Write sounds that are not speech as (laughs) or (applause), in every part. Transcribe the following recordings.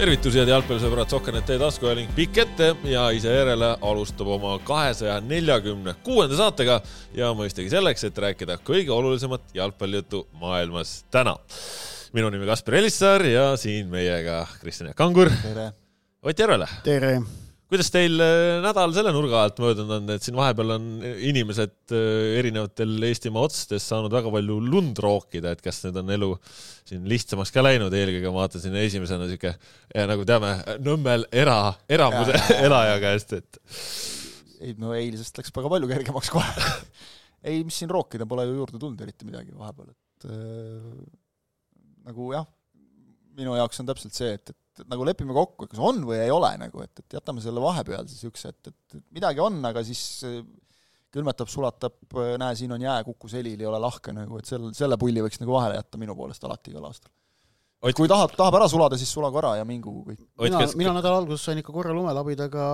tervitusi, head jalgpallisõbrad, Sokkernet teie taskuhääling pikk ette ja ise järele alustab oma kahesaja neljakümne kuuenda saatega ja mõistagi selleks, et rääkida kõige olulisemat jalgpallijuttu maailmas täna. minu nimi Kaspar Elissaar ja siin meiega Kristjan Jaak Kangur. Ott Järvele. tere kuidas teil äh, nädal selle nurga alt möödunud on, et siin vahepeal on inimesed äh, erinevatel Eestimaa otsades saanud väga palju lund rookida, et kas nüüd on elu siin lihtsamaks ka läinud, eelkõige ma vaatasin esimesena sihuke, nagu teame, Nõmmel era, eramuse elaja käest, et. ei no eilsest läks väga palju kergemaks kohe (laughs) ei, mis siin rookida, pole ju juurde tulnud eriti midagi vahepeal, et äh, nagu jah, minu jaoks on täpselt see, et, et et nagu lepime kokku, kas on või ei ole nagu, et, et jätame selle vahepeal siis üks, et, et, et midagi on, aga siis eh, külmetab, sulatab, eh, näe, siin on jää, kuku selil, ei ole lahke nagu, et sel, selle pulli võiks nagu vahele jätta minu poolest alati igal aastal. Ott... kui tahab, tahab ära sulada, siis sulagu ära ja mingu kõik. mina, mina nädala alguses sain ikka korra lumelabidaga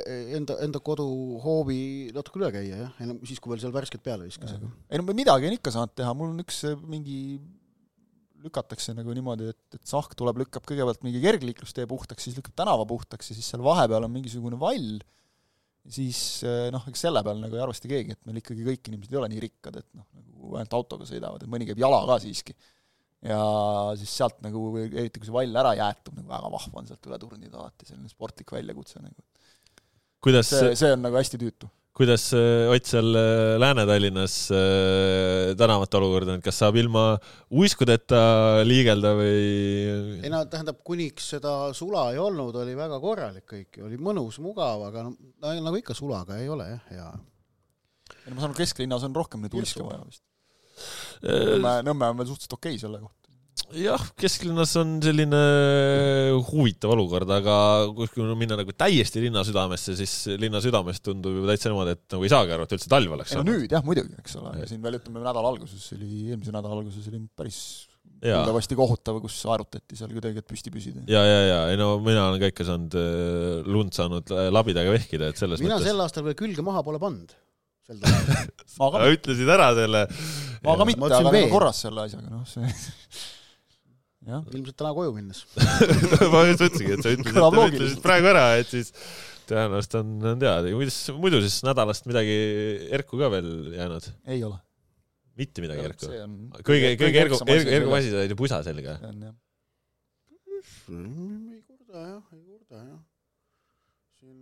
eh, enda, enda koduhoovi natuke üle käia, jah, enam siis, kui veel seal värsket peale viskas. ei no midagi on ikka saanud teha, mul on üks mingi lükatakse nagu niimoodi, et, et sahk tuleb, lükkab kõigepealt mingi kergliiklustee puhtaks, siis lükkab tänava puhtaks ja siis seal vahepeal on mingisugune vall, siis eh, noh, eks selle peal nagu ei arvesta keegi, et meil ikkagi kõik inimesed ei ole nii rikkad, et noh, nagu ainult autoga sõidavad, et mõni käib jala ka siiski. ja siis sealt nagu, eriti kui see vall ära jäetub, nagu väga vahva on sealt üle turnida alati, selline sportlik väljakutse nagu. kuidas see, see on nagu hästi tüütu kuidas äh, Ott seal äh, Lääne-Tallinnas äh, tänavate olukord on, kas saab ilma uiskudeta liigelda või? ei no tähendab, kuniks seda sula ei olnud, oli väga korralik kõik, oli mõnus, mugav, aga no nagu ikka sulaga ei ole jah, ja. ei no ma saan aru, kesklinnas on rohkem neid uiske vaja vist. Nõmme, Nõmme on veel suhteliselt okei okay selle kohta jah, kesklinnas on selline huvitav olukord, aga kui minna nagu täiesti linna südamesse, siis linna südamest tundub ju täitsa niimoodi, et nagu ei saagi aru, et üldse talv oleks. ei no nüüd jah, muidugi, eks ole, siin veel ütleme nädala alguses oli, eelmise nädala alguses oli päris kuuldavasti kohutav, kus arutati seal kuidagi, et püsti püsida. ja, ja, ja ei no mina olen ka ikka saanud äh, lund saanud labidaga vehkida, et selles mina mõttes. sel aastal veel külge maha pole pannud sel (laughs) talvel ütlesid ära selle. ma ka mitte, aga nagu korras selle asjaga, noh, see (laughs) ilmselt täna koju minnes (laughs) ma just mõtlesingi, et sa ütlesid, ütlesid praegu ära, et siis tõenäoliselt on, on teada. kuidas muidu siis nädalast midagi erku ka veel jäänud? ei ole. mitte midagi erku? kõige, kõige ergu, ergu, ergu asi sai ju pusa selga. ei kurda jah, ei kurda jah. siin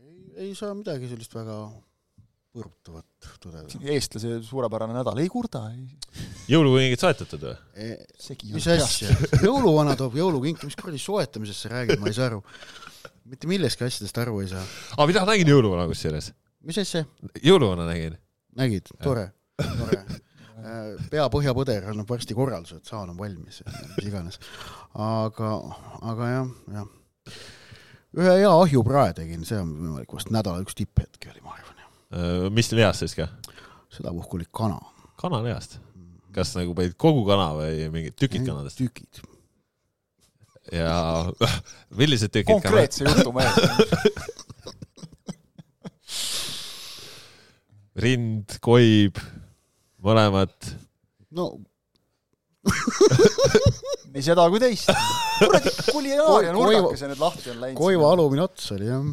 ei, ei saa midagi sellist väga põrutavat tõdeda. eestlase suurepärane nädal, ei kurda. jõulukingilt soetatud või e,? mis asja, (laughs) jõuluvana toob jõulukinki, mis kuradi soetamisest sa räägid, ma ei saa aru. mitte millestki asjadest aru ei saa. aa, mida nägin jõuluvana kusjuures? mis asja? jõuluvana nägin. nägid, tore, tore äh, pea põhjapõder annab varsti korralduse, et saan on valmis, mis iganes. aga, aga jah, jah. ühe hea ahjuprae tegin, see on võimalik vast nädala üks tipphetki oli, ma arvan mis lihast siis ka? sedapuhku oli kana. kanalihast? kas nagu panid kogu kana või mingid tükid kanadest? tükid. ja (laughs) millised tükid konkreetse jutu mees (laughs) rind, koib, mõlemad? no (laughs) nii seda kui teist. kuradi kulinaaria nurgakese nüüd lahti on läinud. koiva alumine ots oli jah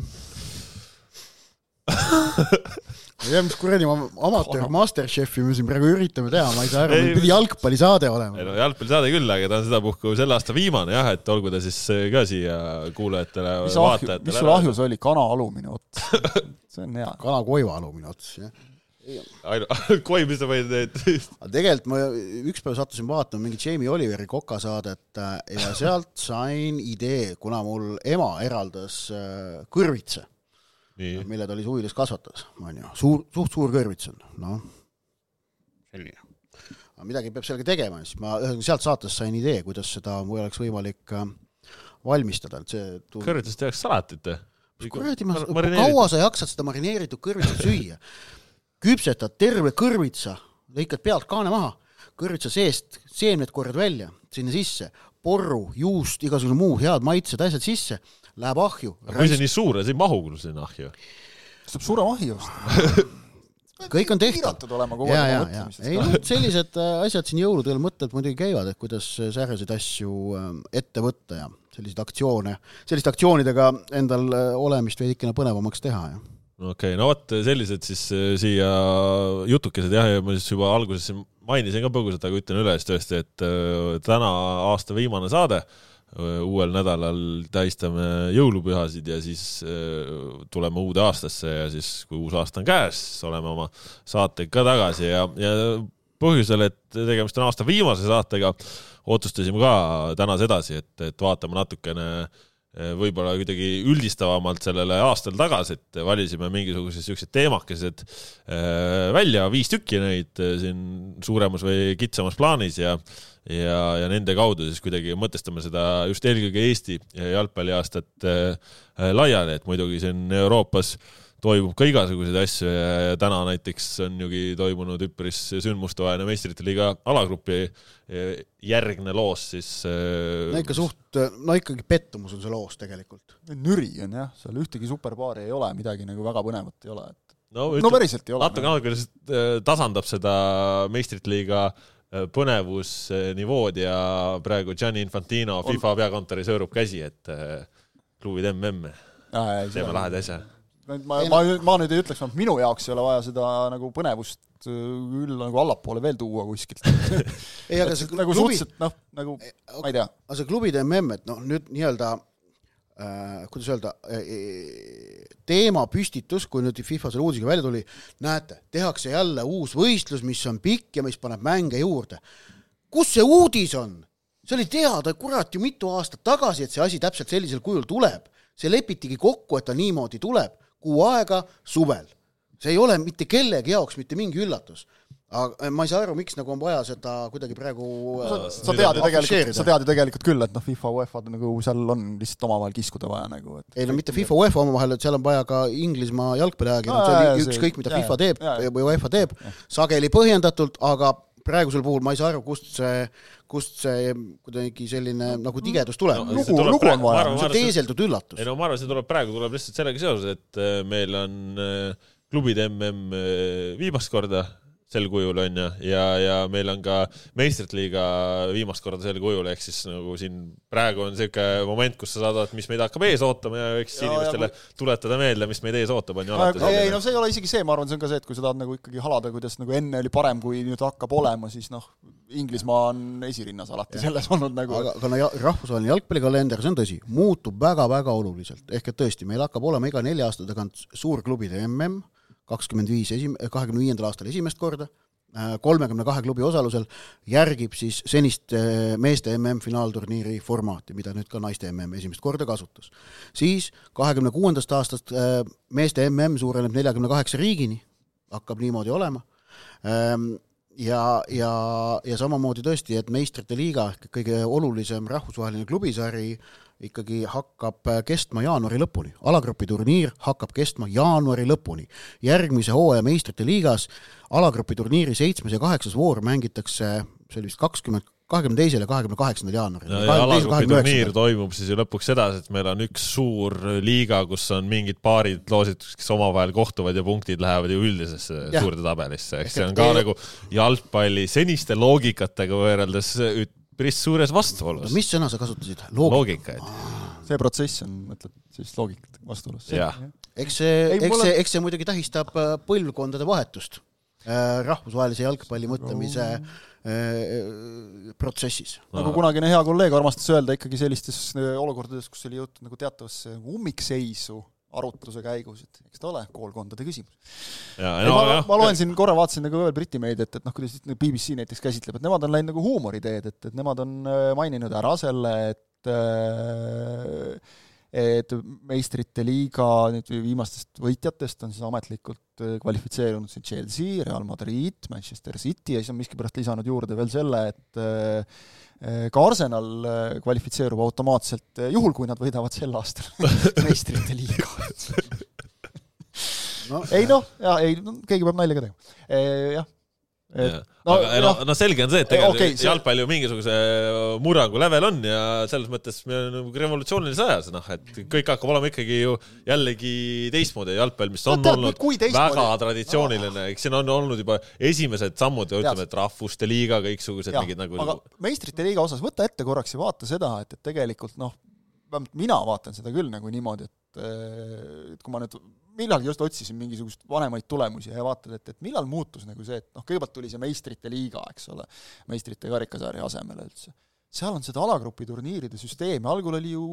ma ei tea, mis kuradi amatöör Masterchefi me siin praegu üritame teha, ma ei saa aru, meil pidi jalgpallisaade olema. ei no jalgpallisaade küll, aga ta on sedapuhku selle aasta viimane jah, et olgu ta siis äh, ka siia kuulajatele, vaatajatele. mis sul ahjus oli, kana alumine ots? (laughs) see on hea. kana koiva alumine ots, jah ainult (laughs) koi, mis sa võid neid (laughs) aga tegelikult ma ükspäev sattusin vaatama mingit Jamie Oliveri kokasaadet äh, ja sealt sain idee, kuna mul ema eraldas äh, kõrvitsa mille ta oli suvilas kasvatas, on ju, suur, suht suur kõrvits on, noh, selline. aga midagi peab sellega tegema, siis ma ühesõnaga sealt saatest sain idee, kuidas seda mul oleks võimalik äh, valmistada, et see tund... kõrvitsast tehakse salatit või? kuradi, ma, kaua sa jaksad seda marineeritud kõrvitsat süüa? küpsetad terve kõrvitsa, lõikad pealt kaane maha, kõrvitsa seest seemned korjad välja, sinna sisse, porru, juust, igasugune muu head maitsed, asjad sisse läheb ahju. aga kui see nii suur on, see ei mahu küll sinna ahju. saab surema ahju osta (laughs) kõik on tehtav. piiratud olema kogu ja, aeg ja ja ei ka. no sellised äh, asjad siin jõulude eel mõtted muidugi käivad, et kuidas äh, sääraseid asju ähm, ette võtta ja selliseid aktsioone, selliste aktsioonidega endal äh, olemist veidikene põnevamaks teha ja okei okay,, no vot sellised siis äh, siia jutukesed jah, ja ma siis juba alguses mainisin ka põgusalt, aga ütlen üle siis tõesti, et äh, täna aasta viimane saade, uuel nädalal tähistame jõulupühasid ja siis tuleme uude aastasse ja siis, kui uus aasta on käes, oleme oma saatega ka tagasi ja, ja põhjusel, et tegemist on aasta viimase saatega, otsustasime ka täna sedasi, et, et vaatame natukene võib-olla kuidagi üldistavamalt sellele aastale tagasi, et valisime mingisugused siuksed teemakesed välja, viis tükki neid siin suuremas või kitsamas plaanis ja ja, ja nende kaudu siis kuidagi mõtestame seda just eelkõige Eesti jalgpalliaastat äh, laiali, et muidugi siin Euroopas toimub ka igasuguseid asju ja, ja täna näiteks on jugi toimunud üpris sündmustevaheline meistrite liiga alagrupi äh, järgne loos siis äh, no ikka suht, no ikkagi pettumus on see loos tegelikult. nüri on jah, seal ühtegi superpaari ei ole, midagi nagu väga põnevat ei ole, et no, no päriselt ei ole. natuke natuke äh, tasandab seda meistrite liiga äh, põnevusnivood ja praegu Gianni Infantino On- FIFA peakontoris hõõrub käsi, et äh, klubid mm, teeme laheda asja. ma, ma, ma nüüd ei ütleks, et minu jaoks ei ole vaja seda nagu põnevust äh, küll nagu allapoole veel tuua kuskilt. (laughs) ei, aga see nagu klubi, suhteliselt noh, nagu ma ei tea, aga see klubide mm, et noh, nüüd nii-öelda äh, kuidas öelda äh,, teemapüstitus, kui nüüd FIFA selle uudisega välja tuli, näete, tehakse jälle uus võistlus, mis on pikk ja mis paneb mänge juurde. kus see uudis on? see oli teada, kurat ju mitu aastat tagasi, et see asi täpselt sellisel kujul tuleb. see lepitigi kokku, et ta niimoodi tuleb, kuu aega suvel. see ei ole mitte kellegi jaoks mitte mingi üllatus. Aga ma ei saa aru, miks nagu on vaja seda kuidagi praegu sa, äh, sa tead ju tegelikult, sa tead ju tegelikult küll, et noh, FIFA, UEFA-d nagu seal on lihtsalt omavahel kiskuda vaja nagu, et ei no mitte FIFA, UEFA omavahel, et seal on vaja ka Inglismaa jalgpalliajakirjandus no,, ükskõik mida jaa, FIFA teeb jaa. või UEFA teeb, sageli põhjendatult, aga praegusel puhul ma ei saa aru, kust see, kust see kuidagi selline nagu tigedus tuleb No, no,. see lugu, lugu on vaja see on teeseldud üllatus ei. no ma arvan, see tuleb praegu tuleb lihtsalt sellega seoses, et äh, meil on klubide mm viimast korda sel kujul on ju, ja, ja meil on ka meistrite liiga viimast korda sel kujul, ehk siis nagu siin praegu on niisugune moment, kus sa saad vaadata, mis meid hakkab ees ootama ja võiks Ja- ja inimestele tuletada meelde, mis meid ees ootab, on ju alati ei, ei selline no see ei ole isegi see, ma arvan, see on ka see, et kui sa tahad nagu ikkagi halada, kuidas nagu enne oli parem, kui nüüd hakkab olema, siis noh, Inglismaa on esirinnas alati selles olnud nagu aga, aga no ja, rahvusvaheline jalgpallikalender, see on tõsi, muutub väga-väga oluliselt, ehk et tõesti, meil hakkab olema iga nelja aasta tagant suurklubide mm, kakskümmend viis esim-, kahekümne viiendal aastal esimest korda, kolmekümne kahe klubi osalusel järgib siis senist äh, meeste MM-finaalturniiri formaati, mida nüüd ka naiste MM esimest korda kasutas. siis kahekümne kuuendast aastast äh, meeste MM suureneb neljakümne kaheksa riigini, hakkab niimoodi olema Ähm, ja, ja, ja samamoodi tõesti, et meistrite liiga ehk kõige olulisem rahvusvaheline klubisari ikkagi hakkab äh, kestma jaanuari lõpuni, alagrupi turniir hakkab kestma jaanuari lõpuni. järgmise hooaja meistrite liigas alagrupi turniiri seitsmes ja kaheksas voor mängitakse, see oli vist kakskümmend, kahekümne teisel ja kahekümne kaheksandal jaanuaril. no ja alagrupi turniir toimub siis ju lõpuks sedasi, et meil on üks suur liiga, kus on mingid paarid loositud, kes omavahel kohtuvad ja punktid lähevad ju üldisesse Jah. suurde tabelisse, eks see on ka nagu jalgpalli seniste loogikatega võrreldes päris suures vastuolus. mis sõna sa kasutasid? loogika. et see protsess on, mõtled siis loogikat vastuolus. Eks see eks mulle- see, eks see muidugi tähistab äh, põlvkondade vahetust äh, rahvusvahelise jalgpalli mõtlemise äh, protsessis. nagu kunagine hea kolleeg armastas öelda ikkagi sellistes äh, olukordades, kus oli jõutud nagu teatavasse ummikseisu arutluse käigus, et eks ta ole koolkondade küsimus. no ma, ma loen siin korra, vaatasin nagu veel Briti meediat, et noh, kuidas nüüd BBC näiteks käsitleb, et nemad on läinud nagu huumoriteed, et, et nemad on äh, maininud ära selle, et äh, et meistrite liiga nüüd viimastest võitjatest on siis ametlikult äh, kvalifitseerunud siin Chelsea, Real Madrid, Manchester City ja siis on miskipärast lisanud juurde veel selle, et äh, ka Arsenal äh, kvalifitseerub automaatselt äh, juhul, kui nad võidavad sel aastal (laughs) meistrite liiga no ei noh, jaa, ei no,, keegi peab nalja ka tegema. jah, no, aga no, no selge on see, et tegelikult okay, see... jalgpall ju mingisuguse murrangu level on ja selles mõttes me oleme nagu revolutsioonilises ajas, noh, et kõik hakkab olema ikkagi ju jällegi teistmoodi jalgpall, mis on no, tead, olnud väga traditsiooniline, eks siin on olnud juba esimesed sammud, ütleme, et rahvuste liiga, kõiksugused mingid nagu aga meistrite liiga osas võta ette korraks ja vaata seda, et, et tegelikult noh, vähemalt mina vaatan seda küll nagu niimoodi, et et kui ma nüüd millalgi just otsisin mingisugust vanemaid tulemusi ja vaatad, et, et millal muutus nagu see, et noh, kõigepealt tuli see meistrite liiga, eks ole, meistrite karikasarja asemele üldse. seal on seda alagrupi turniiride süsteemi, algul oli ju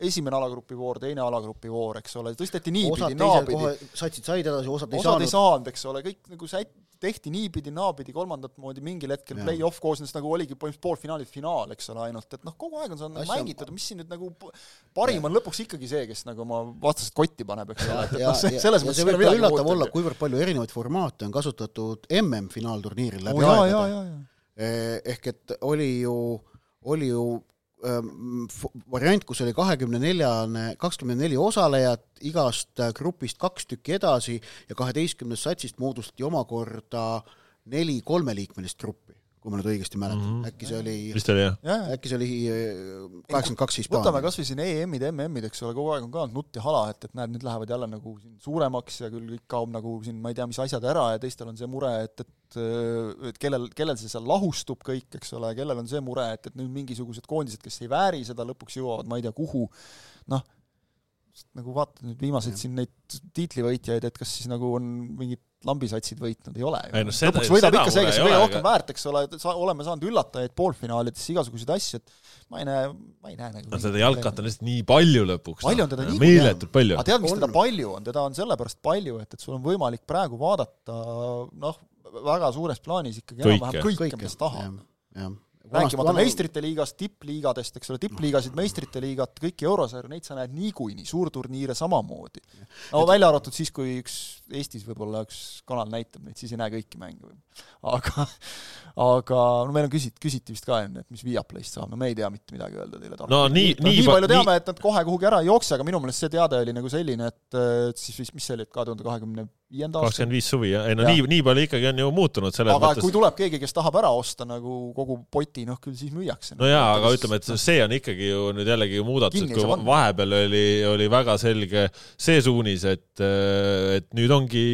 esimene alagrupi voor, teine alagrupi voor, eks ole, tõsteti niipidi, naapidi. satsid said edasi, osad ei osad saanud. ei saanud, eks ole, kõik nagu sätt-, tehti niipidi, naapidi, kolmandat moodi, mingil hetkel play-off koosnes nagu oligi põhimõtteliselt poolfinaalid, finaal, eks ole, ainult et noh, kogu aeg on seda nagu mängitud, mis siin nüüd nagu parim on lõpuks ikkagi see, kes nagu oma vastased kotti paneb, eks ole, et, et noh, selles mõttes see võib ka üllatav olla, kuivõrd palju erinevaid formaate on kasutatud MM-finaalturniiril läbi oh, aegade. Eh, ehk et oli ju, oli ju variant, kus oli kahekümne neljane, kakskümmend neli osalejat, igast äh, grupist kaks tükki edasi ja kaheteistkümnest satsist moodustati omakorda neli kolmeliikmelist gruppi, kui ma nüüd õigesti mäletan mm, -hmm. äkki see oli vist oli jah ja,? äkki see oli äh, kaheksakümmend kaks Hispaania. võtame kas või siin EM-id, MM-id, eks ole, kogu aeg on ka nutt ja hala, et, et näed, nüüd lähevad jälle nagu siin suuremaks ja küll kõik kaob nagu siin ma ei tea, mis asjad ära ja teistel on see mure, et, et et, et kellel, kellel see seal lahustub kõik, eks ole, kellel on see mure, et, et nüüd mingisugused koondised, kes ei vääri seda, lõpuks jõuavad ma ei tea kuhu, noh, nagu vaatad nüüd viimaseid siin neid tiitlivõitjaid, et kas siis nagu on mingid lambisatsid võitnud, ei ole ju. No, lõpuks võidab ikka see, kes on kõige rohkem väärt, eks ole, sa, oleme saanud üllatajaid poolfinaalidesse, igasuguseid asju, et ma ei näe, ma ei näe nagu no seda jalkat on lihtsalt nii palju lõpuks. palju on teda niikuinii. meeletult palju. aga tead, miks teda palju on, teda on sellepärast palju, et, et sul on võimalik praegu vaadata noh, väga suures plaanis ikkagi enam-vähem kõike, kõike, mis tahab. Rääkimata meistrite liigast, tippliigadest, eks ole, tippliigasid, meistrite liigat, kõiki eurosarju, neid sa näed niikuinii, suurturniire samamoodi. no välja arvatud siis, kui üks Eestis võib-olla üks kanal näitab neid, siis ei näe kõiki mänge. aga, aga no meil on küsit-, küsiti vist ka enne, et mis Viaplayst saab, no me ei tea mitte midagi öelda teile no nii, nii, nii palju teame, et nad kohe kuhugi ära ei jookse, aga minu meelest see teade oli nagu selline, et siis, mis see oli, et kahe tuhande kahekümne viienda aasta. kakskümmend viis suvi, jah, ei no ja. nii, nii palju ikkagi on ju muutunud selles aga mõttes. kui tuleb keegi, kes tahab ära osta nagu kogu poti, noh küll siis müüakse. no jaa, aga ütleme, et see on ikkagi ju nüüd jällegi muudatus, et kui vahepeal oli, oli väga selge see suunis, et, et nüüd ongi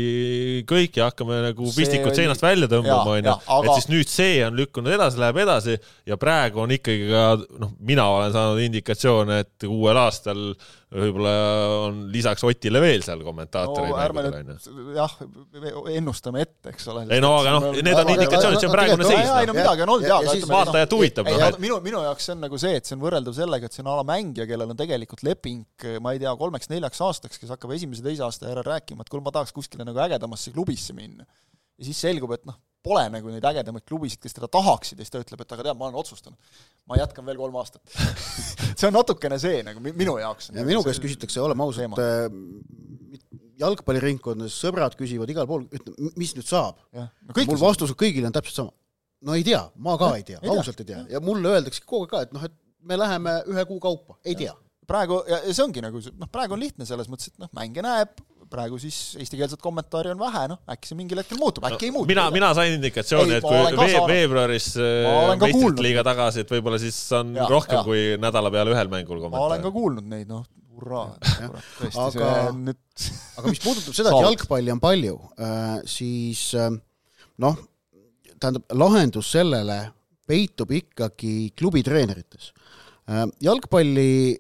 kõik ja hakkame nagu pistikud oli... seinast välja tõmbama, onju, et siis nüüd see on lükkunud edasi, läheb edasi ja praegu on ikkagi ka, noh, mina olen saanud indikatsioone, et uuel aastal võib-olla on lisaks Otile veel seal kommentaatoreid no, ärme nüüd jah, ennustame ette, eks ole. ei no aga noh, need on indikatsioonid, see on praegune seis. ei no midagi on olnud jaa, aga ütleme vaatajat huvitab. minu, minu jaoks see on nagu see, et see on võrreldav sellega, et see on ala mängija, kellel on tegelikult leping, ma ei tea, kolmeks-neljaks aastaks, kes hakkab esimese-teise aasta järel rääkima, et kuule, ma tahaks kuskile nagu ägedamasse klubisse minna. ja siis selgub, et noh, pole nagu neid ägedamaid klubisid, kes teda tahaksid ja siis ta ütleb, et aga tead, ma olen otsustanud, ma jätkan veel kolm aastat. (laughs) See on natukene see nagu minu jaoks. ja minu käest küsitakse, oleme ausad, äh, jalgpalliringkondades sõbrad küsivad igal pool, ütle, mis nüüd saab? No, mul vastus kõigile on täpselt sama. no ei tea, ma ka ja, ei tea, ausalt ei tea. Ja mulle öeldakse kogu aeg ka, et noh, et me läheme ühe kuu kaupa, ei tea. Praegu, ja see ongi nagu, noh, praegu on lihtne selles mõttes, et noh, mänge näeb, praegu siis eestikeelset kommentaari on vähe, noh, äkki see mingil hetkel muutub, äkki no, ei muutu. mina, mina sain indikatsiooni, et kui vee, veebruaris äh, meistrite liiga tagasi, et võib-olla siis on ja, rohkem ja. kui nädala peale ühel mängul kommentaari. ma olen ka kuulnud neid, noh, hurraa. aga, nüüd... (laughs) aga mis puudutab seda, et jalgpalli on palju, äh, siis äh, noh, tähendab, lahendus sellele peitub ikkagi klubitreenerites. jalgpalli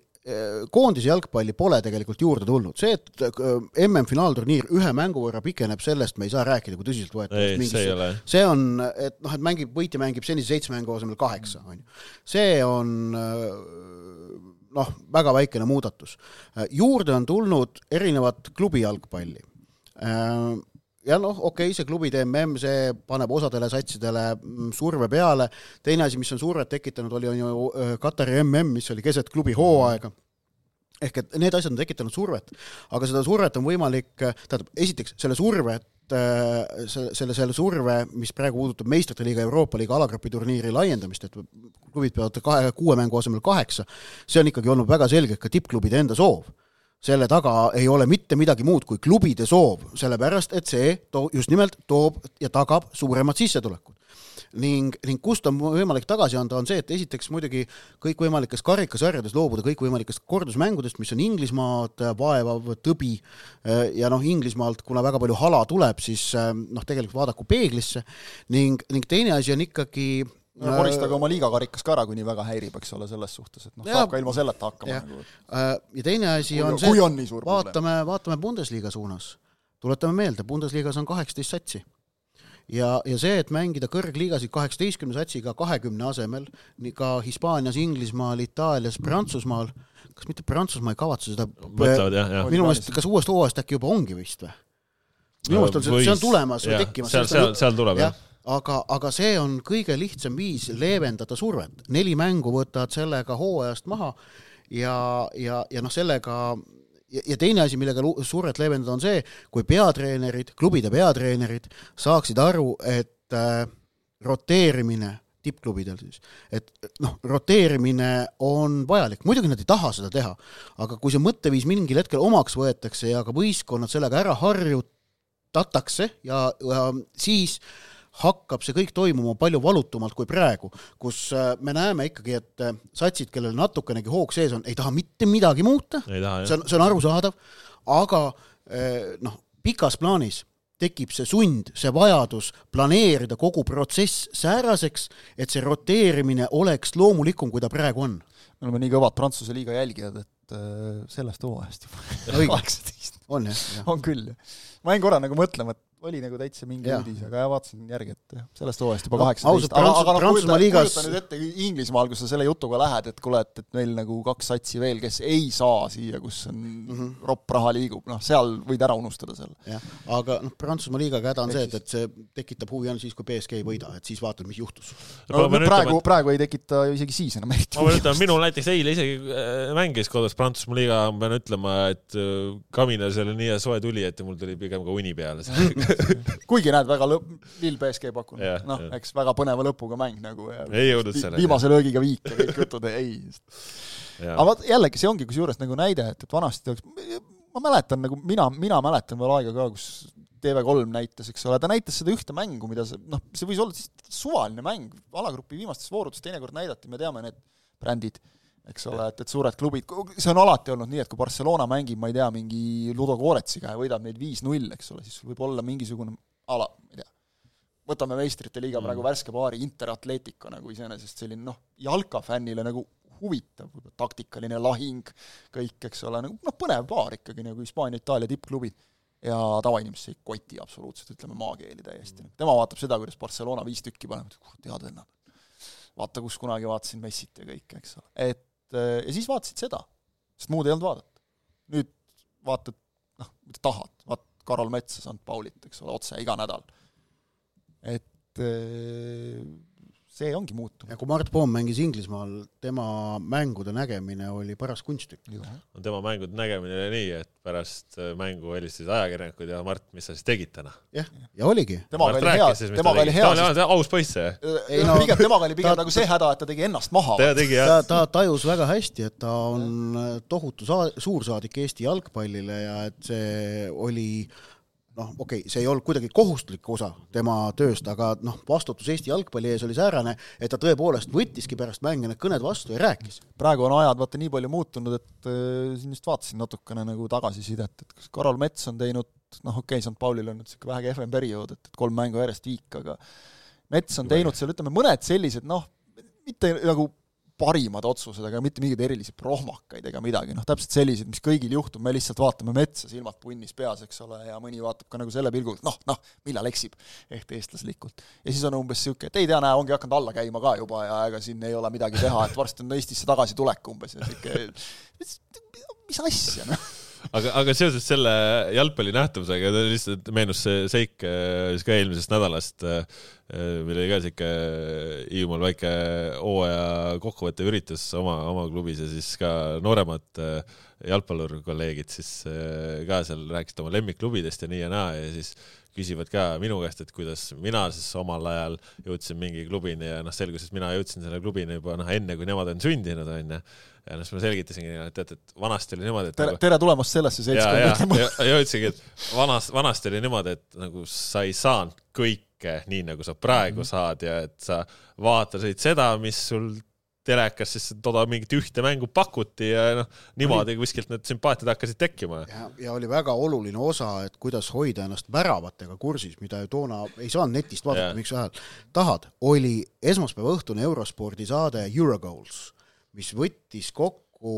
koondise jalgpalli pole tegelikult juurde tulnud, see, et äh, MM-finaalturniir ühe mängu võrra pikeneb, sellest me ei saa rääkida kui tõsiseltvõetavast mingist, see on, et noh, et mängib, võitja mängib senise seitsme mängu asemel kaheksa, on ju. see on äh, noh, väga väikene muudatus. Äh, juurde on tulnud erinevat klubi jalgpalli ja noh, okei okay,, see klubide mm, see paneb osadele satsidele mm, surve peale, teine asi, mis on survet tekitanud, oli on ju Katari mm, mis oli keset klubi hooaega. Ehk et need asjad on tekitanud survet, aga seda survet on võimalik, tähendab, esiteks selle survet selle, selle, selle surve, mis praegu puudutab meistrite liiga, Euroopa liiga alagrupi turniiri laiendamist, et klubid peavad kahe, kuue mängu asemel kaheksa, see on ikkagi olnud väga selgelt ka tippklubide enda soov selle taga ei ole mitte midagi muud kui klubide soov, sellepärast et see to-, just nimelt toob ja tagab suuremad sissetulekud. Ning, ning kust on võimalik tagasi anda, on see, et esiteks muidugi kõikvõimalikes karikasarjades loobuda kõikvõimalikest kordusmängudest, mis on Inglismaad vaevav tõbi ja noh, Inglismaalt, kuna väga palju hala tuleb, siis noh, tegelikult vaadaku peeglisse. Ning, ning teine asi on ikkagi no koristage oma liigakarikas ka ära, kui nii väga häirib, eks ole, selles suhtes, et noh, saab ka ilma selleta hakkama ja. nagu. ja teine asi on see, vaatame, vaatame Bundesliga suunas. tuletame meelde, Bundesligas on kaheksateist satsi ja, ja see, et mängida kõrgliigasid kaheksateistkümne satsiga kahekümne asemel, nii ka Hispaanias, Inglismaal, Itaalias, Prantsusmaal, kas mitte Prantsusmaa ei kavatse seda mõtlevad jah, jah. minu meelest, kas uuest hooajast äkki juba ongi vist või? minu meelest on see, see on tulemas või tekkimas. seal, seal, seal tuleb jah ja aga, aga see on kõige lihtsam viis leevendada survet. neli mängu võtad sellega hooajast maha ja, ja, ja noh, sellega ja, ja teine asi, millega survet leevendada, on see, kui peatreenerid, klubide peatreenerid saaksid aru, et äh, roteerimine tippklubidel siis, et noh, roteerimine on vajalik, muidugi nad ei taha seda teha, aga kui see mõtteviis mingil hetkel omaks võetakse ja ka võistkonnad sellega ära harjutatakse ja, ja siis äh, hakkab see kõik toimuma palju valutumalt kui praegu, kus äh, me näeme ikkagi, et äh, satsid, kellel natukenegi hoog sees on, ei taha mitte midagi muuta, see on, see on arusaadav, aga äh, noh, pikas plaanis tekib see sund, see vajadus planeerida kogu protsess sääraseks, et see roteerimine oleks loomulikum, kui ta praegu on. me oleme nii kõvad Prantsuse liiga jälgijad, et sellest hooajast juba (laughs) kaheksateist. on jah ja.? on küll, jah. ma jäin korra nagu mõtlema, et oli nagu täitsa mingi ja. uudis, aga jah, vaatasin järgi, et sellest hooajast juba kaheksateist no,. aga, aga noh, kujuta, liigas... kujuta nüüd ette Inglismaal, kus sa selle jutuga lähed, et kuule, et, et meil nagu kaks satsi veel, kes ei saa siia, kus on mm -hmm. ropp raha liigub, noh, seal võid ära unustada selle. jah, aga noh, Prantsusmaa liigaga häda on see, et, et see tekitab huvi ainult siis, kui BSG ei võida, et siis vaatad, mis juhtus. no, no praegu, praegu ei tekita isegi siis enam eriti huvi. ma pean ütlema, minul näiteks eile isegi äh, mängis kodus Prantsusmaa liiga, ma pean ütlema, et äh, kaminas oli nii hea soe tuli, et mul tuli pigem ka uni peale (laughs) (laughs) kuigi näed, väga lõpp, Lill BSG pakkunud yeah,, noh yeah., eks väga põneva lõpuga mäng nagu ja ei jõudnud selleni. viimase löögiga viik ja kõik jutud, ei. aga vot jällegi, see ongi kusjuures nagu näide, et, et vanasti oleks, ma mäletan nagu, mina, mina mäletan veel aega ka, kus TV3 näitas, eks ole, ta näitas seda ühte mängu, mida see, noh, see võis olla suvaline mäng, alagrupi viimastes voorudes teinekord näidati, me teame need brändid, eks ole, et, et suured klubid, see on alati olnud nii, et kui Barcelona mängib, ma ei tea, mingi Ludo Goretsiga ja võidab neid viis-null, eks ole, siis võib olla mingisugune ala, ma ei tea, võtame meistrite liiga mm. praegu värske paari, Inter Atletico nagu iseenesest selline noh, jalkafännile nagu huvitav, taktikaline lahing, kõik, eks ole, nagu noh, põnev paar ikkagi nagu Hispaania-Itaalia tippklubid. ja tavainimest see ei koti absoluutselt, ütleme maakeeli täiesti mm.. tema vaatab seda, kuidas Barcelona viis tükki paneb, kurat, head vennad. vaata, kus kunagi vaatasin Messit ja kõike, eks ole. et ja siis vaatasid seda, sest muud ei olnud vaadata. nüüd vaatad, noh, mida tahad, vaat Karol Metsa, St Paulit, eks ole, otse iga nädal. et äh, see ongi muutunud. ja kui Mart Poom mängis Inglismaal, tema mängude nägemine oli paras kunsttükk. tema mängude nägemine oli nii, et pärast äh, mängu helistasid ajakirjanikud ja Mart, mis sa siis tegid täna? jah, ja oligi. temaga oli hea, temaga oli hea. ta oli aus poiss, see. No, pigem temaga oli pigem ta, nagu see häda, et ta tegi ennast maha. ta tegi, jah. ta, ta tajus väga hästi, et ta on tohutu saa-, suursaadik Eesti jalgpallile ja et see oli noh, okei okay,, see ei olnud kuidagi kohustuslik osa tema tööst, aga noh, vastutus Eesti jalgpalli ees oli säärane, et ta tõepoolest võttiski pärast mänge need kõned vastu ja rääkis. praegu on ajad vaata nii palju muutunud, et äh, siin just vaatasin natukene nagu tagasisidet, et kas Karol Mets on teinud noh, okei okay,, St Paulil on nüüd niisugune vähe kehvem periood, et, et kolm mängu järjest viik, aga Mets on teinud seal, ütleme, mõned sellised noh, mitte nagu parimad otsused, aga mitte mingeid erilisi prohmakaid ega midagi, noh täpselt sellised, mis kõigil juhtub, me lihtsalt vaatame metsa, silmad punnis peas, eks ole, ja mõni vaatab ka nagu selle pilguga, et noh, noh, millal eksib, ehk eestlaslikult. ja siis on umbes niisugune, et ei tea, näe, ongi hakanud alla käima ka juba ja ega siin ei ole midagi teha, et varsti on Eestisse tagasitulek umbes ja niisugune, mis asja, noh aga, aga seoses selle jalgpalli nähtavusega lihtsalt meenus see seik äh, siis ka eelmisest nädalast, äh, meil oli ka siuke Hiiumaal väike hooaja kokkuvõttev üritus oma, oma klubis ja siis ka nooremad äh, jalgpallurikolleegid siis ka seal rääkisid oma lemmikklubidest ja nii ja naa ja siis küsivad ka minu käest, et kuidas mina siis omal ajal jõudsin mingi klubini ja noh, selgus, et mina jõudsin selle klubini juba noh, enne kui nemad on sündinud, onju ja noh, siis ma selgitasingi, et tead, et vanasti oli niimoodi, et tere nagu, tere tulemast sellesse seltskonda ja, ja ütlesingi, et vanas, vanasti oli niimoodi, et nagu sa ei saanud kõike nii, nagu sa praegu mm -hmm. saad ja et sa vaatasid seda, mis sul telekas siis toda mingit ühte mängu pakuti ja noh, niimoodi kuskilt need sümpaatiad hakkasid tekkima. ja, ja oli väga oluline osa, et kuidas hoida ennast väravatega kursis, mida ju toona ei saanud netist vaadata, miks vähemalt tahad, oli esmaspäeva õhtune eurospordi saade Eurogoals, mis võttis kokku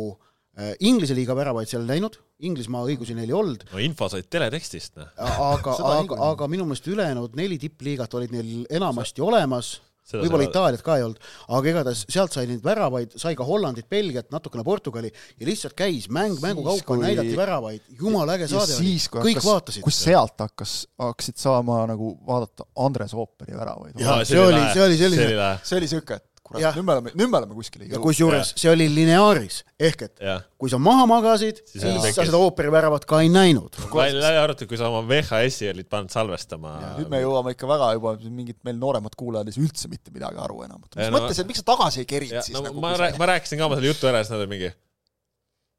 äh, Inglise liiga väravaid seal näinud, Inglismaa õigusi neil ei olnud. no info said teletekstist, noh. aga, (laughs) aga, aga minu meelest ülejäänud neli tippliigat olid neil enamasti olemas võib-olla Itaaliat ka ei olnud, aga igatahes sealt sai neid väravaid, sai ka Hollandit, Belgiat, natukene Portugali ja lihtsalt käis mäng mängu kaupa kui..., näidati väravaid, jumala äge saade oli, kõik hakkas, vaatasid. kus sealt hakkas, hakkasid saama nagu vaadata Andres Ooperi väravaid. jaa, see oli, see oli selline, see oli siuke, et kurat, nüüd me oleme, nüüd me oleme kuskil ja kusjuures see oli lineaaris, ehk et ja. kui sa maha magasid, siis sa seda ooperiväravat ka ei näinud. välja arvatud, kui sa oma VHS-i olid pannud salvestama. nüüd me jõuame ikka väga juba, mingid meil nooremad kuulajad ei saa üldse mitte midagi aru enam. mis no, mõttes, et miks sa tagasi ei kerinud siis? No, nagu, ma, rääk, ma rääkisin ka oma selle jutu ära, siis nad olid mingi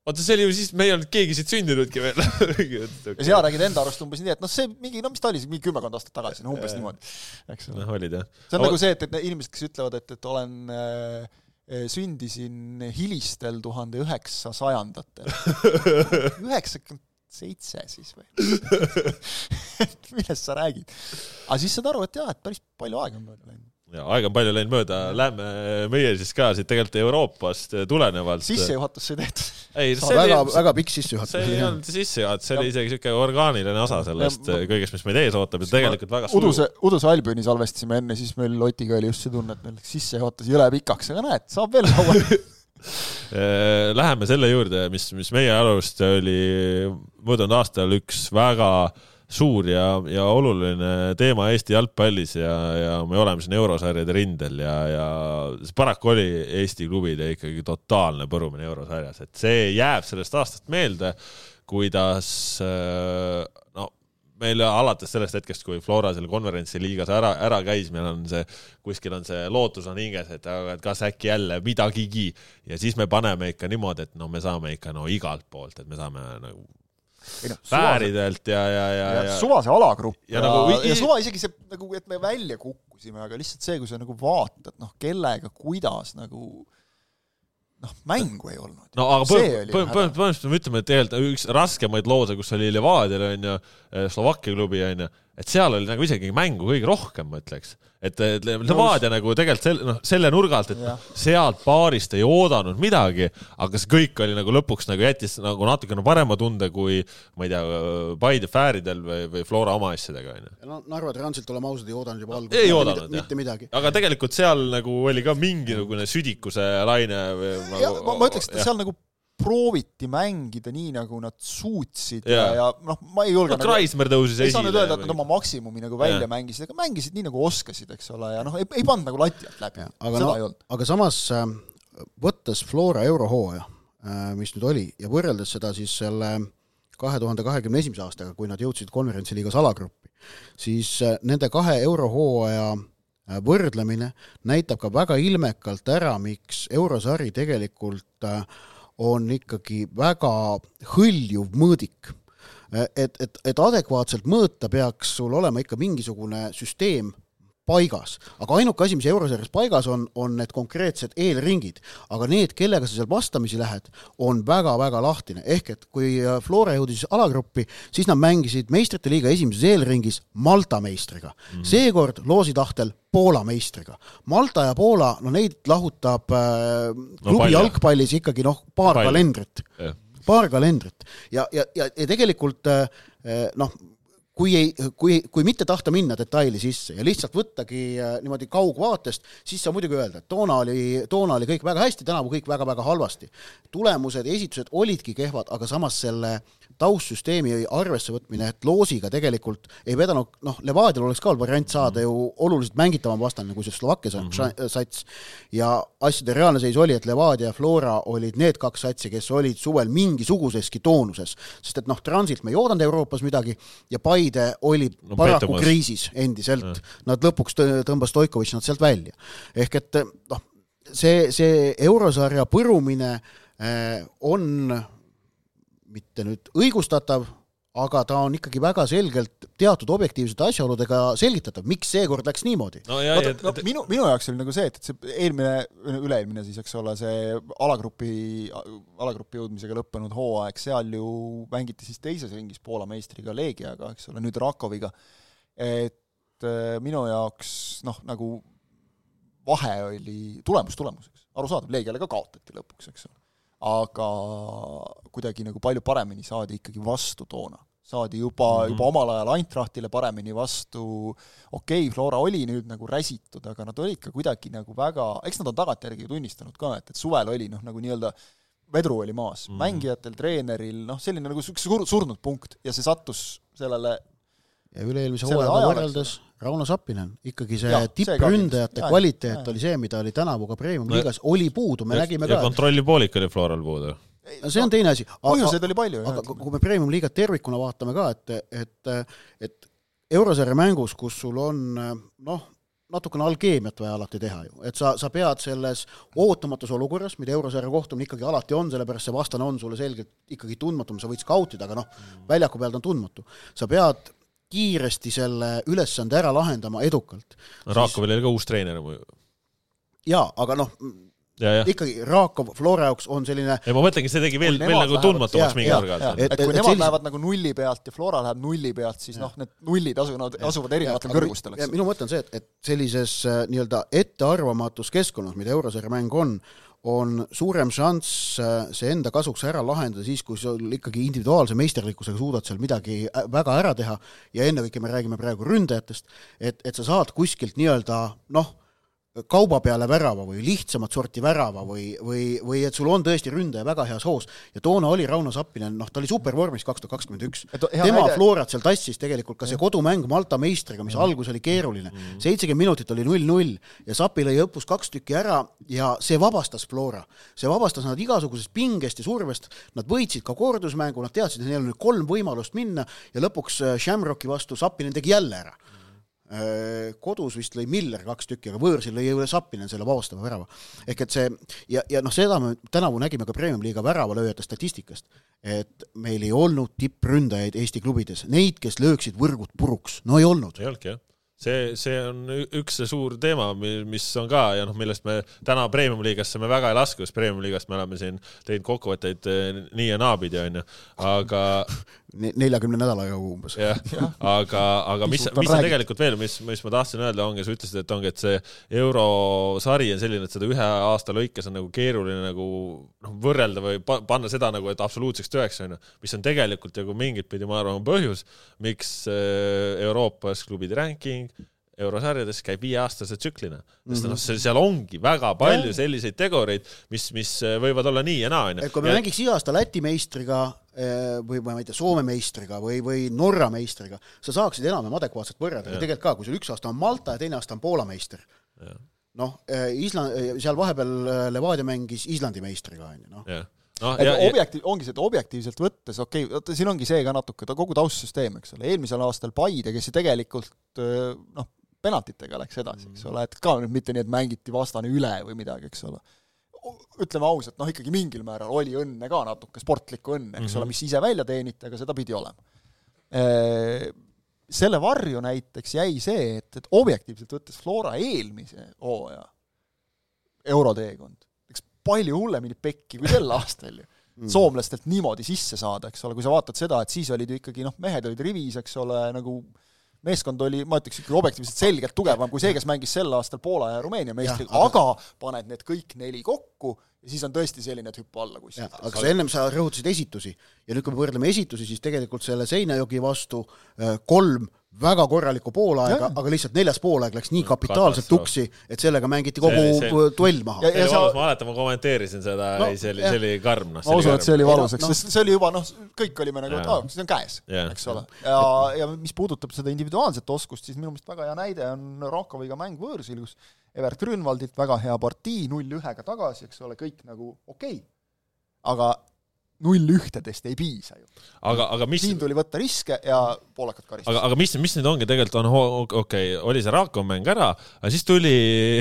oota, see oli ju siis, me ei olnud keegi siit sündinudki veel ja sina räägid enda arust umbes nii, et noh, see mingi, no mis ta oli, mingi kümmekond aastat tagasi, no umbes niimoodi, eks ole. noh, olid jah. see on Aga... nagu see, et, et need inimesed, kes ütlevad, et, et olen äh, sündisin hilistel tuhande üheksasajandatel. (laughs) üheksakümmend seitse siis või (laughs) et millest sa räägid? aga siis saad aru, et jaa, et päris palju aega on mööda läinud ja aega on palju läinud mööda, lähme meie siis ka siit tegelikult Euroopast tulenevalt. sissejuhatus sai tehtud. ei, see oli väga, väga pikk sissejuhatus. see ei olnud sissejuhatus, see oli isegi niisugune orgaaniline osa sellest ja, kõigest, mis meid ees ootab ja tegelikult väga Uduse, Uduse Albioni salvestasime enne, siis meil Otiga oli just see tunne, et meil läks sissejuhatus jõle pikaks, aga näed, saab veel kaua (laughs) äh, Läheme selle juurde, mis, mis meie arust oli möödunud aastal üks väga äh, suur ja, ja oluline teema Eesti jalgpallis ja, ja me oleme siin eurosarjade rindel ja, ja paraku oli Eesti klubide ikkagi totaalne põrumine eurosarjas, et see jääb sellest aastast meelde, kuidas no meil alates sellest hetkest, kui Flora selle konverentsi liigas ära, ära käis, meil on see, kuskil on see lootus on hinges, et aga et kas äkki jälle midagigi. Ja siis me paneme ikka niimoodi, et no me saame ikka no igalt poolt, et me saame nagu no, vääridelt ja, ja, ja, ja, ja suvase alagrupp ja, ja, nagu, ja suva isegi see nagu, et me välja kukkusime, aga lihtsalt see, kui sa nagu vaatad, noh, kellega, kuidas nagu noh, mängu ei olnud. no aga põhimõtteliselt me ütleme, et tegelikult üks raskemaid loose, kus oli Levadial onju, Slovakkia klubi onju, et seal oli nagu isegi mängu kõige rohkem, ma ütleks et, et Levadia nagu tegelikult selle, noh, selle nurga alt, et ja. sealt baarist ei oodanud midagi, aga see kõik oli nagu lõpuks nagu jättis nagu natukene parema tunde kui ma ei tea, Paide Fääridel või, või Flora oma asjadega onju. no Narva Transilt, oleme ausad, ei oodanud juba alguses. ei oodanud jah. mitte midagi. aga tegelikult seal nagu oli ka mingisugune südikuse laine või nagu, ja, ma, ma ütleks, et seal nagu prooviti mängida nii, nagu nad suutsid ja, ja, ja noh, ma ei julge no, nagu, Kreismer tõusis esile. ei saa nüüd öelda, et nad oma maksimumi nagu välja ja. mängisid, aga mängisid nii, nagu oskasid, eks ole, ja noh, ei, ei pannud nagu lati alt läbi. aga no, aga samas äh, võttes Flora eurohooaja, äh, mis nüüd oli, ja võrreldes seda siis selle kahe tuhande kahekümne esimese aastaga, kui nad jõudsid konverentsiliigas alagruppi, siis äh, nende kahe eurohooaja võrdlemine näitab ka väga ilmekalt ära, miks eurosari tegelikult äh, on ikkagi väga hõljuv mõõdik. et, et, et adekvaatselt mõõta peaks sul olema ikka mingisugune süsteem paigas, aga ainuke asi, mis eurosarjas paigas on, on need konkreetsed eelringid, aga need, kellega sa seal vastamisi lähed, on väga-väga lahtine, ehk et kui äh, Flora jõudis alagruppi, siis nad mängisid meistrite liiga esimeses eelringis Malta meistriga mm. -hmm. seekord loosi tahtel Poola meistriga. Malta ja Poola, no neid lahutab äh, klubi no, jalgpallis ikkagi noh, paar palju. kalendrit yeah., paar kalendrit ja, ja, ja, ja tegelikult äh, äh noh, kui ei, kui, kui mitte tahta minna detaili sisse ja lihtsalt võttagi äh, niimoodi kaugvaatest, siis saab muidugi öelda, et toona oli, toona oli kõik väga hästi, tänavu kõik väga-väga halvasti. tulemused ja esitused olidki kehvad, aga samas selle taustsüsteemi arvesse võtmine, et loosiga tegelikult ei vedanud, noh, Levadial oleks ka olnud variant saada ju oluliselt mängitavam vastane, kui see Slovakkia mm -hmm. sats. ja asjade reaalne seis oli, et Levadia ja Flora olid need kaks satsi, kes olid suvel mingisuguseski toonuses, sest et noh, Transilt me ei oodanud Euroopas midagi ja Paide oli no, paraku petumas. kriisis endiselt, nad lõpuks tõmbas Stoikovitš nad sealt välja. ehk et noh, see, see eurosarja põrumine on mitte nüüd õigustatav, aga ta on ikkagi väga selgelt teatud objektiivsete asjaoludega selgitatav, miks seekord läks niimoodi. no, ja, Vaata, no, minu, minu jaoks oli nagu see, et, et see eelmine, üle-eelmine siis, eks ole, see alagrupi, alagrupi jõudmisega lõppenud hooaeg, seal ju mängiti siis teises ringis Poola meistriga Leegiaga, eks ole, nüüd Rakoviga, et äh, minu jaoks noh, nagu vahe oli tulemus tulemuseks, arusaadav, Leegiale ka kaotati lõpuks, eks ole aga kuidagi nagu palju paremini saadi ikkagi vastu toona. saadi juba mm, -hmm. juba omal ajal Eintrachtile paremini vastu, okei okay,, Flora oli nüüd nagu räsitud, aga nad olid ka kuidagi nagu väga, eks nad on tagantjärgi tunnistanud ka, et, et suvel oli noh, nagu nii-öelda vedru oli maas mm, -hmm. mängijatel, treeneril, noh, selline nagu sur-, surnud punkt ja see sattus sellele ja üle-eelmise hooajaga võrreldes Rauno Sappinen, ikkagi see tippründajate kvaliteet ja. oli see, mida oli tänavu ka Premium-liigas no,, oli puudu, me ja, nägime ja ka kontrolli poolik oli Floral puudu. no see on teine asi. põhjuseid oli palju. aga kui me Premium-liigat tervikuna vaatame ka, et, et, et eurosarja mängus, kus sul on noh, natukene alkeemiat vaja alati teha ju, et sa, sa pead selles ootamatus olukorras, mida eurosarja kohtumine ikkagi alati on, sellepärast see vastane on sulle selgelt ikkagi tundmatu, sa võid skautida, aga noh, väljaku peal ta on tundmatu. sa pead kiiresti selle ülesande ära lahendama edukalt. Raakovil oli ka uus treener muidu. jaa, aga noh, ikkagi Raakov Flora jaoks on selline ja ma mõtlengi, see tegi veel, veel nagu tundmatumaks mingi nurga alt. et, et kui et nemad sellise... lähevad nagu nulli pealt ja Flora läheb nulli pealt, siis noh, need nullid asuvad, asuvad erinevatel kõrgustel, eks. minu mõte on see, et, et sellises äh, nii-öelda ettearvamatus keskkonnas, mida eurosarja mäng on, on suurem šanss äh, see enda kasuks ära lahendada siis, kui sul ikkagi individuaalse meisterlikkusega suudad seal midagi äh, väga ära teha. Ja ennekõike me räägime praegu ründajatest, et, et sa saad kuskilt nii-öelda noh, kauba peale värava või lihtsamat sorti värava või, või, või et sul on tõesti ründaja väga heas hoos ja toona oli Rauno Sappinen, noh, ta oli supervormis kaks tuhat kakskümmend üks. tema näide... Florat seal tassis tegelikult ka see kodumäng Malta meistriga, mis algus oli keeruline. Mm. seitsekümmend minutit oli null-null ja Sapi lõi õppus kaks tükki ära ja see vabastas Flora. see vabastas nad igasugusest pingest ja survest, nad võitsid ka kordusmängu, nad teadsid, et neil on nüüd kolm võimalust minna ja lõpuks äh, Shamrocki vastu Sappinen tegi jälle ära kodus vist lõi Miller kaks tükki, aga võõrsil lõi üle Sappinen selle vabastava värava. ehk et see ja, ja noh, seda me tänavu nägime ka Premium-liiga väravalööjate statistikast, et meil ei olnud tippründajaid Eesti klubides, neid, kes lööksid võrgud puruks, no ei olnud. ei olnudki jah see, see on üks suur teema, mis on ka ja noh, millest me täna Premium-liigasse me väga ei lasku, sest Premium-liigast me oleme siin teinud kokkuvõtteid eh, nii ja naapidi, onju, aga (laughs) neljakümne nädalaga umbes. jah, aga, aga mis, mis on tegelikult veel, mis, mis ma tahtsin öelda, ongi, sa ütlesid, et ongi, et see eurosari on selline, et seda ühe aasta lõikes on nagu keeruline nagu noh, võrrelda või panna seda nagu, et absoluutseks tõeks, onju, mis on tegelikult nagu mingit pidi, ma arvan, põhjus, miks eh, Euroopas klubide ranking eurosarjades käib viieaastase tsüklina, sest noh, seal ongi väga palju selliseid tegureid, mis, mis võivad olla nii ja naa, onju. et kui me ja... mängiks iga aasta Läti meistriga eh, või ma ei tea, Soome meistriga või, või Norra meistriga, sa saaksid enam-vähem adekvaatselt võrrelda, aga tegelikult ka, kui sul üks aasta on Malta ja teine aasta on Poola meister, noh, eh, Island, seal vahepeal Levadia mängis Islandi meistriga, onju, noh. No, et ja, objektiiv, ongi see, et objektiivselt võttes, okei okay,, vaata siin ongi see ka natuke, ta kogu taustsüsteem, eks ole, eelmisel aastal Paide, kes ju tegelikult noh, penaltitega läks edasi, eks ole, et ka nüüd mitte nii, et mängiti vastane üle või midagi, eks ole. ütleme ausalt, noh ikkagi mingil määral oli õnne ka natuke, sportlikku õnne, eks mm -hmm. ole, mis ise välja teeniti, aga seda pidi olema. Selle varju näiteks jäi see, et, et objektiivselt võttes Flora eelmise hooaja euroteekond läks palju hullemini pekki kui sel aastal ju (laughs) mm. soomlastelt niimoodi sisse saada, eks ole, kui sa vaatad seda, et siis olid ju ikkagi noh, mehed olid rivis, eks ole, nagu meeskond oli, ma ütleks ikkagi objektiivselt selgelt tugevam kui see, kes mängis sel aastal Poola ja Rumeenia meistriga, aga paned need kõik neli kokku ja siis on tõesti selline, et hüppa alla kuskilt. aga sa ennem sa rõhutasid esitusi ja nüüd, kui me võrdleme esitusi, siis tegelikult selle Seinajoki vastu äh, kolm väga korralikku poolaega, aga lihtsalt neljas poolaeg läks nii kapitaalselt tuksi, et sellega mängiti kogu see, see, duell maha. ja, ja sa... ma mäletan, ma kommenteerisin seda no,, see oli, see oli karm, noh. ma usun, et see oli valus, eks no., sest see oli juba noh, kõik olime nagu, et aa, see on käes, eks ole. ja, ja mis puudutab seda individuaalset oskust, siis minu meelest väga hea näide on Rakoviga mäng võõrsil, kus Evert Grünwaldilt väga hea partii, null ühega tagasi, eks ole, kõik nagu okei okay.. aga null ühtedest ei piisa ju. aga, aga mis siin tuli võtta riske ja poolakad karistasid. aga, aga mis, mis nüüd ongi tegelikult on, okei okay,, oli see Rakon mäng ära, aga siis tuli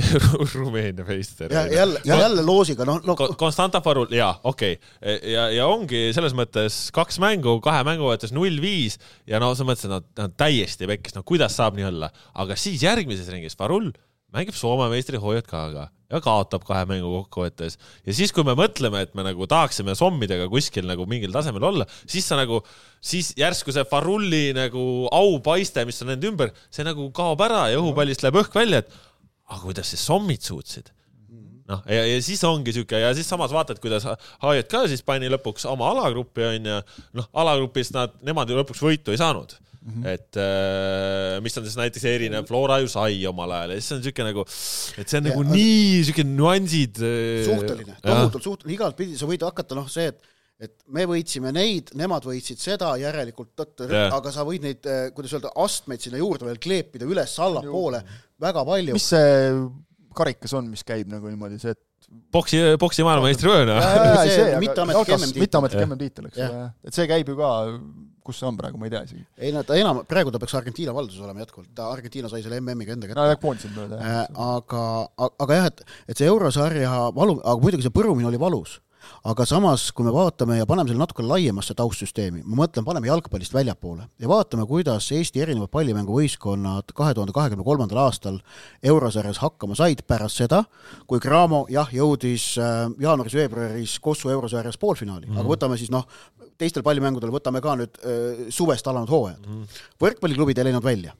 (laughs) Rumeenia meister. ja jälle, ja jälle loosiga, noh no. Konstantaporul, jaa, okei okay.. ja, ja ongi selles mõttes kaks mängu, kahe mängu võttes null viis ja no mõttes, et nad, nad täiesti pekkis, no kuidas saab nii olla, aga siis järgmises ringis Farul mängib Soome meistri HJK-ga ja kaotab kahe mängu kokkuvõttes. ja siis, kui me mõtleme, et me nagu tahaksime sommidega kuskil nagu mingil tasemel olla, siis sa nagu, siis järsku see Farulli nagu aupaiste, mis on nende ümber, see nagu kaob ära ja õhupallist läheb õhk välja, et aga kuidas siis sommid suutsid? noh, ja, ja siis ongi siuke ja siis samas vaatad, kuidas HJK siis pani lõpuks oma alagruppi onju, noh, alagrupis nad, nemad ju lõpuks võitu ei saanud Mm -hmm. et äh, mis on siis näiteks erinev Flora ju sai omal ajal ja siis on siuke nagu, et see on ja, nagu nii siuke nüansid. Äh, suhteline, tohutult suhteline, igatpidi sa võid hakata noh, see, et et me võitsime neid, nemad võitsid seda, järelikult tõtt, aga sa võid neid, äh, kuidas öelda, astmeid sinna juurde veel kleepida üles-allapoole väga palju. mis see karikas on, mis käib nagu niimoodi, see, et boksi, boksi maailmameistri vööna. mitteametlik MM-tiitel, eks ole, et see käib ju ka kus see on praegu, ma ei tea isegi. ei no ta enam, praegu ta peaks Argentiina valduses olema jätkuvalt, ta, Argentiina sai selle MM-iga enda kätte. no jah, koondisid mööda, jah. Äh, aga, aga jah, et, et see eurosarja valu, aga muidugi see põrumine oli valus aga samas, kui me vaatame ja paneme selle natuke laiemasse taustsüsteemi, ma mõtlen, paneme jalgpallist väljapoole ja vaatame, kuidas Eesti erinevad pallimänguvõistkonnad kahe tuhande kahekümne kolmandal aastal eurosarjas hakkama said pärast seda, kui Cramo jah, jõudis äh, jaanuaris-veebruaris Kossu eurosarjas poolfinaali mm, -hmm. aga mhm. võtame siis noh, teistel pallimängudel võtame ka nüüd äh, suvest alanud hooajad mm. -hmm. võrkpalliklubid ei läinud välja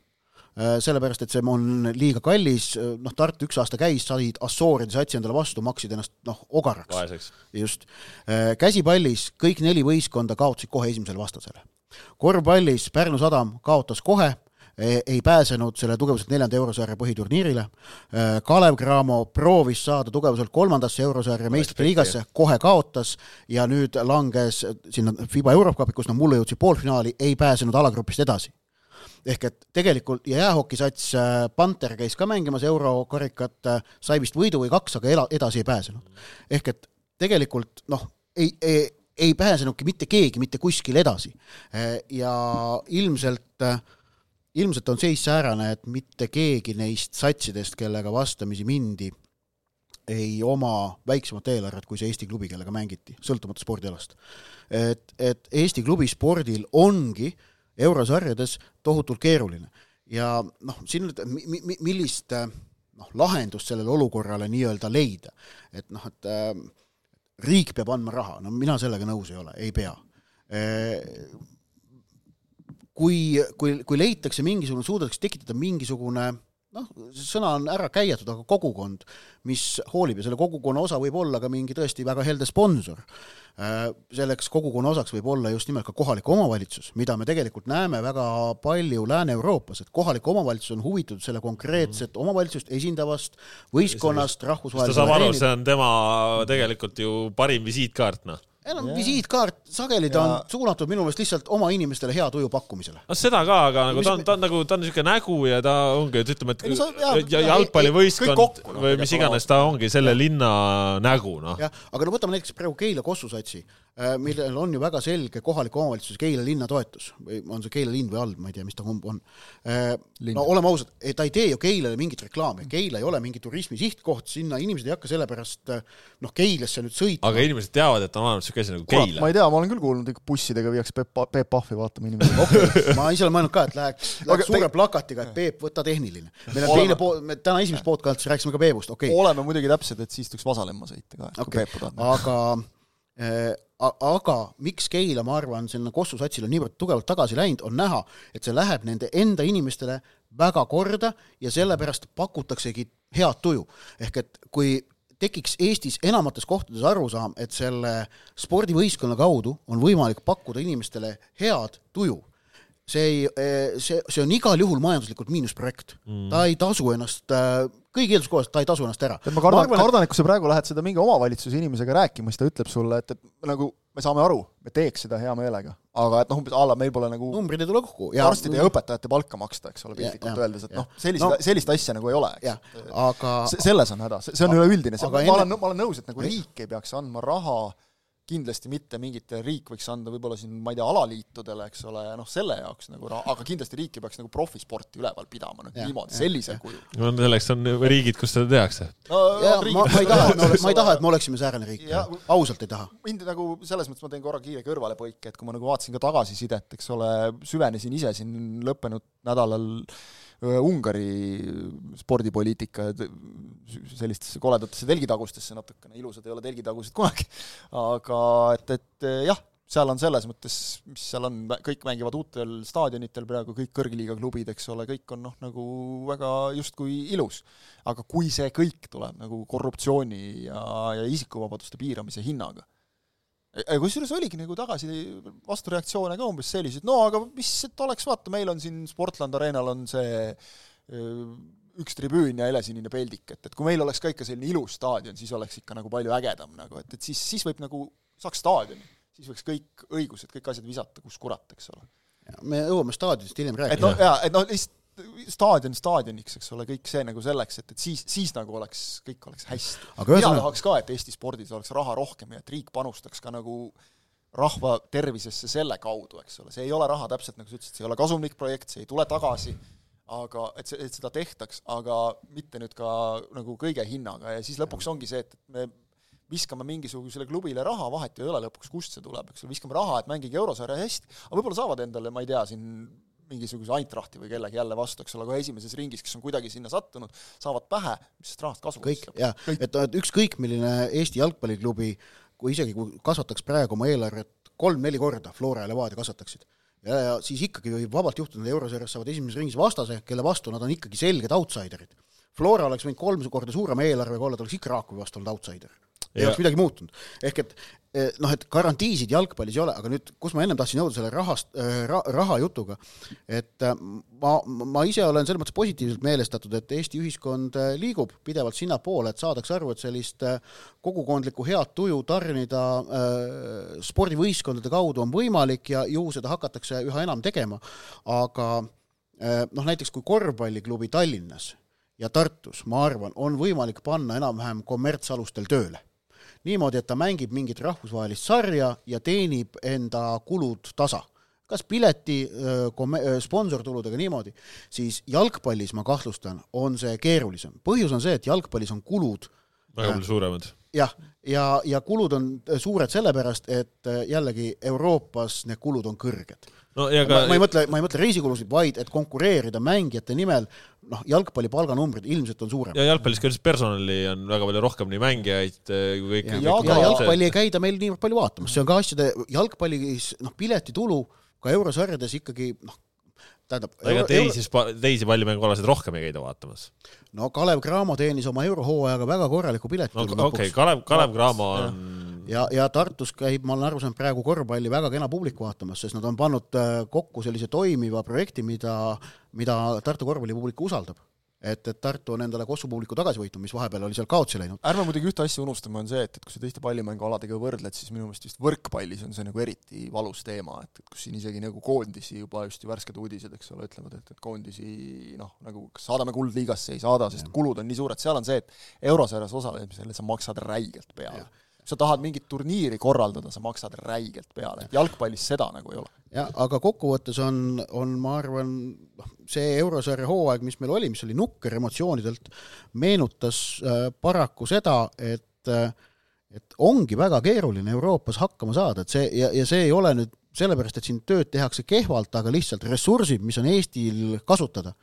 sellepärast et see on liiga kallis, äh, noh, Tartu üks aasta käis, said Assooride satsi endale vastu, maksid ennast noh, ogaraks. just. Äh, käsipallis kõik neli võistkonda kaotasid kohe esimesele vastasele. korvpallis Pärnu Sadam kaotas kohe, e, ei pääsenud selle tugevuselt neljanda eurosarja põhiturniirile. Kalev Cramo proovis saada tugevuselt kolmandasse eurosarja meistrite liigasse, kohe kaotas ja nüüd langes sinna FIBA Eurocupi, kus nad mulle jõudsid poolfinaali, ei pääsenud alagrupist edasi ehk et tegelikult ja jäähokisats äh, Panther käis ka mängimas eurokarikat, äh, sai vist võidu või kaks, aga ela-, edasi ei pääsenud. ehk et tegelikult noh, ei, ei, ei pääsenudki mitte keegi mitte kuskile edasi. Äh, ja ilmselt, ilmselt on seis säärane, et mitte keegi neist satsidest, kellega vastamisi mindi, ei oma väiksemat eelarvet kui see Eesti klubi, kellega mängiti, sõltumata spordialast. et, et Eesti klubi spordil ongi äh, eurosarjades tohutult keeruline. ja noh, siin nüüd mi-, mi-, millist noh, lahendust sellele olukorrale nii-öelda leida, et noh, et äh, riik peab andma raha, no mina sellega nõus ei ole, ei pea e,. kui, kui, kui leitakse mingisugune, suudetakse tekitada mingisugune noh, sõna on ära käiatud, aga kogukond, mis hoolib ja selle kogukonna osa võib olla ka mingi tõesti väga helde sponsor. Äh, selleks kogukonna osaks võib olla just nimelt ka kohalik omavalitsus, mida me tegelikult näeme väga palju Lääne-Euroopas, et kohalik omavalitsus on huvitatud selle konkreetset mm. omavalitsust esindavast võistkonnast rahvusvahelisel ta saab aru, see on tema tegelikult ju parim visiitkaart, noh enam yeah. visiitkaart, sageli ta ja. on suunatud minu meelest lihtsalt oma inimestele hea tuju pakkumisele. no seda ka, aga nagu ta on, ta on nagu, ta on niisugune nägu ja ta ongi, et ütleme, et ei, no, ja, ja, jalgpallivõistkond no, või mis iganes, ta ongi selle linna nägu, noh. jah, aga no võtame näiteks praegu Keila Kossu satsi Äh, millel on ju väga selge kohaliku omavalitsuse Keila linna toetus või on see Keila linn või all, ma ei tea, mis ta kumb on. Äh, no oleme ausad, ta ei tee ju Keilale mingit reklaami, Keila ei ole mingi turismi sihtkoht, sinna inimesed ei hakka sellepärast noh, Keilasse nüüd sõitma. aga inimesed teavad, et on olemas niisugune asi nagu Keila. ma ei tea, ma olen küll kuulnud, et bussidega viiakse Peep, Peep Pahvi vaatama inimesi (laughs) okay. ma ise olen mõelnud ka, et läheks, (laughs) läheks suure te... plakatiga, et Peep, võta tehniline. meil on teine pool, me täna esimeses podcastis rääkisime ka Peepust, okei okay.. oleme muidugi täpsed, et siis tuleks Vasalemma sõita ka, okay. kui Peepu tahab. aga äh, aga miks Keila, ma arvan, sinna Kossu satsile niivõrd tugevalt tagasi läinud, on näha, et see läheb nende enda inimestele väga korda ja sellepärast pakutaksegi head tuju. ehk et kui tekiks Eestis enamates kohtades arusaam, et selle spordivõistkonna kaudu on võimalik pakkuda inimestele head tuju, see ei, see, see on igal juhul majanduslikult miinusprojekt mm.. ta ei tasu ennast äh, kõigi eelduste kohaselt ta ei tasu ennast ära. ma kardan, kardan, et kui sa praegu lähed seda mingi omavalitsuse inimesega rääkima, siis ta ütleb sulle, et, et nagu me saame aru, me teeks seda hea meelega, aga et noh, umbes a la meil pole nagu numbrid ei tule kokku. arstide ja õpetajate palka maksta, eks ole, piltlikult öeldes, et noh, sellist no,, sellist asja nagu ei ole, eks. aga selles on häda, see on üleüldine, ma olen, ma olen nõus, et nagu riik ei peaks andma raha kindlasti mitte mingite, riik võiks anda võib-olla siin, ma ei tea, alaliitudele, eks ole, noh, selle jaoks nagu raha, aga kindlasti riik ei peaks nagu profisporti üleval pidama nüüd niimoodi, sellisel kujul. no selleks on riigid, kus seda tehakse no,. Ma, ma ei taha, ma ei taha, et me oleksime säärane riik, ausalt ei taha. mind nagu selles mõttes ma teen korra kiire kõrvalepõike, et kui ma nagu vaatasin ka tagasisidet, eks ole, süvenesin ise siin lõppenud nädalal Ungari spordipoliitika sellistesse koledatesse telgitagustesse natukene, ilusad ei ole telgitagused kunagi, aga et, et jah, seal on selles mõttes, mis seal on, kõik mängivad uutel staadionitel praegu, kõik kõrgliiga klubid, eks ole, kõik on noh, nagu väga justkui ilus. aga kui see kõik tuleb nagu korruptsiooni ja, ja isikuvabaduste piiramise hinnaga kusjuures oligi nagu tagasi vastureaktsioone ka umbes selliseid, no aga mis, et oleks, vaata, meil on siin Sportland Arenal on see üks tribüün ja helesinine peldik, et, et kui meil oleks ka ikka selline ilus staadion, siis oleks ikka nagu palju ägedam nagu, et, et siis, siis võib nagu, saaks staadioni, siis võiks kõik õigused, kõik asjad visata, kus kurat, eks ole. me jõuame staadionist hiljem rääkida. et noh, jaa, et noh, lihtsalt staadion staadioniks, eks ole, kõik see nagu selleks, et, et siis, siis nagu oleks, kõik oleks hästi. mina ühesõnaga... tahaks ka, et Eesti spordis oleks raha rohkem ja et riik panustaks ka nagu rahva tervisesse selle kaudu, eks ole, see ei ole raha täpselt nagu sa ütlesid, see ei ole kasumlik projekt, see ei tule tagasi, aga et see, et seda tehtaks, aga mitte nüüd ka nagu kõige hinnaga. Ja siis lõpuks ongi see, et, et me viskame mingisugusele klubile raha, vahet ei ole lõpuks, kust see tuleb, eks ole, viskame raha, et mängige eurosarja hästi, aga võib-olla saavad endale, ma ei tea, siin mingisuguse Eintrachti või kellegi jälle vastu, eks ole, kohe esimeses ringis, kes on kuidagi sinna sattunud, saavad pähe, mis sellest rahast kasu kõik, jah, et, et ükskõik, milline Eesti jalgpalliklubi, kui isegi, kui kasvataks praegu oma eelarvet kolm-neli korda, Flora ja Levadia kasvataksid, ja, ja siis ikkagi võib vabalt juhtuda, et eurosarjas saavad esimeses ringis vastase, kelle vastu nad on ikkagi selged outsiderid. Flora oleks võinud kolm korda suurema eelarvega olla, ta oleks ikka Raakovi vastu olnud outsider ei oleks midagi muutunud. ehk et eh, noh, et garantiisid jalgpallis ei ole, aga nüüd, kus ma ennem tahtsin jõuda selle rahast äh, ra,, raha jutuga, et äh, ma, ma ise olen selles mõttes positiivselt meelestatud, et Eesti ühiskond liigub pidevalt sinnapoole, et saadakse aru, et sellist kogukondlikku head tuju tarnida äh, spordivõistkondade kaudu on võimalik ja ju seda hakatakse üha enam tegema, aga äh, noh, näiteks kui korvpalliklubi Tallinnas ja Tartus, ma arvan, on võimalik panna enam-vähem kommertsalustel tööle niimoodi, et ta mängib mingit rahvusvahelist sarja ja teenib enda kulud tasa kas pileti, sponsortuludega niimoodi, siis jalgpallis ma kahtlustan, on see keerulisem. põhjus on see, et jalgpallis on kulud väga palju suuremad. jah, ja, ja, ja kulud on suured sellepärast, et jällegi Euroopas need kulud on kõrged no ja ka ma, ma ei mõtle, ma ei mõtle reisikulusid, vaid et konkureerida mängijate nimel, noh, jalgpalli palganumbrid ilmselt on suuremad. ja jalgpallis ka personali on väga palju rohkem, nii mängijaid eh, kui kõik. ja, ja, ja jalgpalli ei käida meil niivõrd palju vaatamas, see on ka asjade, jalgpallis noh, piletitulu ka eurosarjades ikkagi noh, tähendab ega teisi euro..., teisi pallimängualasid rohkem ei käida vaatamas? no Kalev Cramo teenis oma eurohooajaga väga korraliku pileti no, okei okay,, Kalev, Kalev Cramo on ja, ja Tartus käib, ma olen aru saanud, praegu korvpalli väga kena publik vaatamas, sest nad on pannud äh, kokku sellise toimiva projekti, mida, mida Tartu korvpallipublik usaldab. Et, et Tartu on endale Kossu publiku tagasi võitnud, mis vahepeal oli seal kaotsi läinud. ärme muidugi ühte asja unustame, on see, et, et kui sa teiste pallimängualadega võrdled, siis minu meelest vist võrkpallis on see nagu eriti valus teema, et, et kus siin isegi nagu koondisi juba just ju värsked uudised, eks ole, ütlevad, et, et koondisi noh, nagu kas saadame kuldliigasse, ei saada, sest kulud on nii suured, seal on see, et eurosarjas osalemisele sa maksad räigelt peale sa tahad mingit turniiri korraldada, sa maksad räigelt peale, jalgpallis seda nagu ei ole. jah, aga kokkuvõttes on, on ma arvan, noh, see eurosarja hooaeg, mis meil oli, mis oli nukker emotsioonidelt, meenutas äh, paraku seda, et äh, et ongi väga keeruline Euroopas hakkama saada, et see ja, ja see ei ole nüüd sellepärast, et siin tööd tehakse kehvalt, aga lihtsalt ressursid, mis on Eestil kasutada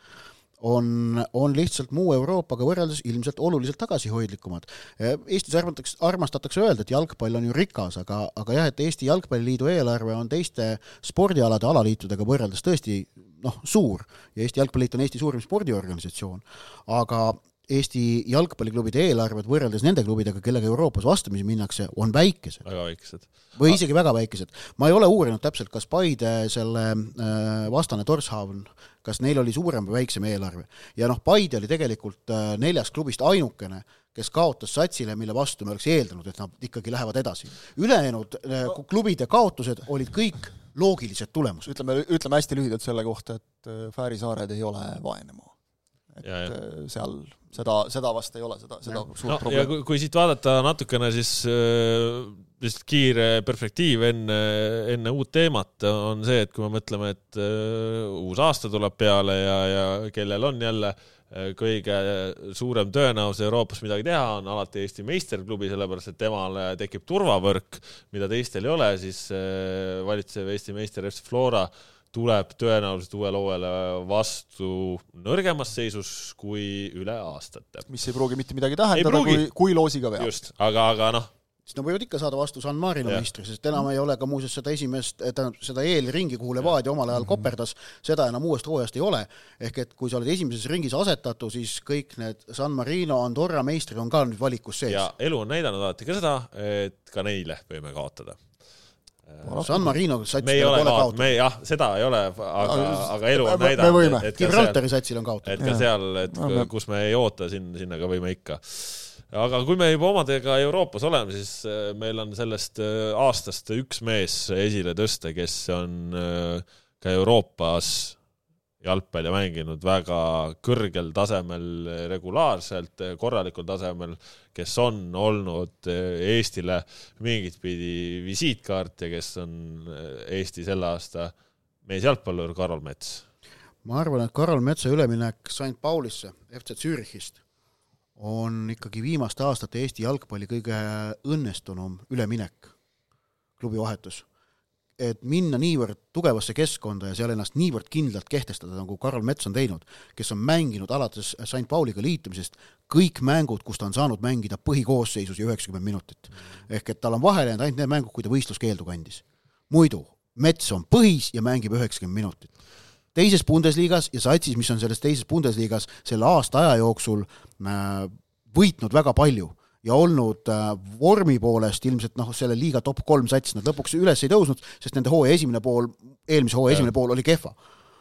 on, on lihtsalt muu Euroopaga võrreldes ilmselt oluliselt tagasihoidlikumad. Eestis arvatakse, armastatakse öelda, et jalgpall on ju rikas, aga, aga jah, et Eesti Jalgpalliliidu eelarve on teiste spordialade alaliitudega võrreldes tõesti noh, suur ja Eesti Jalgpalliliit on Eesti suurim spordiorganisatsioon, aga Eesti jalgpalliklubide eelarved võrreldes nende klubidega, kellega Euroopas vastamisi minnakse, on väikesed. väga väikesed. või isegi väga väikesed. ma ei ole uurinud täpselt, kas Paide selle äh, vastane Torshavn, kas neil oli suurem või väiksem eelarve. ja noh, Paide oli tegelikult äh, neljast klubist ainukene, kes kaotas satsile, mille vastu me oleks eeldanud, et nad ikkagi lähevad edasi. ülejäänud äh, no. klubide kaotused olid kõik loogilised tulemused. ütleme, ütleme hästi lühidalt selle kohta, et Fääri saared ei ole vaene maa et ja, ja. seal seda, seda vast ei ole, seda, seda ja. suurt no, probleemi. kui, kui siit vaadata natukene, siis äh, lihtsalt kiire perspektiiv enne, enne uut teemat on see, et kui me mõtleme, et äh, uus aasta tuleb peale ja, ja kellel on jälle äh, kõige suurem tõenäosus Euroopas midagi teha, on alati Eesti meisterklubi, sellepärast et temale tekib turvavõrk, mida teistel ei ole, siis äh, valitsev Eesti meister FC Flora tuleb tõenäoliselt uuele hooajale vastu nõrgemas seisus kui üle aastate. mis ei pruugi mitte midagi tähendada, kui, kui loosiga veab. just, aga, aga noh, siis nad võivad ikka saada vastu San Marino meistri, sest enam ei ole ka muuseas seda esimest, tähendab seda eelringi, kuhu Levadia omal ajal koperdas, seda enam uuest hooajast ei ole. ehk et kui sa oled esimeses ringis asetatu, siis kõik need San Marino, Andorra meistrid on ka nüüd valikus sees. ja elu on näidanud alati ka seda, et ka neile võime kaotada San Marino sats me ei ole kaotanud, me jah, seda ei ole, aga, aga elu on näidanud, Gibraltari satsil on kaotatud. et ka seal, et no, kus me ei oota, sinna, sinna ka võime ikka. Aga kui me juba omadega Euroopas oleme, siis äh, meil on sellest äh, aastast üks mees esile tõsta, kes on äh, ka Euroopas jalgpalli mänginud väga kõrgel tasemel, regulaarselt, korralikul tasemel, kes on olnud Eestile mingit pidi visiitkaart ja kes on Eesti selle aasta meesjalgpallur Karol Mets. ma arvan, et Karol Metsa üleminek St Paulisse, FC Zürichist on ikkagi viimaste aastate Eesti jalgpalli kõige õnnestunum üleminek, klubivahetus. Et minna niivõrd tugevasse keskkonda ja seal ennast niivõrd kindlalt kehtestada, nagu Karl Mets on teinud, kes on mänginud alates St Pauliga liitumisest kõik mängud, kus ta on saanud mängida põhikoosseisus ja üheksakümmend minutit. ehk et tal on vahele jäänud ainult need mängud, kui ta võistluskeeldu kandis. muidu Mets on põhis ja mängib üheksakümmend minutit teises Bundesligas ja satsis, mis on selles teises Bundesligas selle aasta aja jooksul äh, võitnud väga palju ja olnud äh, vormi poolest ilmselt noh, selle liiga top kolm sats, nad lõpuks üles ei tõusnud, sest nende hooaja esimene pool, eelmise hooaja esimene pool oli kehva.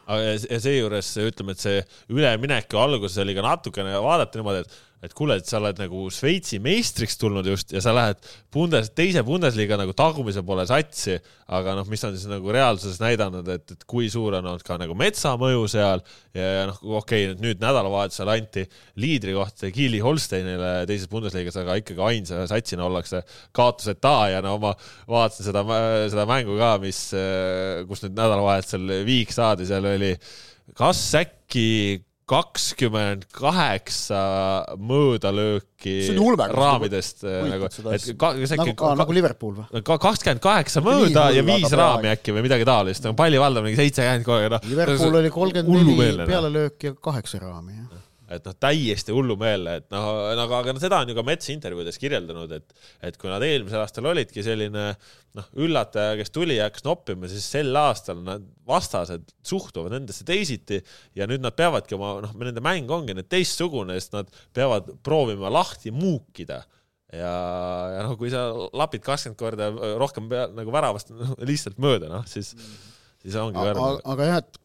Ja seejuures ütleme, et see ülemineku alguses oli ka natukene vaadata niimoodi, et et kuule, et sa oled nagu Šveitsi meistriks tulnud just ja sa lähed Bundes, teise Bundesliga nagu tagumise poole satsi, aga noh, mis on siis nagu reaalsuses näidanud, et, et kui suur on olnud ka nagu metsa mõju seal ja, ja noh, okei okay,, nüüd nädalavahetusel anti liidri koht Kiili Holsteinile teises Bundesligas, aga ikkagi ainsa satsina ollakse kaotuseta ja no ma vaatasin seda, seda mängu ka, mis, kus nüüd nädalavahetusel viik saadi, seal oli. Kas äkki kakskümmend kaheksa möödalööki raamidest nagu, et ka, nagu, ka, nagu Liverpool või? kakskümmend kaheksa mööda ja viis raami äkki või midagi taolist, nagu pallivaldav mingi seitsekümmend kogu aeg, noh. Liverpool oli kolmkümmend neli pealelööki ja kaheksa raami, jah et noh, täiesti hullumeelne, et noh, aga, aga seda on ju ka Mets intervjuudes kirjeldanud, et, et kui nad eelmisel aastal olidki selline noh, üllataja, kes tuli ja hakkas noppima, siis sel aastal nad vastased suhtuvad nendesse teisiti ja nüüd nad peavadki oma, noh, nende mäng ongi nüüd teistsugune, sest nad peavad proovima lahti muukida. Ja, ja noh, kui sa lapid kakskümmend korda rohkem pea, nagu väravast no, lihtsalt mööda, noh, siis, siis ongi aga, aga jah, et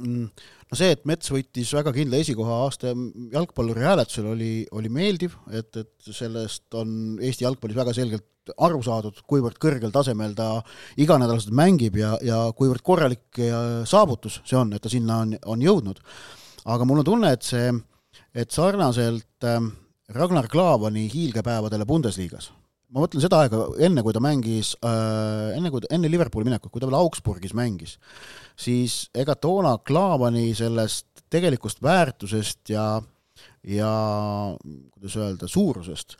mm, no see, et Mets võttis väga kindla esikoha aasta jalgpalluri hääletusel, oli, oli meeldiv, et, et sellest on Eesti jalgpallis väga selgelt aru saadud, kuivõrd kõrgel tasemel ta iganädalaselt mängib ja, ja kuivõrd korralik saavutus see on, et ta sinna on, on jõudnud. aga mul on tunne, et see, et sarnaselt ähm, Ragnar Klavani hiilgepäevadele Bundesligas ma mõtlen seda aega, enne kui ta mängis äh,, enne kui enne Liverpooli minekut, kui ta veel Augsburgis mängis, siis ega toona Klaavani sellest tegelikust väärtusest ja ja kuidas öelda, suurusest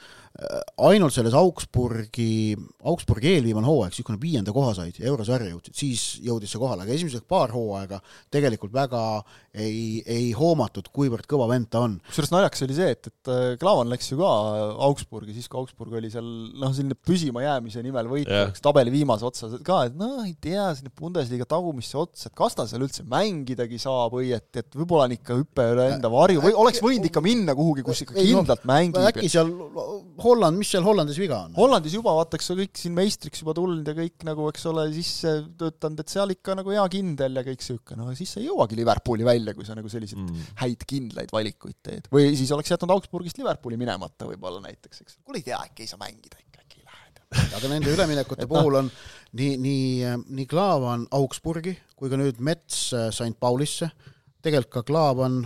ainult selles Augsburgi, Augsburgi eelviimane hooaeg, siis kui nad viienda koha said ja eurosarja jõudsid, siis jõudis see kohale, aga esimesed paar hooaega tegelikult väga ei, ei hoomatud, kuivõrd kõva vend ta on. kusjuures naljakas oli see, et, et äh, Klaavan läks ju ka Augsburgi, siis kui Augsburg oli seal noh, selline püsimajäämise nimel võitlejaks yeah. tabeli viimase otsa ka, et noh, ei tea, sinna Bundesliga tagumisse otsa, et kas ta seal üldse mängidagi saab või et, et võib-olla on ikka hüpe üle enda varju või oleks võinud ikka minna kuhugi, kus ikka kindlalt mängib. äkki seal Holland, mis seal Hollandis viga on? Hollandis juba vaata, eks kõik siin meistriks juba tulnud ja kõik nagu, eks ole, sisse töötanud, et seal ikka nagu hea kindel ja kõik sihuke, no siis sa ei jõuagi Liverpooli välja, kui sa nagu selliseid mm. häid kindlaid valikuid teed. või siis oleks jätnud Augsburgist Liverpooli minemata võib-olla näiteks, eks. kuule ei tea, äkki ei saa mängida ikka, äkki ei lähe. (laughs) aga nende üleminekute puhul on nii, nii, nii Klaavan Augsburgi kui ka nüüd Mets St Paulisse, tegelikult ka Klaavan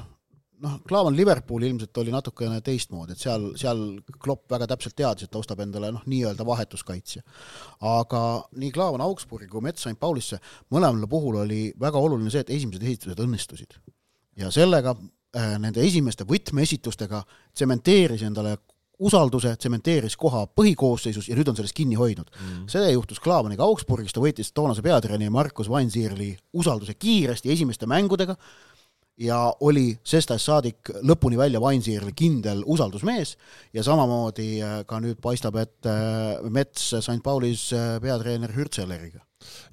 noh, Klaavan Liverpool ilmselt oli natukene teistmoodi, et seal, seal Klopp väga täpselt teadis, et ta ostab endale noh, nii-öelda vahetuskaitsja. aga nii Klaavan Augsburgi kui Mets St Paulisse, mõlemal puhul oli väga oluline see, et esimesed esitused õnnestusid. ja sellega äh, nende esimeste võtmeesitustega tsementeeris endale usalduse, tsementeeris koha põhikoosseisus ja nüüd on sellest kinni hoidnud mm.. see juhtus Klaavaniga Augsburgis, ta võitis toonase peatreeneri Markus Weinzierli usalduse kiiresti esimeste mängudega ja oli sest ajast saadik lõpuni välja Weinzierli kindel usaldusmees ja samamoodi äh, ka nüüd paistab, et äh, Mets St Paulis äh, peatreener Hürtselleriga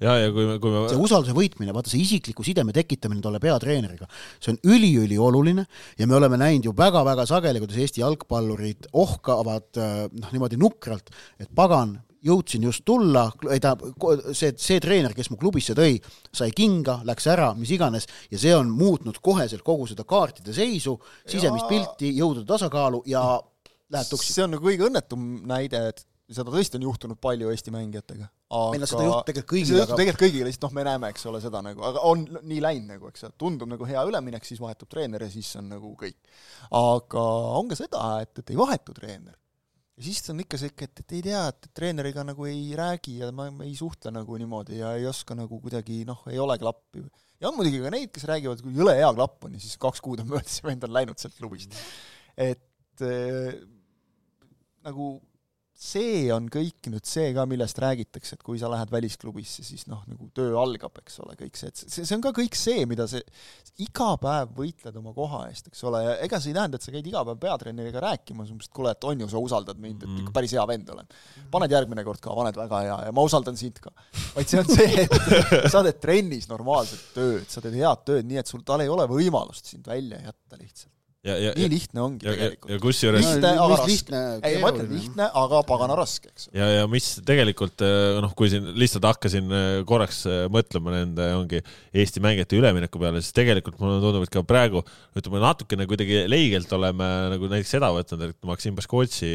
ja, ja kui me, kui me see usalduse võitmine, vaata see isikliku sideme tekitamine tolle peatreeneriga, see on üliülioluline ja me oleme näinud ju väga-väga sageli, kuidas Eesti jalgpallurid ohkavad noh, niimoodi nukralt, et pagan, jõudsin just tulla, ei tähendab, see, see treener, kes mu klubisse tõi, sai kinga, läks ära, mis iganes, ja see on muutnud koheselt kogu seda kaartide seisu, sisemist pilti, jõudude tasakaalu ja läheb tuksi. see on nagu kõige õnnetum näide, et seda tõesti on juhtunud palju Eesti mängijatega. meil on seda juhtunud tegelikult kõigile. aga tegelikult kõigile, lihtsalt noh, me näeme, eks ole, seda nagu, aga on nii läinud nagu, eks ju, tundub nagu hea üleminek, siis vahetub treener ja siis on nagu kõik. aga on ka seda, et, et ei vahetu treener. Ja siis on ikka sihuke, et, et ei tea, et treeneriga nagu ei räägi ja ma, ma ei suhtle nagu niimoodi ja ei oska nagu kuidagi noh, ei ole klappi. ja on muidugi ka neid, kes räägivad, kui jõle hea klapp on ja siis kaks kuud on möödas ja vend on läinud sealt klubist. et äh, nagu see on kõik nüüd see ka, millest räägitakse, et kui sa lähed välisklubisse, siis noh, nagu töö algab, eks ole, kõik see, et see, see on ka kõik see, mida see, iga päev võitled oma koha eest, eks ole, ja ega see ei tähenda, et sa käid iga päev peatreeneriga rääkimas, umbes, et kuule, et on ju, sa usaldad mind, et ikka päris hea vend olen. paned järgmine kord ka, paned väga hea ja ma usaldan sind ka. vaid see on see, et (laughs) sa teed trennis normaalset tööd, sa teed head tööd, nii et sul, tal ei ole võimalust sind välja jätta lihtsalt ja, ja, nii lihtne ongi ja, tegelikult. ja kusjuures lihtne, aga raske. ei, ma ütlen lihtne, aga pagana raske, eks. ja, ja mis tegelikult noh, kui siin lihtsalt hakkasin äh, korraks äh, mõtlema nende ongi Eesti mängijate ülemineku peale, siis tegelikult mulle tundub, et ka praegu ütleme natukene kuidagi leigelt oleme nagu näiteks seda võtnud, et Maksim Baskotsi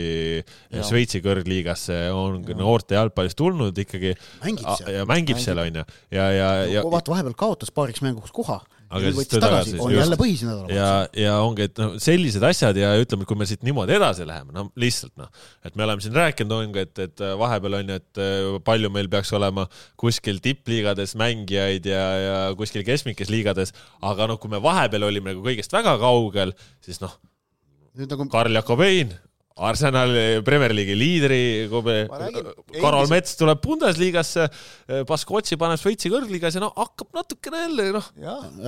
Šveitsi kõrgliigasse on ja. noorte jalgpallist tulnud ikkagi. mängib seal. ja mängib, mängib. seal onju ja, ja, ja. vaata, vahepeal kaotas paariks mänguks koha aga siis tõi tagasi. on just. jälle põhisnädalavahetus. ja, ja ongi, et noh, sellised asjad ja ütleme, kui me siit niimoodi edasi läheme, no lihtsalt noh, et me oleme siin rääkinud, ongi, et, et vahepeal on ju, et äh, palju meil peaks olema kuskil tippliigades mängijaid ja, ja kuskil keskmikes liigades, aga noh, kui me vahepeal olime nagu kõigest väga kaugel, siis noh, nagu... Karl Jakobein Arsenali Premier League'i liidri, Karol Mets tuleb Bundesligasse, Baskotsi paneb Šveitsi kõrgliigas ja no hakkab natukene jälle noh.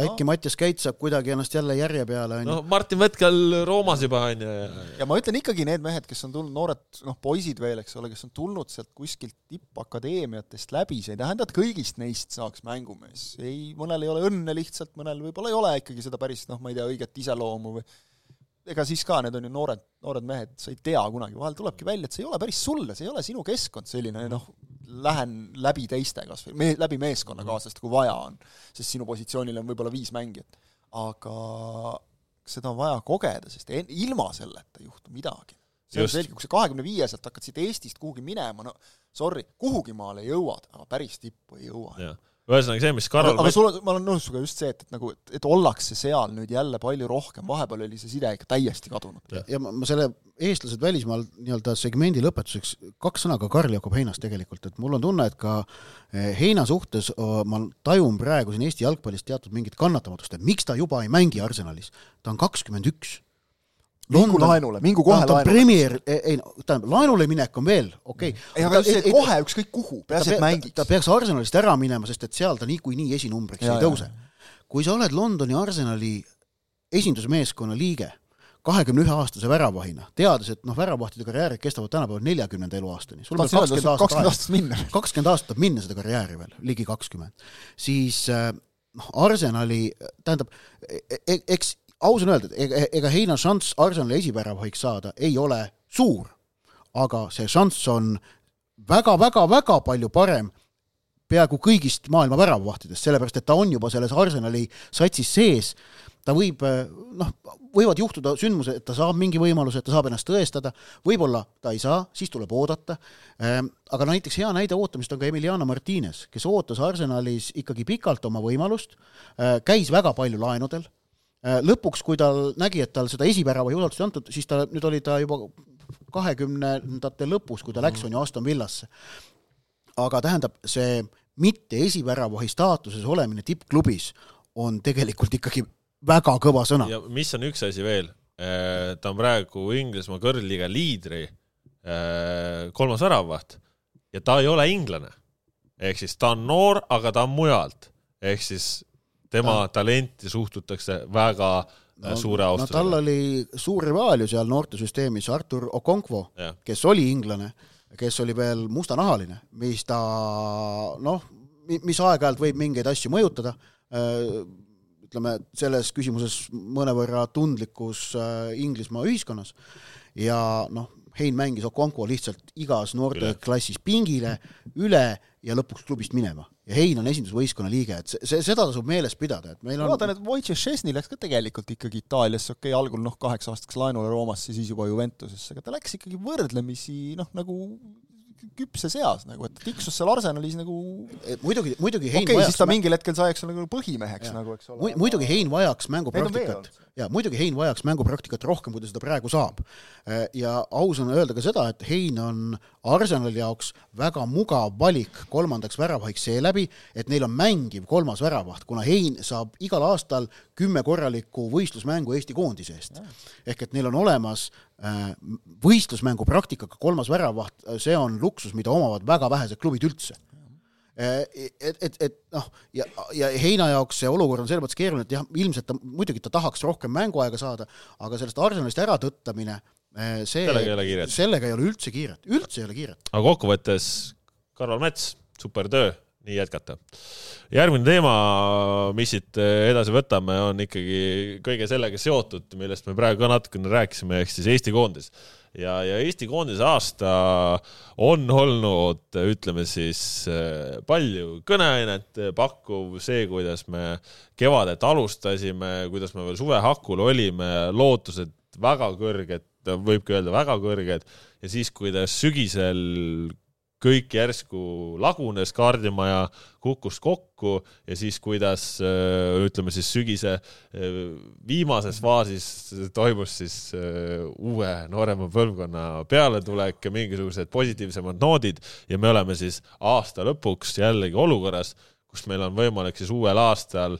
äkki no. Mattias Käit saab kuidagi ennast jälle järje peale onju. no Martin Vetkal Roomas juba onju. ja ma ütlen ikkagi need mehed, kes on tulnud, noored noh, poisid veel, eks ole, kes on tulnud sealt kuskilt tippakadeemiatest läbi, see ei tähenda, et kõigist neist saaks mängumees. ei, mõnel ei ole õnne lihtsalt, mõnel võib-olla ei ole ikkagi seda päris noh, ma ei tea, õiget iseloomu või ega siis ka need on ju noored, noored mehed, sa ei tea kunagi, vahel tulebki välja, et see ei ole päris sulle, see ei ole sinu keskkond selline, noh, lähen läbi teiste kas või me, läbi meeskonnakaaslaste, kui vaja on. sest sinu positsioonil on võib-olla viis mängijat. aga seda on vaja kogeda, sest en-, ilma selleta ei juhtu midagi. see on selge, kui sa kahekümne viieselt hakkad siit Eestist kuhugi minema, no sorry, kuhugi maale jõuad, aga päris tippu ei jõua ühesõnaga see, mis Karol aga, aga sul on, ma olen nõus sinuga just see, et, et nagu, et, et ollakse seal nüüd jälle palju rohkem, vahepeal oli see side ikka täiesti kadunud. ja ma, ma selle eestlased välismaal nii-öelda segmendi lõpetuseks kaks sõna ka Karl-Jakob Heinast tegelikult, et mul on tunne, et ka eh, Heina suhtes ma tajun praegu siin Eesti jalgpallis teatud mingit kannatamatust, et miks ta juba ei mängi Arsenalis. ta on kakskümmend üks mingu laenule, mingu kohe ta laenule. Premier, ei no tähendab, laenule minek on veel okei okay.. ei, aga see, kohe ükskõik kuhu, peaasi, et mängiks. ta peaks Arsenalist ära minema, sest et seal ta niikuinii esinumbriks ei tõuse. kui sa oled Londoni Arsenali esindusmeeskonna liige kahekümne ühe aastase väravahina, teades, et noh, väravahtide karjäärid kestavad tänapäeval neljakümnenda eluaastani. sul on kakskümmend aastat, minna. kakskümmend aastat saab minna seda karjääri veel, ligi kakskümmend. siis äh, noh, Arsenali, tähendab, e-, e-, eks aus on öelda, et ega, ega Heina šanss Arsenali esiväravahiks saada ei ole suur, aga see šanss on väga-väga-väga palju parem peaaegu kõigist maailma väravavahtidest, sellepärast et ta on juba selles Arsenali satsis sees, ta võib, noh, võivad juhtuda sündmused, et ta saab mingi võimaluse, et ta saab ennast tõestada, võib-olla ta ei saa, siis tuleb oodata, ehm, aga näiteks hea näide ootamisest on ka Emiliano Martinez, kes ootas Arsenalis ikkagi pikalt oma võimalust, käis väga palju laenudel lõpuks, kui ta nägi, et tal seda esivärava juhatust ei antud, siis ta, nüüd oli ta juba kahekümnendate lõpus, kui ta läks, on ju, Aston Villasse. aga tähendab, see mitte esiväravahi staatuses olemine tippklubis on tegelikult ikkagi väga kõva sõna. ja mis on üks asi veel, äh, ta on praegu Inglismaa kõrgliiga liidri äh, kolmas väravavaht ja ta ei ole inglane. ehk siis ta on noor, aga ta on mujalt. ehk siis tema ta... talenti suhtutakse väga äh, no, suure austusega no,. tal oli suur rivaal ju seal noortesüsteemis, Artur Okonkwo, kes oli inglane, kes oli veel mustanahaline, mis ta noh, mis aeg-ajalt võib mingeid asju mõjutada, ütleme, selles küsimuses mõnevõrra tundlikus Inglismaa ühiskonnas. Ja noh, Hein mängis Okonkwo lihtsalt igas noorteklassis pingile üle ja lõpuks klubist minema ja Hein on esindusvõistkonna liige, et see, see, seda tasub meeles pidada, et meil on vaatan, et Wojciech Šesni läks ka tegelikult ikkagi Itaaliasse, okei okay,, algul noh, kaheks aastaks laenule Roomasse, siis juba Juventusesse, aga ta läks ikkagi võrdlemisi noh, nagu küpses eas nagu, et tiksus seal Arsenalis nagu muidugi, muidugi Hein okei okay,, siis ta mingil hetkel sai, eks ole, nagu põhimeheks ja. nagu, eks ole. muidugi Hein vajaks mängupraktikat ja muidugi Hein vajaks mängupraktikat rohkem, kui ta seda praegu saab. Äh, ja aus on öelda ka seda, et Hein on Arsenali jaoks väga mugav valik kolmandaks väravahiks seeläbi, et neil on mängiv kolmas väravaht, kuna Hein saab igal aastal kümme korralikku võistlusmängu Eesti koondise eest. ehk et neil on olemas äh, võistlusmängu praktikaga kolmas väravaht, see on luksus, mida omavad väga vähesed klubid üldse Äh, et, et, et noh, ja, ja Heina jaoks see olukord on selles mõttes keeruline, et jah, ilmselt ta, muidugi ta tahaks rohkem mänguaega saada, aga sellest Arsenalist äratõttamine, äh, see, sellega ei ole kiiret, sellega ei ole üldse kiiret, üldse ei ole kiiret. aga kokkuvõttes Karol Mets, super töö, nii jätkata. järgmine teema, mis siit edasi võtame, on ikkagi kõige sellega seotud, millest me praegu ka natukene rääkisime, ehk siis Eesti koondis ja, ja Eesti koondise aasta on olnud, ütleme siis palju kõneainet pakkuv, see, kuidas me kevadet alustasime, kuidas me veel suve hakul olime, lootused väga kõrged, võibki öelda väga kõrged. Ja siis, kuidas sügisel kõik järsku lagunes, kaardimaja kukkus kokku ja siis, kuidas äh, ütleme siis sügise äh, viimases faasis toimus siis äh, uue noorema põlvkonna pealetulek ja mingisugused positiivsemad noodid ja me oleme siis aasta lõpuks jällegi olukorras, kus meil on võimalik siis uuel aastal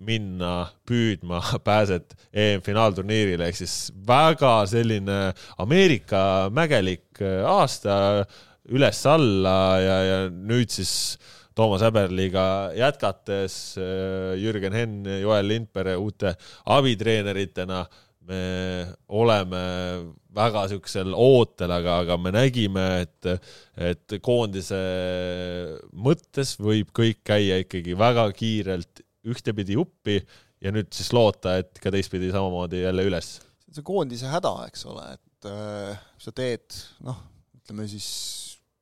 minna püüdma (laughs) pääset EM-finaalturniirile. Ehk siis väga selline Ameerika mägelik aasta üles-alla ja, ja nüüd siis Toomas Häberliga jätkates äh, Jürgen Henn, Joel Lindberg uute abitreeneritena me oleme väga niisugusel ootel, aga, aga me nägime, et, et koondise mõttes võib kõik käia ikkagi väga kiirelt ühtepidi uppi ja nüüd siis loota, et ka teistpidi samamoodi jälle üles. see on see koondise häda, eks ole, et äh, sa teed noh, ütleme siis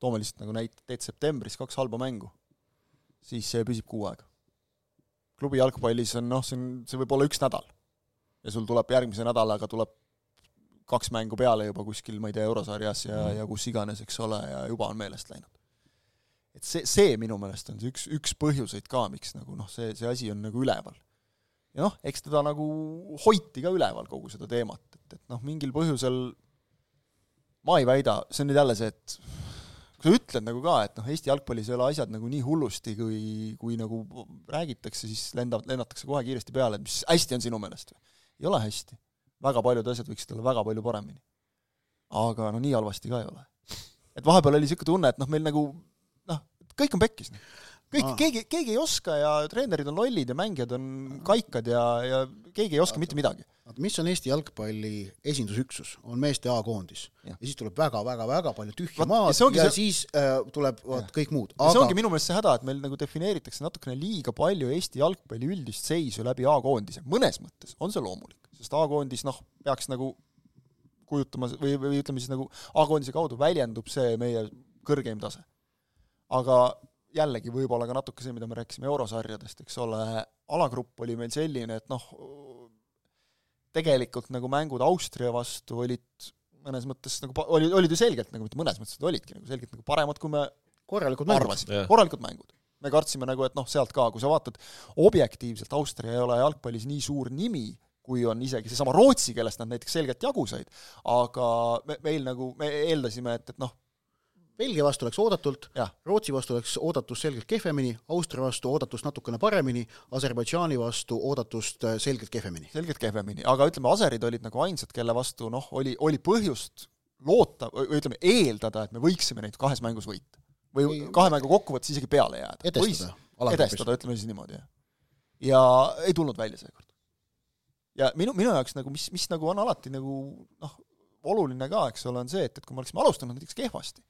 toome lihtsalt nagu näite, teed septembris kaks halba mängu, siis see püsib kuu aega. klubi jalgpallis on noh, see on, see võib olla üks nädal. ja sul tuleb järgmise nädalaga tuleb kaks mängu peale juba kuskil, ma ei tea, eurosarjas ja mm., ja kus iganes, eks ole, ja juba on meelest läinud. et see, see minu meelest on see üks, üks põhjuseid ka, miks nagu noh, see, see asi on nagu üleval. ja noh, eks teda nagu hoiti ka üleval, kogu seda teemat, et, et noh, mingil põhjusel ma ei väida, see on nüüd jälle see, et kui sa ütled nagu ka, et noh, Eesti jalgpallis ei ole asjad nagu nii hullusti, kui, kui nagu räägitakse, siis lendab, lennatakse kohe kiiresti peale, et mis hästi on sinu meelest või? ei ole hästi. väga paljud asjad võiksid olla väga palju paremini. aga no nii halvasti ka ei ole. et vahepeal oli niisugune tunne, et noh, meil nagu noh, kõik on pekkis. Noh. Kõik, keegi, keegi ei oska ja treenerid on lollid ja mängijad on kaikad ja, ja keegi ei oska mitte midagi. Vaata, mis on Eesti jalgpalli esindusüksus, on meeste A-koondis. ja siis tuleb väga-väga-väga palju tühja maad ja, ja see... siis äh, tuleb vaat kõik muud. Aga... see ongi minu meelest see häda, et meil nagu defineeritakse natukene liiga palju Eesti jalgpalli üldist seisu läbi A-koondise, mõnes mõttes on see loomulik, sest A-koondis noh, peaks nagu kujutama või, või ütleme siis nagu A-koondise kaudu väljendub see meie kõrgeim tase. aga jällegi võib-olla ka natuke see, mida me rääkisime eurosarjadest, eks ole, alagrupp oli meil selline, et noh, tegelikult nagu mängud Austria vastu olid mõnes mõttes nagu, olid, olid ju selgelt nagu, mitte mõnes mõttes, olidki nagu selgelt nagu paremad, kui me korralikud arvasime, korralikud mängud. me kartsime nagu, et noh, sealt ka, kui sa vaatad objektiivselt, Austria ei ole jalgpallis nii suur nimi kui on isegi seesama Rootsi, kellest nad näiteks selgelt jagu said, aga me, meil nagu, me eeldasime, et, et noh, Belgia vastu läks oodatult, Rootsi vastu läks oodatust selgelt kehvemini, Austria vastu oodatust natukene paremini, Aserbaidžaani vastu oodatust äh, selgelt kehvemini. selgelt kehvemini, aga ütleme, aserid olid nagu ainsad, kelle vastu noh, oli, oli põhjust loota või ütleme, eeldada, et me võiksime neid kahes mängus võita. või kahe mängu kokkuvõttes isegi peale jääda. edestada. edestada, ütleme siis niimoodi, jah. ja ei tulnud välja seekord. ja minu, minu jaoks nagu, mis, mis nagu on alati nagu noh, oluline ka, eks ole, on see, et, et kui me oleksime alustanud näiteks kehvasti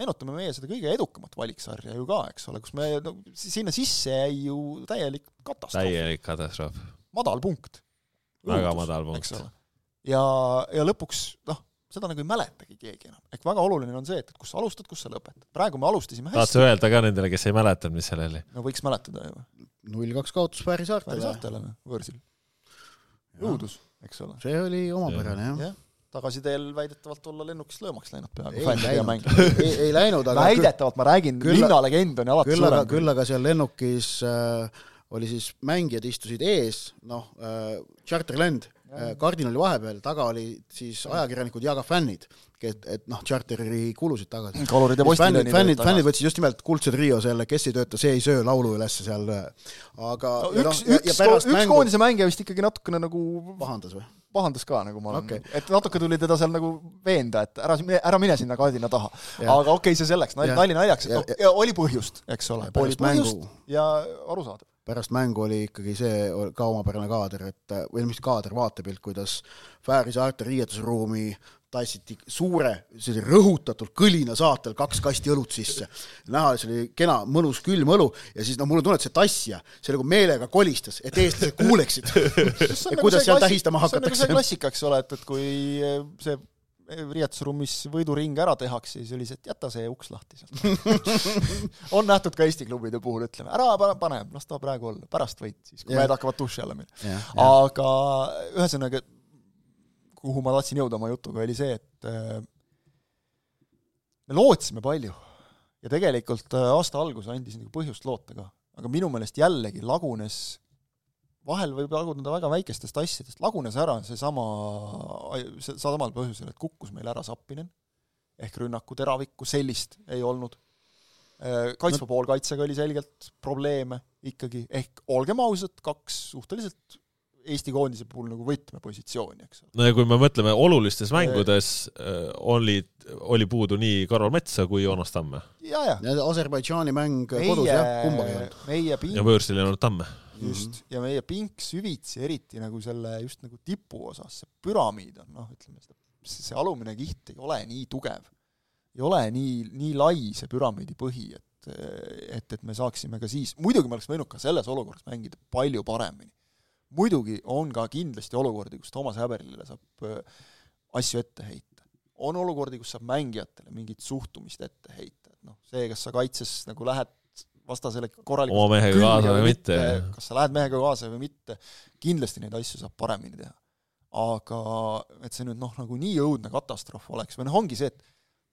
meenutame meie seda kõige edukamat valiksarja ju ka, eks ole, kus me no sinna sisse jäi ju täielik katastroof. täielik katastroof. madal punkt. väga madal punkt. ja, ja lõpuks noh, seda nagu ei mäletagi keegi enam. ehk väga oluline on see, et, kus sa alustad, kus sa lõpetad. praegu me alustasime hästi. tahad sa öelda ka nendele, kes ei mäletanud, mis seal oli? no võiks mäletada ju. null-kaks kaotus Fääri saartele. Fääri saartele, võõrsil. õudus, eks ole. see oli omapärane, jah ja tagasiteel väidetavalt olla lennukist löömaks läinud peaaegu. ei läinud, ei, ei läinud, aga väidetavalt, ma räägin, linnalegend on ju alati küll aga, küll aga seal lennukis äh, oli siis mängijad istusid ees, noh äh,, Charterland äh,, kardin oli vahepeal, taga olid siis ajakirjanikud ja ka fännid, et, et noh, charteri kulusid tagasi. kalurid ja postiljonid fännid, fännid võtsid just nimelt kuldse trio selle Kes ei tööta, see ei söö laulu üles seal, aga no, üks, no, üks, üks mängu... koondise mängija vist ikkagi natukene nagu pahandas või? Pahandas ka, nagu ma olen okay., et natuke tuli teda seal nagu veenda, et ära, ära mine sinna kardina taha. aga okei okay,, see selleks, nali naljaks, no ja oli põhjust, eks ole, oli põhjust mängu, ja arusaadav. pärast mängu oli ikkagi see ka omapärane kaader, et või mis kaader, vaatepilt, kuidas Fääri saarte riietusruumi tassiti suure, sellise rõhutatult kõlina saatel kaks kasti õlut sisse. näha, see oli kena, mõnus külm õlu ja siis noh, mulle tunne, et see tassija, see nagu meelega kolistas, et eestlased kuuleksid et kuidas seal tähistama hakatakse. see on nagu see klassika, eks ole, et, et kui eh, see eh, riietusruumis võiduring ära tehakse, siis oli see, et jäta see uks lahti sealt (laughs) on nähtud ka Eesti klubide puhul, ütleme, ära pane, las ta praegu olla, pärast võit siis, kui mehed hakkavad duši alla minema. aga ühesõnaga, kuhu ma tahtsin jõuda oma jutuga, oli see, et äh, me lootsime palju. Ja tegelikult äh, aasta algus andis nagu põhjust loota ka, aga minu meelest jällegi lagunes, vahel võib laguneda väga väikestest asjadest, lagunes ära seesama, samal põhjusel, et kukkus meil ära Sappinen, ehk rünnaku teravikku, sellist ei olnud. Äh, kaitsva poolkaitsega oli selgelt probleeme ikkagi, ehk olgem ausad, kaks suhteliselt Eesti koondise puhul nagu võtmepositsiooni, eks ole. no ja kui me mõtleme olulistes mängudes äh, olid, oli puudu nii Karol Metsa kui Joonas Tamme. ja, ja. ja Aserbaidžaani mäng meie, kodus jah, kumbagi ei olnud. meie pink ja võõrsil ei olnud Tamme. just mm, -hmm. ja meie pink süvitsi, eriti nagu selle just nagu tipu osas, see püramiid on noh, ütleme seda, see alumine kiht ei ole nii tugev. ei ole nii, nii lai see püramiidi põhi, et et, et me saaksime ka siis, muidugi me oleks võinud ka selles olukorras mängida palju paremini muidugi on ka kindlasti olukordi, kus Toomas Häberile saab äh, asju ette heita. on olukordi, kus saab mängijatele mingit suhtumist ette heita, et noh, see, kas sa kaitses nagu lähed vastasele korralikult oma mehega kaasa või mitte, mitte, kas sa lähed mehega kaasa või mitte, kindlasti neid asju saab paremini teha. aga et see nüüd noh, nagu nii õudne katastroof oleks või noh, ongi see, et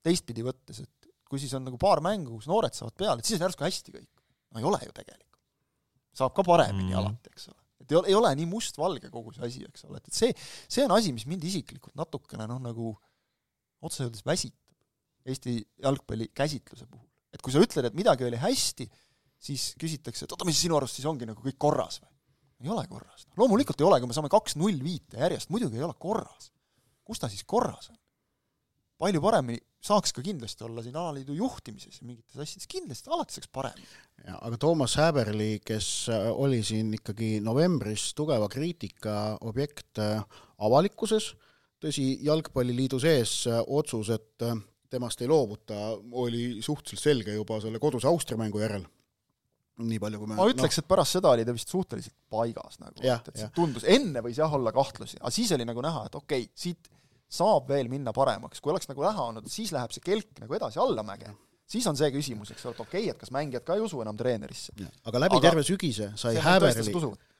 teistpidi võttes, et kui siis on nagu paar mängu, kus noored saavad peale, et siis on järsku hästi kõik. no ei ole ju tegelikult. saab ka paremini mm. alati, eks ole et ei ole, ei ole nii mustvalge kogu see asi, eks ole, et, et see, see on asi, mis mind isiklikult natukene noh, nagu otse öeldes väsitab Eesti jalgpalli käsitluse puhul. et kui sa ütled, et midagi oli hästi, siis küsitakse, et oota, mis sinu arust siis ongi nagu kõik korras või? ei ole korras. loomulikult ei ole, kui me saame kaks-null viite järjest, muidugi ei ole korras. kus ta siis korras on? Palju paremini, saaks ka kindlasti olla siin alaliidu juhtimises ja mingites asjades, kindlasti alati saaks paremini. aga Toomas Häberli, kes äh, oli siin ikkagi novembris tugeva kriitika objekt äh, avalikkuses, tõsi, Jalgpalliliidu sees äh, otsus, et temast ei loobuta, oli suhteliselt selge juba selle koduse Austria mängu järel nii palju, kui me ma ütleks no., et pärast seda oli ta vist suhteliselt paigas nagu, et, et see tundus, enne võis jah olla kahtlusi, aga siis oli nagu näha, et okei okay,, siit saab veel minna paremaks, kui oleks nagu näha olnud, siis läheb see kelk nagu edasi allamäge, siis on see küsimus, eks ole, et okei okay,, et kas mängijad ka ei usu enam treenerisse. aga läbi aga terve sügise sai Häberli,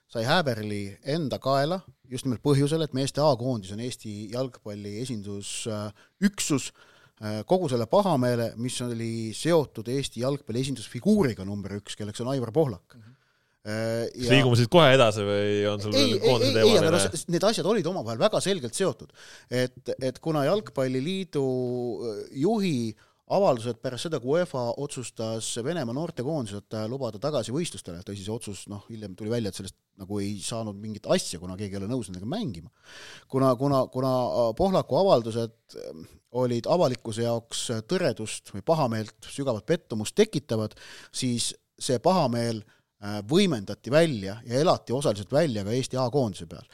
sai Häberli enda kaela just nimelt põhjusel, et meeste A-koondis on Eesti jalgpalli esindusüksus, äh, kogu selle pahameele, mis oli seotud Eesti jalgpalli esindusfiguuriga number üks, kelleks on Aivar Pohlak. Mm. -hmm kas liigume siit kohe edasi või on sul ei, ei, ei, ei, aga noh, need asjad olid omavahel väga selgelt seotud. et, et kuna Jalgpalliliidu juhi äh, avaldused pärast seda, kui UEFA otsustas Venemaa noortekoondised lubada tagasi võistlustele, tõsi, see otsus noh, hiljem tuli välja, et sellest nagu ei saanud mingit asja, kuna keegi ei ole nõus nendega mängima. kuna, kuna, kuna äh, Pohlaku avaldused äh, olid avalikkuse jaoks tõredust või pahameelt, sügavat pettumust tekitavad, siis see pahameel äh, võimendati välja ja elati osaliselt välja ka Eesti A-koondise peal.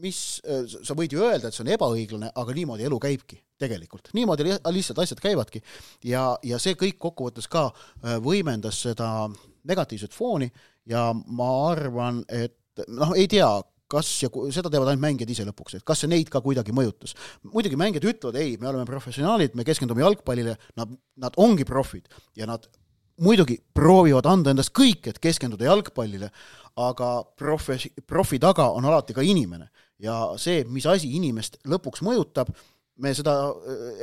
mis, sa võid ju öelda, et see on ebaõiglane, aga niimoodi elu käibki tegelikult, niimoodi li lihtsalt asjad käivadki ja, ja see kõik kokkuvõttes ka äh, võimendas seda negatiivset fooni ja ma arvan, et noh, ei tea, kas ja seda teevad ainult mängijad ise lõpuks, et kas see neid ka kuidagi mõjutas. muidugi mängijad ütlevad, ei, me oleme professionaalid, me keskendume jalgpallile, nad, nad ongi profid ja nad muidugi proovivad anda endast kõik, et keskenduda jalgpallile, aga profi, profi taga on alati ka inimene ja see, mis asi inimest lõpuks mõjutab, me seda,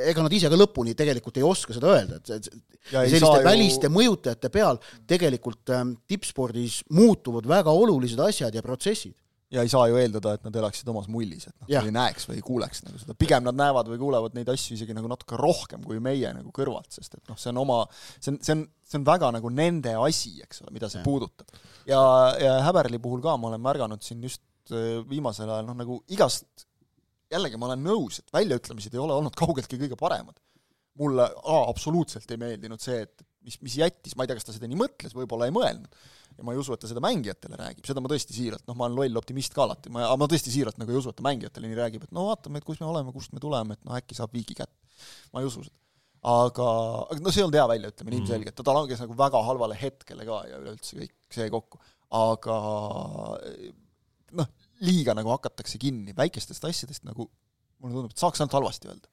ega nad ise ka lõpuni tegelikult ei oska seda öelda, et selliste väliste ju... mõjutajate peal tegelikult ähm, tippspordis muutuvad väga olulised asjad ja protsessid. Ja ei saa ju eeldada, et nad elaksid omas mullis, et noh, ei näeks või ei kuuleks nagu seda, pigem nad näevad või kuulevad neid asju isegi nagu natuke rohkem kui meie nagu kõrvalt, sest et noh, see on oma, see on, see on, see on väga nagu nende asi, eks ole, mida see ja. puudutab. ja, ja Häberli puhul ka ma olen märganud siin just äh, viimasel ajal noh, nagu igast jällegi ma olen nõus, et väljaütlemised ei ole olnud kaugeltki kõige paremad. mulle A absoluutselt ei meeldinud see, et mis, mis jättis, ma ei tea, kas ta seda nii mõtles, võib-olla ei mõelnud, ja ma ei usu, et ta seda mängijatele räägib, seda ma tõesti siiralt, noh, ma olen loll optimist ka alati, ma, ma tõesti siiralt nagu ei usu, et ta mängijatele nii räägib, et no vaatame, et kus me oleme, kust me tuleme, et noh, äkki saab viigi kätt. ma ei usu seda. aga, aga no see ei olnud hea väljaütlemine mm. ilmselgelt, ta langes nagu väga halvale hetkele ka ja üleüldse kõik see kokku. aga noh, liiga nagu hakatakse kinni väikestest asjadest nagu mulle tundub, et saaks ainult halvasti öelda.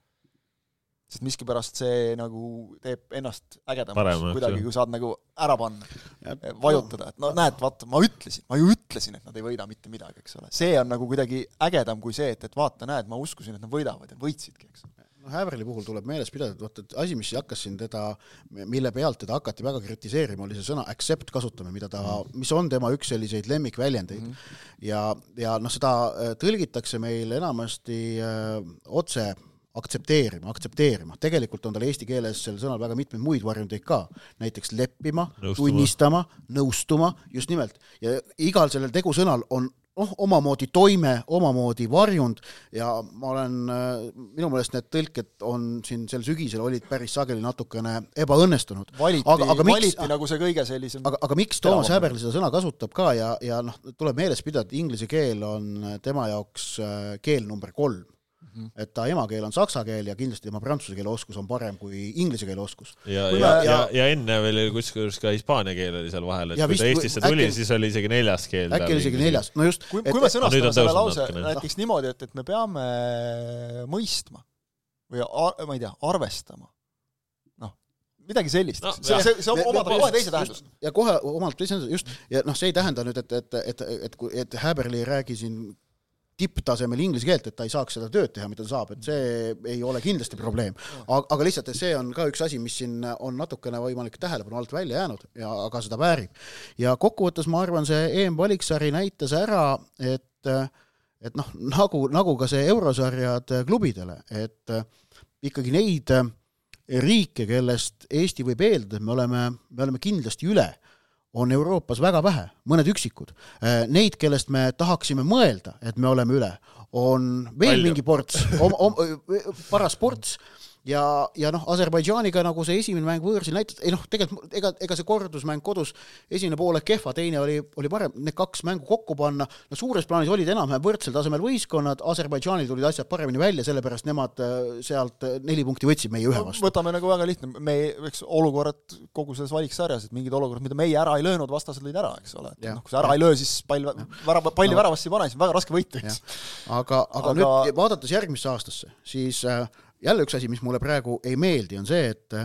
Sest miskipärast see nagu teeb ennast ägedamaks kuidagi, kui saad nagu ära panna, vajutada, et no näed, vaata, ma ütlesin, ma ju ütlesin, et nad ei võida mitte midagi, eks ole. see on nagu kuidagi ägedam kui see, et, et vaata, näed, ma uskusin, et nad võidavad ja võitsidki, eks ole noh, Häverli puhul tuleb meeles pidada, et vaata, et asi, mis hakkas siin teda, mille pealt teda hakati väga kritiseerima, oli see sõna accept kasutamine, mida ta, mis on tema üks selliseid lemmikväljendeid mm. -hmm. ja, ja noh, seda äh, tõlgitakse meil enamasti öö, äh, otse aktsepteerima, aktsepteerima, tegelikult on tal eesti keeles sel sõnal väga mitmeid muid varjundeid ka, näiteks leppima, tunnistama, nõustuma, just nimelt, ja igal sellel tegusõnal on noh, omamoodi toime, omamoodi varjund. Ja ma olen, minu meelest need tõlked on siin sel sügisel olid päris sageli natukene ebaõnnestunud. valiti, valiti miks, nagu see kõige sellisem aga, aga miks Toomas Häberli seda sõna kasutab ka ja, ja noh, tuleb meeles pidada, et inglise keel on tema jaoks äh, keel number kolm. Et ta emakeel on saksa keel ja kindlasti tema prantsuse keele oskus on parem kui inglise keele oskus. ja, ja, ja, ja, ja enne veel kusjuures ka hispaania keel oli seal vahel, et ja kui ta Eestisse tuli, siis oli isegi neljas keel. äkki oli isegi neljas, no just. kui, kui me sõnastame selle lause näiteks niimoodi, et, et me peame mõistma või ma ei tea, arvestama noh, midagi sellist no,. see, see, see omab kohe teise tähenduse. ja kohe omalt teise tähenduse, just, ja noh, see ei tähenda nüüd, et, et, et, et, et, et Häberli ei räägi siin tipptasemel inglise keelt, et ta ei saaks seda tööd teha, mida ta saab, et see ei ole kindlasti probleem. aga, lihtsalt, et see on ka üks asi, mis siin on natukene võimalik tähelepanu alt välja jäänud ja aga seda väärib. ja kokkuvõttes ma arvan, see EM-valiksari näitas ära, et et noh, nagu, nagu ka see eurosarjad klubidele, et ikkagi neid riike, kellest Eesti võib eeldada, et me oleme, me oleme kindlasti üle on Euroopas väga vähe, mõned üksikud. Äh, neid, kellest me tahaksime mõelda, et me oleme üle, on veel Palju. mingi ports, paras ports ja, ja noh, Aserbaidžaaniga nagu see esimene mäng võõrsil näitas, ei noh, tegelikult ega, ega see kordusmäng kodus, esimene poolek kehva, teine oli, oli parem, need kaks mängu kokku panna, no suures plaanis olid enam-vähem võrdsel tasemel võistkonnad, Aserbaidžaanil tulid asjad paremini välja, sellepärast nemad äh, sealt äh, neli punkti võtsid meie ühe vastu. võtame nagu väga lihtne, me, eks olukorrad kogu selles valiksarjas, et mingid olukorrad, mida meie ära ei löönud, vastased lõid ära, eks ole, et noh, kui sa ära ei löö, siis pall, värava, palli no. väravasse ei pane, siis on väga raske võita, eks. aga, aga, aga nüüd vaadates järgmisse aastasse, siis äh, jälle üks asi, mis mulle praegu ei meeldi, on see, et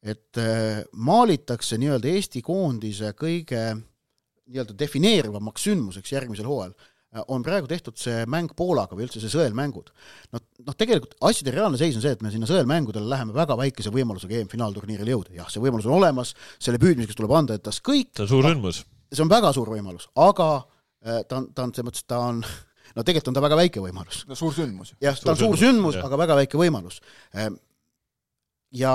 et äh, maalitakse nii-öelda Eesti koondise kõige nii-öelda defineerivamaks sündmuseks järgmisel hooajal äh, on praegu tehtud see mäng Poolaga või üldse see sõelmängud. noh, noh tegelikult asjade reaalne seis on see, et me sinna sõelmängudele läheme väga väikese võimalusega EM-finaalturniiril jõuda, jah, see võimalus on olemas, selle püüdmiseks tuleb anda endast kõik. see on suur sündmus see on väga suur võimalus, aga äh, ta on, ta on selles mõttes, ta on (laughs) no tegelikult on ta väga väike võimalus. no suur sündmus. jah, ta on suur sündmus, aga väga väike võimalus. Ehm, ja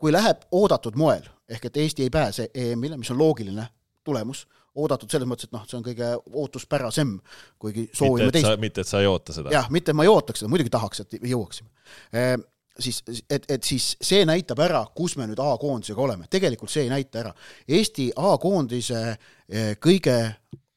kui läheb oodatud moel, ehk et Eesti ei pääse EM-ile, mis on loogiline tulemus, oodatud selles mõttes, et noh, see on kõige ootuspärasem, kuigi soovime teist. mitte, et sa ei oota seda. jah, mitte, ma ei ootaks seda, muidugi tahaks, et jõuaksime ehm, siis, et, et siis see näitab ära, kus me nüüd A-koondisega oleme, tegelikult see ei näita ära. Eesti A-koondise eh, kõige,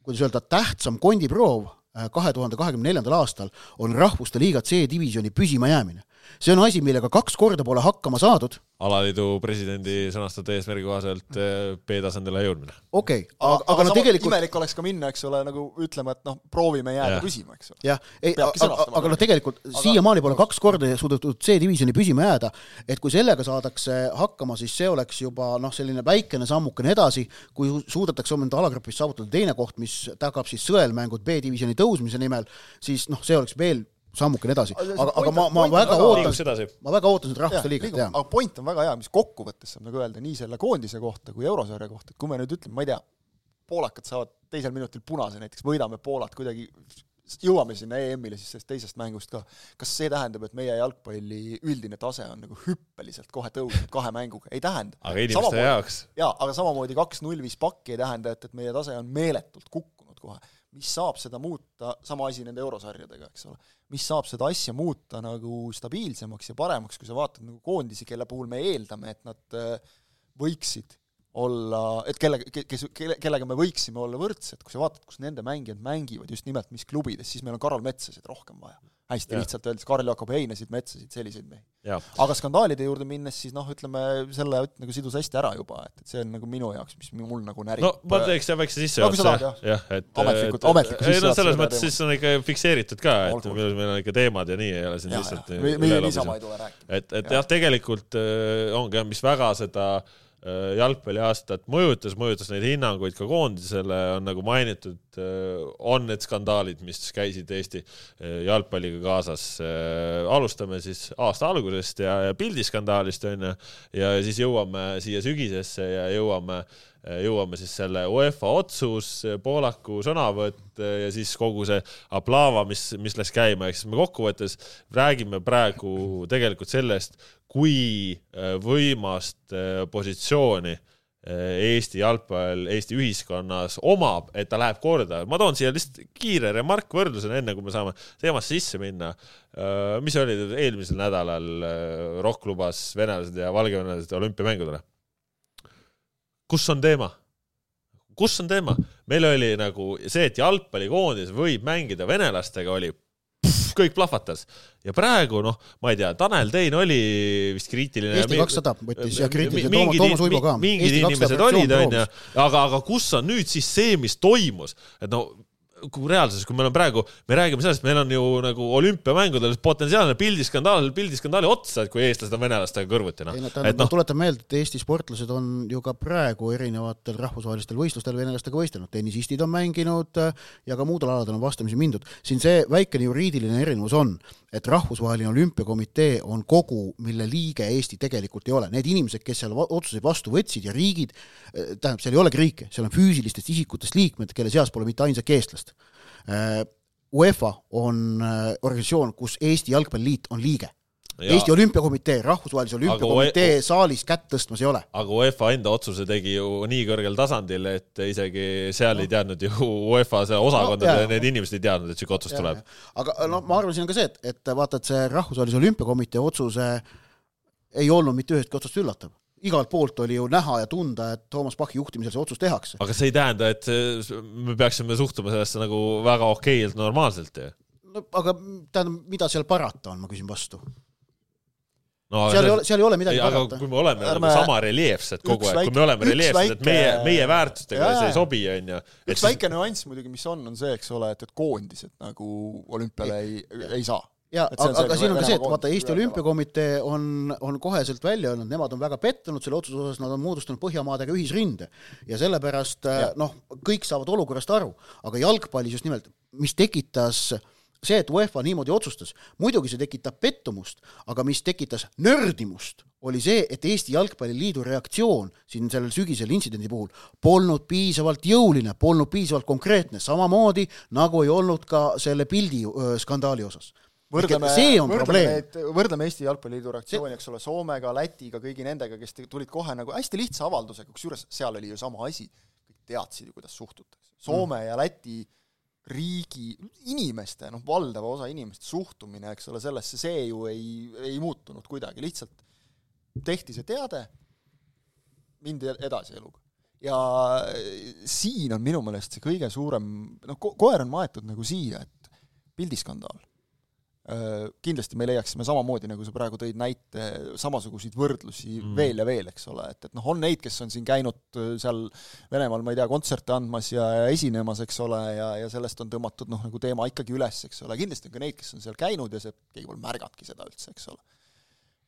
kuidas öelda, tähtsam kondiproov eh, kahe tuhande kahekümne neljandal aastal on Rahvuste Liiga C-divisjoni püsimajäämine see on asi, millega kaks korda pole hakkama saadud. alaliidu presidendi sõnastatud eesmärgi kohaselt eh, B-tasandile jõudmine. okei okay,, aga, aga, aga no tegelikult imelik oleks ka minna, eks ole, nagu ütlema, et noh, proovime jääda ja. püsima, eks ole. jah, ei, aga, aga noh, tegelikult aga... siiamaani pole kaks korda suudetud C-divisjoni püsima jääda, et kui sellega saadakse hakkama, siis see oleks juba noh, selline väikene sammukene edasi, kui suudetakse enda alagrupis saavutada teine koht, mis tagab siis sõelmängud B-divisjoni tõusmise nimel, siis noh, see oleks veel sammukene edasi, aga, aga ma, ma väga ootan, ma väga ootan seda rahvuste liigat, jah. aga point on väga hea, mis kokkuvõttes saab nagu öelda nii selle koondise kohta kui eurosarja kohta, et kui me nüüd ütleme, ma ei tea, poolakad saavad teisel minutil punase näiteks, võidame Poolat kuidagi, jõuame sinna EM-ile siis sellest teisest mängust ka, kas see tähendab, et meie jalgpalli üldine tase on nagu hüppeliselt kohe tõusnud kahe mänguga, ei tähenda. aga inimeste jaoks? jaa, aga samamoodi kaks-null viis pakki ei tähenda, et, et meie tase on meeletult kukkunud kohe mis saab seda muuta, sama asi nende eurosarjadega, eks ole, mis saab seda asja muuta nagu stabiilsemaks ja paremaks, kui sa vaatad nagu koondisi, kelle puhul me eeldame, et nad äh, võiksid olla, et kelle, kes, kelle, kellega me võiksime olla võrdsed, kui sa vaatad, kus nende mängijad mängivad, just nimelt mis klubides, siis meil on Karol Metsasid rohkem vaja hästi ja. lihtsalt öeldes, Karl Jakob Heinasid, Metsasid, selliseid mehi. aga skandaalide juurde minnes, siis noh, ütleme selle nagu sidus hästi ära juba, et, et see on nagu minu jaoks, mis mul nagu närib. no ma teeks jah väikse sissejuhatuse no,, jah, et ametlikult, ametlikult ei no selles mõttes siis on ikka fikseeritud ka, et meil, meil on ikka teemad ja nii, ei ole siin ja, lihtsalt meie niisama ei tule rääkima. et, et jah, tegelikult äh, ongi jah, mis väga seda Äh, jalgpalliaastat mõjutas, mõjutas neid hinnanguid ka koondisele, on nagu mainitud, äh, on need skandaalid, mis käisid Eesti äh, jalgpalliga kaasas. alustame siis aasta algusest ja, ja pildiskandaalist onju ja siis jõuame siia sügisesse ja jõuame jõuame siis selle UEFA otsus, Poolaku sõnavõtt ja siis kogu see aplaava, mis, mis läks käima, ehk siis me kokkuvõttes räägime praegu tegelikult sellest, kui äh, võimast äh, positsiooni äh, Eesti jalgpall Eesti ühiskonnas omab, et ta läheb korda. ma toon siia lihtsalt kiire remark võrdlusena, enne kui me saame teemasse sisse minna. mis oli eelmisel nädalal, Rock lubas venelased ja valgevenelased olümpiamängudele. kus on teema? kus on teema? meil oli nagu see, et jalgpallikoondis võib mängida venelastega, oli kõik plahvatas. ja praegu noh, ma ei tea, Tanel Tein oli vist kriitiline. Eesti kakssada võttis ja kriitiline, Toomas, Toomas Uibo ka. mingid inimesed olid, onju, aga, aga kus on nüüd siis see, mis toimus, et no kui reaalsuses, kui meil on praegu, me räägime sellest, meil on ju nagu olümpiamängudel potentsiaalne pildiskandaal pildiskandaali otsa, et kui eestlased on venelastega kõrvuti, noh. ei no tähendab, ma no. tuletan meelde, et Eesti sportlased on ju ka praegu erinevatel rahvusvahelistel võistlustel venelastega võistelnud, tennisistid on mänginud äh, ja ka muudel aladel on vastamisi mindud. siin see väikene juriidiline erinevus on, et Rahvusvaheline Olümpiakomitee on kogu, mille liige Eesti tegelikult ei ole. Need inimesed, kes seal otsuseid vastu võtsid ja riigid, äh, tähendab, seal ei olegi riike, seal on füüsilistest isikutest liikmed, kelle seas pole mitte ainsatki eestlast UEFA on äh, organisatsioon, kus Eesti Jalgpalliliit on liige. Eesti Olümpiakomitee, Rahvusvahelise Olümpiakomitee saalis kätt tõstmas ei ole. aga UEFA enda otsuse tegi ju nii kõrgel tasandil, et isegi seal no. ei teadnud ju UEFA see osakondade no, need inimesed ei teadnud, et siuke otsus ja, tuleb. aga no ma arvan, siin on ka see, et, et vaata, et see Rahvusvahelise Olümpiakomitee otsuse ei olnud mitte ühestki otsast üllatav igalt poolt oli ju näha ja tunda, et Toomas Pachi juhtimisel see otsus tehakse. aga see ei tähenda, et me peaksime suhtuma sellesse nagu väga okeilt, normaalselt ju? no aga tähendab, mida seal parata on, ma küsin vastu no, seal see, ei ole, seal ei ole midagi aga parata. kui me oleme Ärme... nagu sama reljeefsed kogu aeg, kui me oleme reljeefsed, väike... et meie, meie väärtustega jaa, see ei sobi, onju. üks siis... väike nüanss muidugi, mis on, on see, eks ole, et, et koondised nagu olümpiale ei, ei saa ja aga, aga siin on ka see, et vaata, Eesti Olümpiakomitee on, on koheselt välja öelnud, nemad on väga pettunud selle otsuse osas, nad on moodustanud Põhjamaadega ühisrinde. Ja sellepärast ja. noh, kõik saavad olukorrast aru, aga jalgpallis just nimelt, mis tekitas see, et UEFA niimoodi otsustas, muidugi see tekitab pettumust, aga mis tekitas nördimust, oli see, et Eesti Jalgpalliliidu reaktsioon siin sellel sügisel intsidendi puhul polnud piisavalt jõuline, polnud piisavalt konkreetne, samamoodi nagu ei olnud ka selle pildi skandaali osas võrdleme, võrdleme need, võrdleme Eesti Jalgpalliliidu reaktsiooni, eks ole, Soomega, Lätiga, kõigi nendega, kes tulid kohe nagu hästi lihtsa avaldusega, kusjuures seal oli ju sama asi, kõik teadsid ju, kuidas suhtutakse. Soome mm. ja Läti riigi inimeste, noh, valdava osa inimeste suhtumine, eks ole, sellesse, see ju ei, ei muutunud kuidagi, lihtsalt tehti see teade, mindi edasi eluga. ja siin on minu meelest see kõige suurem, noh, koer on maetud nagu siia, et pildiskandaal kindlasti me leiaksime samamoodi, nagu sa praegu tõid näite, samasuguseid võrdlusi mm. veel ja veel, eks ole, et, et noh, on neid, kes on siin käinud äh, seal Venemaal, ma ei tea, kontserte andmas ja, ja esinemas, eks ole, ja, ja sellest on tõmmatud noh, nagu teema ikkagi üles, eks ole, kindlasti on ka neid, kes on seal käinud ja see, keegi pole märganudki seda üldse, eks ole.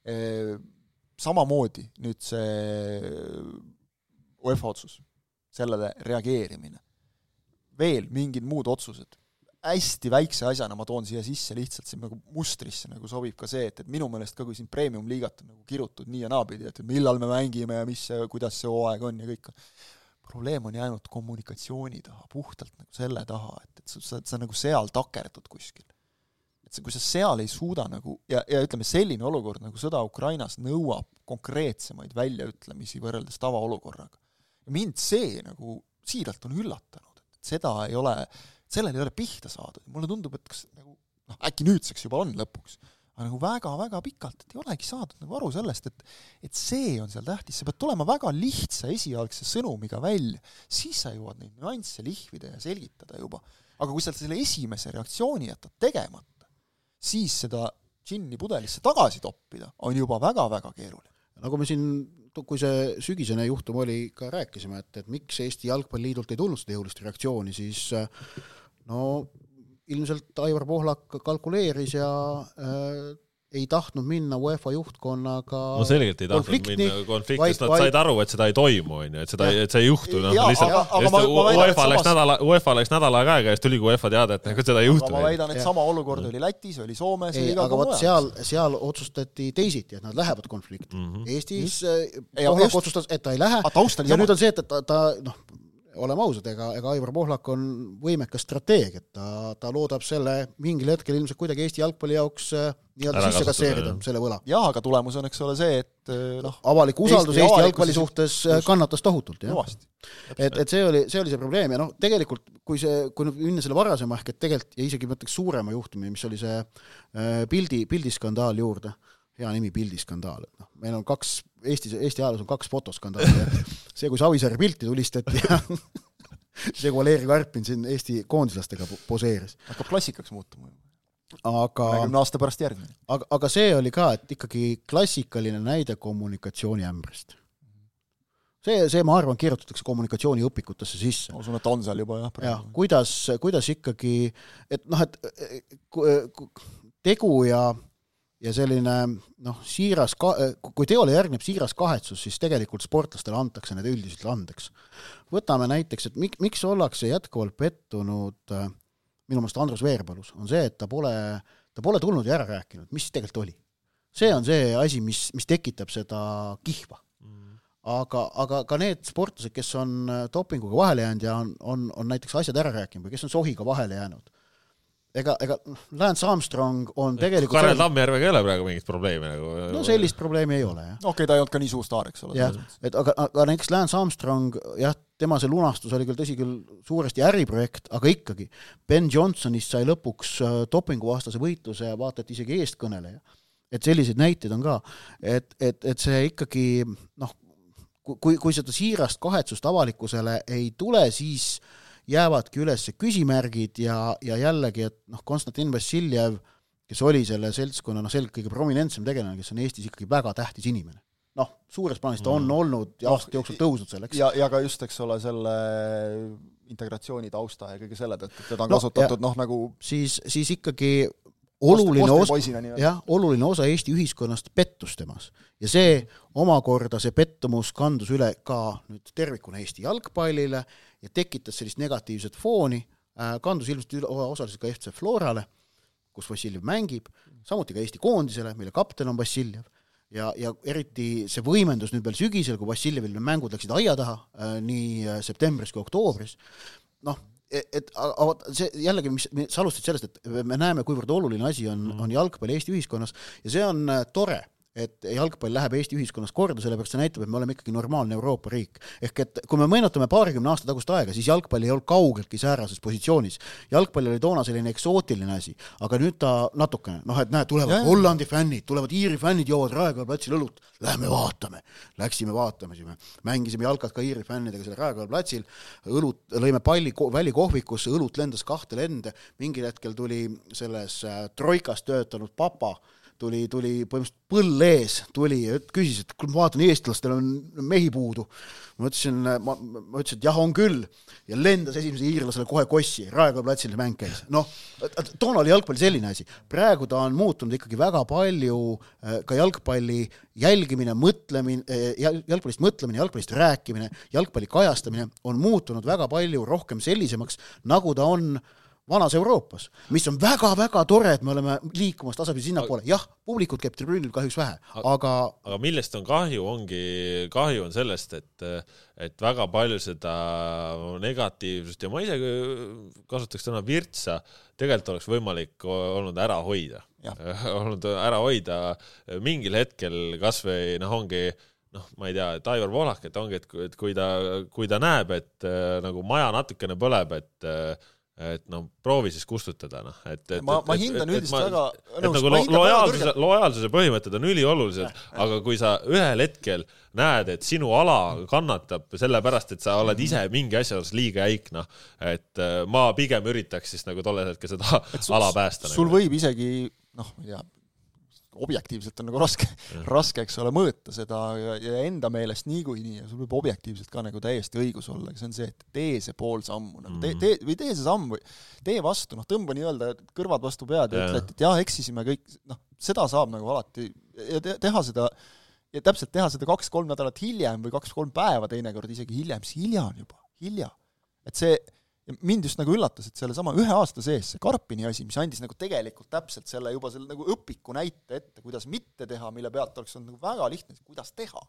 Äh, samamoodi nüüd see UEFA otsus, sellele reageerimine, veel mingid muud otsused hästi väikse asjana ma toon siia sisse lihtsalt siin nagu mustrisse nagu sobib ka see, et, et minu meelest ka kui siin premium-liigat on nagu kirutud nii ja naapidi, et millal me mängime ja mis kuidas see hooaeg on ja kõik, probleem on jäänud kommunikatsiooni taha, puhtalt nagu selle taha, et, et sa, sa, sa nagu seal takerdud kuskil. et see, kui sa seal ei suuda nagu ja, ja ütleme, selline olukord nagu sõda Ukrainas nõuab konkreetsemaid väljaütlemisi võrreldes tavaolukorraga. mind see nagu siiralt on üllatanud, et seda ei ole äh, sellele ei ole pihta saadud, mulle tundub, et kas nagu noh, äkki nüüdseks juba on lõpuks, aga nagu väga-väga pikalt, et ei olegi saadud nagu aru sellest, et et see on seal tähtis, sa pead tulema väga lihtsa esialgse sõnumiga välja, siis sa jõuad neid nüansse lihvida ja selgitada juba. aga kui sa selle esimese reaktsiooni jätad tegemata, siis seda džinni pudelisse tagasi toppida on juba väga-väga keeruline. nagu me siin kui see sügisene juhtum oli, ka rääkisime, et, et miks Eesti Jalgpalliliidult ei tulnud seda jõulist reaktsiooni, siis no ilmselt Aivar Pohlak kalkuleeris ja äh, ei tahtnud minna UEFA juhtkonnaga no selgelt ei tahtnud minna konflikti, sest nad vaid... said aru, et seda ei toimu, onju, et seda, et see ei juhtu, noh, lihtsalt UEFA läks nädala, UEFA läks nädal aega aega ja siis tuligi UEFA teade, et nagu seda ei juhtu. ma väidan, et sama olukord oli Lätis, oli Soomes, oli igal pool mujal. seal, seal otsustati teisiti, et nad lähevad konflikti mm. -hmm. Eestis Pohlak otsustas, et ta ei lähe ja nüüd on see, et ta, ta noh, oleme ausad, ega, ega Aivar Pohlak on võimekas strateeg, et ta, ta loodab selle mingil hetkel ilmselt kuidagi Eesti jalgpalli jaoks äh, nii-öelda sisse kasseerida, selle võla. jah, aga tulemus on, eks ole, see, et äh, noh avalik usaldus Eesti, Eesti jalgpalli suhtes äh, just, kannatas tohutult, jah. et, et see oli, see oli see probleem ja noh, tegelikult kui see, kui nüüd minna selle varasema ehk et tegelikult ja isegi ma ütleks suurema juhtumi, mis oli see pildi, pildiskandaal juurde, hea nimi, pildiskandaal, et noh, meil on kaks, Eestis, Eesti ajaloos on kaks fotoskandaali, (laughs) see, kui Savisaare pilti tulistati ja (laughs) see, kui Valeri Karpin siin Eesti koondislastega poseeris. hakkab klassikaks muutuma. aga kahekümne aasta pärast järgmine. aga, aga see oli ka, et ikkagi klassikaline näide kommunikatsiooniämbrist. see, see, ma arvan, kirjutatakse kommunikatsiooniõpikutesse sisse. ma usun, et on seal juba jah. jah, kuidas, kuidas ikkagi, et noh, et tegu ja ja selline noh, siiras ka-, kui teole järgneb siiras kahetsus, siis tegelikult sportlastele antakse need üldiselt andeks. võtame näiteks, et mik-, miks ollakse jätkuvalt pettunud äh, minu meelest Andrus Veerpalus, on see, et ta pole, ta pole tulnud ja ära rääkinud, mis tegelikult oli. see on see asi, mis, mis tekitab seda kihva aga, aga ka need sportlased, kes on dopinguga vahele jäänud ja on, on, on näiteks asjad ära rääkinud või kes on sohiga vahele jäänud, ega, ega Lance Armstrong on tegelikult Karel Tammjärvega ei ole praegu mingit probleemi nagu. no sellist probleemi ei ole, jah. okei okay,, ta ei olnud ka nii suur staar, eks ole. jah, et aga, aga näiteks Lance Armstrong, jah, tema see lunastus oli küll, tõsi küll, suuresti äriprojekt, aga ikkagi, Ben Johnsonist sai lõpuks äh, dopinguvastase võitluse ja vaata et isegi eestkõneleja. et selliseid näiteid on ka, et, et, et see ikkagi noh, kui, kui seda siirast kahetsust avalikkusele ei tule, siis äh, jäävadki üles küsimärgid ja, ja jällegi, et noh, Konstantin Vassiljev, kes oli selle seltskonna noh, selgelt kõige prominentsem tegelane, kes on Eestis ikkagi väga tähtis inimene. noh, suures plaanis ta on mm. olnud ja noh, aastate jooksul tõusnud selleks. ja, ja ka just, eks ole, selle integratsiooni tausta ja kõige selle tõttu, et teda on no, kasutatud noh, nagu siis, siis ikkagi oluline osa, jah, oluline osa Eesti ühiskonnast pettus temas. ja see omakorda, see pettumus kandus üle ka nüüd tervikuna Eesti jalgpallile ja tekitas sellist negatiivset fooni, äh, kandus ilmselt üle, osaliselt ka FC Florale, kus Vassiljev mängib, samuti ka Eesti koondisele, mille kapten on Vassiljev, ja, ja eriti see võimendus nüüd veel sügisel, kui Vassiljevil mängud läksid aia taha äh, nii äh, septembris kui oktoobris, noh, et, et aga see jällegi, mis, sa alustasid sellest, et me näeme, kuivõrd oluline asi on mm., on jalgpall Eesti ühiskonnas ja see on tore et jalgpall läheb Eesti ühiskonnas korda, sellepärast see näitab, et me oleme ikkagi normaalne Euroopa riik. ehk et kui me meenutame paarikümne aasta tagust aega, siis jalgpall ei olnud kaugeltki säärases positsioonis. jalgpall oli toona selline eksootiline asi, aga nüüd ta natukene, noh et näed, tulevad ja, Hollandi fännid, tulevad Iiri fännid, joovad Raekoja platsil õlut, lähme vaatame. Läksime vaatasime, mängisime jalkat ka Iiri fännidega seal Raekoja platsil, õlut, lõime palli välikohvikusse, õlut lendas kahte lende, mingil hetkel tuli selles äh, troikas töötanud papa tuli, tuli põhimõtteliselt põll ees, tuli ja küsis, et kuule, ma vaatan, eestlastel on mehi puudu. ma ütlesin, ma, ma ütlesin, et jah, on küll. ja lendas esimesele iirlasele kohe kossi, Raekoja platsil mäng käis. noh, toona oli jalgpall selline asi. praegu ta on muutunud ikkagi väga palju äh, ka jalgpalli jälgimine, mõtlemine, äh, jalgpallist mõtlemine, jalgpallist rääkimine, jalgpalli kajastamine on muutunud väga palju rohkem sellisemaks, nagu ta on äh, vanas Euroopas, mis on väga-väga tore, et me oleme liikumas tasapisi sinnapoole, jah, publikut käib tribüünil kahjuks vähe, aga aga millest on kahju, ongi, kahju on sellest, et et väga palju seda negatiivsust ja ma isegi kasutaks täna virtsa, tegelikult oleks võimalik olnud ära hoida. (laughs) olnud ära hoida mingil hetkel kasvõi noh, ongi noh, ma ei tea, et Aivar Pohlak, et ongi, et kui, et kui ta, kui ta näeb, et äh, nagu maja natukene põleb, et äh, et no proovi siis kustutada, noh, et, et ma, ma hindan üldiselt väga et nagu lo lojaalsuse, lojaalsuse põhimõtted on üliolulised, aga kui sa ühel hetkel näed, et sinu ala kannatab sellepärast, et sa oled ise mingi asja juures liiga jäik, noh, et äh, ma pigem üritaks siis nagu tollel hetkel seda ala päästa. sul nagu. võib isegi noh, ma ei tea, objektiivselt on nagu raske, (laughs) raske, eks ole, mõõta seda ja, ja enda meelest niikuinii ja sul võib objektiivselt ka nagu täiesti õigus olla, aga see on see, et tee see pool sammu nagu tee, tee või tee see samm või tee vastu, noh, tõmba nii-öelda kõrvad vastu pead ja ütle, et, et jah, eksisime kõik, noh, seda saab nagu alati ja te, teha seda ja täpselt teha seda kaks-kolm nädalat hiljem või kaks-kolm päeva teinekord isegi hiljem, siis hilja on juba, hilja. et see ja mind just nagu üllatas, et sellesama ühe aasta sees see Karpini asi, mis andis nagu tegelikult täpselt selle juba selle nagu õpiku näite ette, kuidas mitte teha, mille pealt oleks olnud nagu väga lihtne, kuidas teha.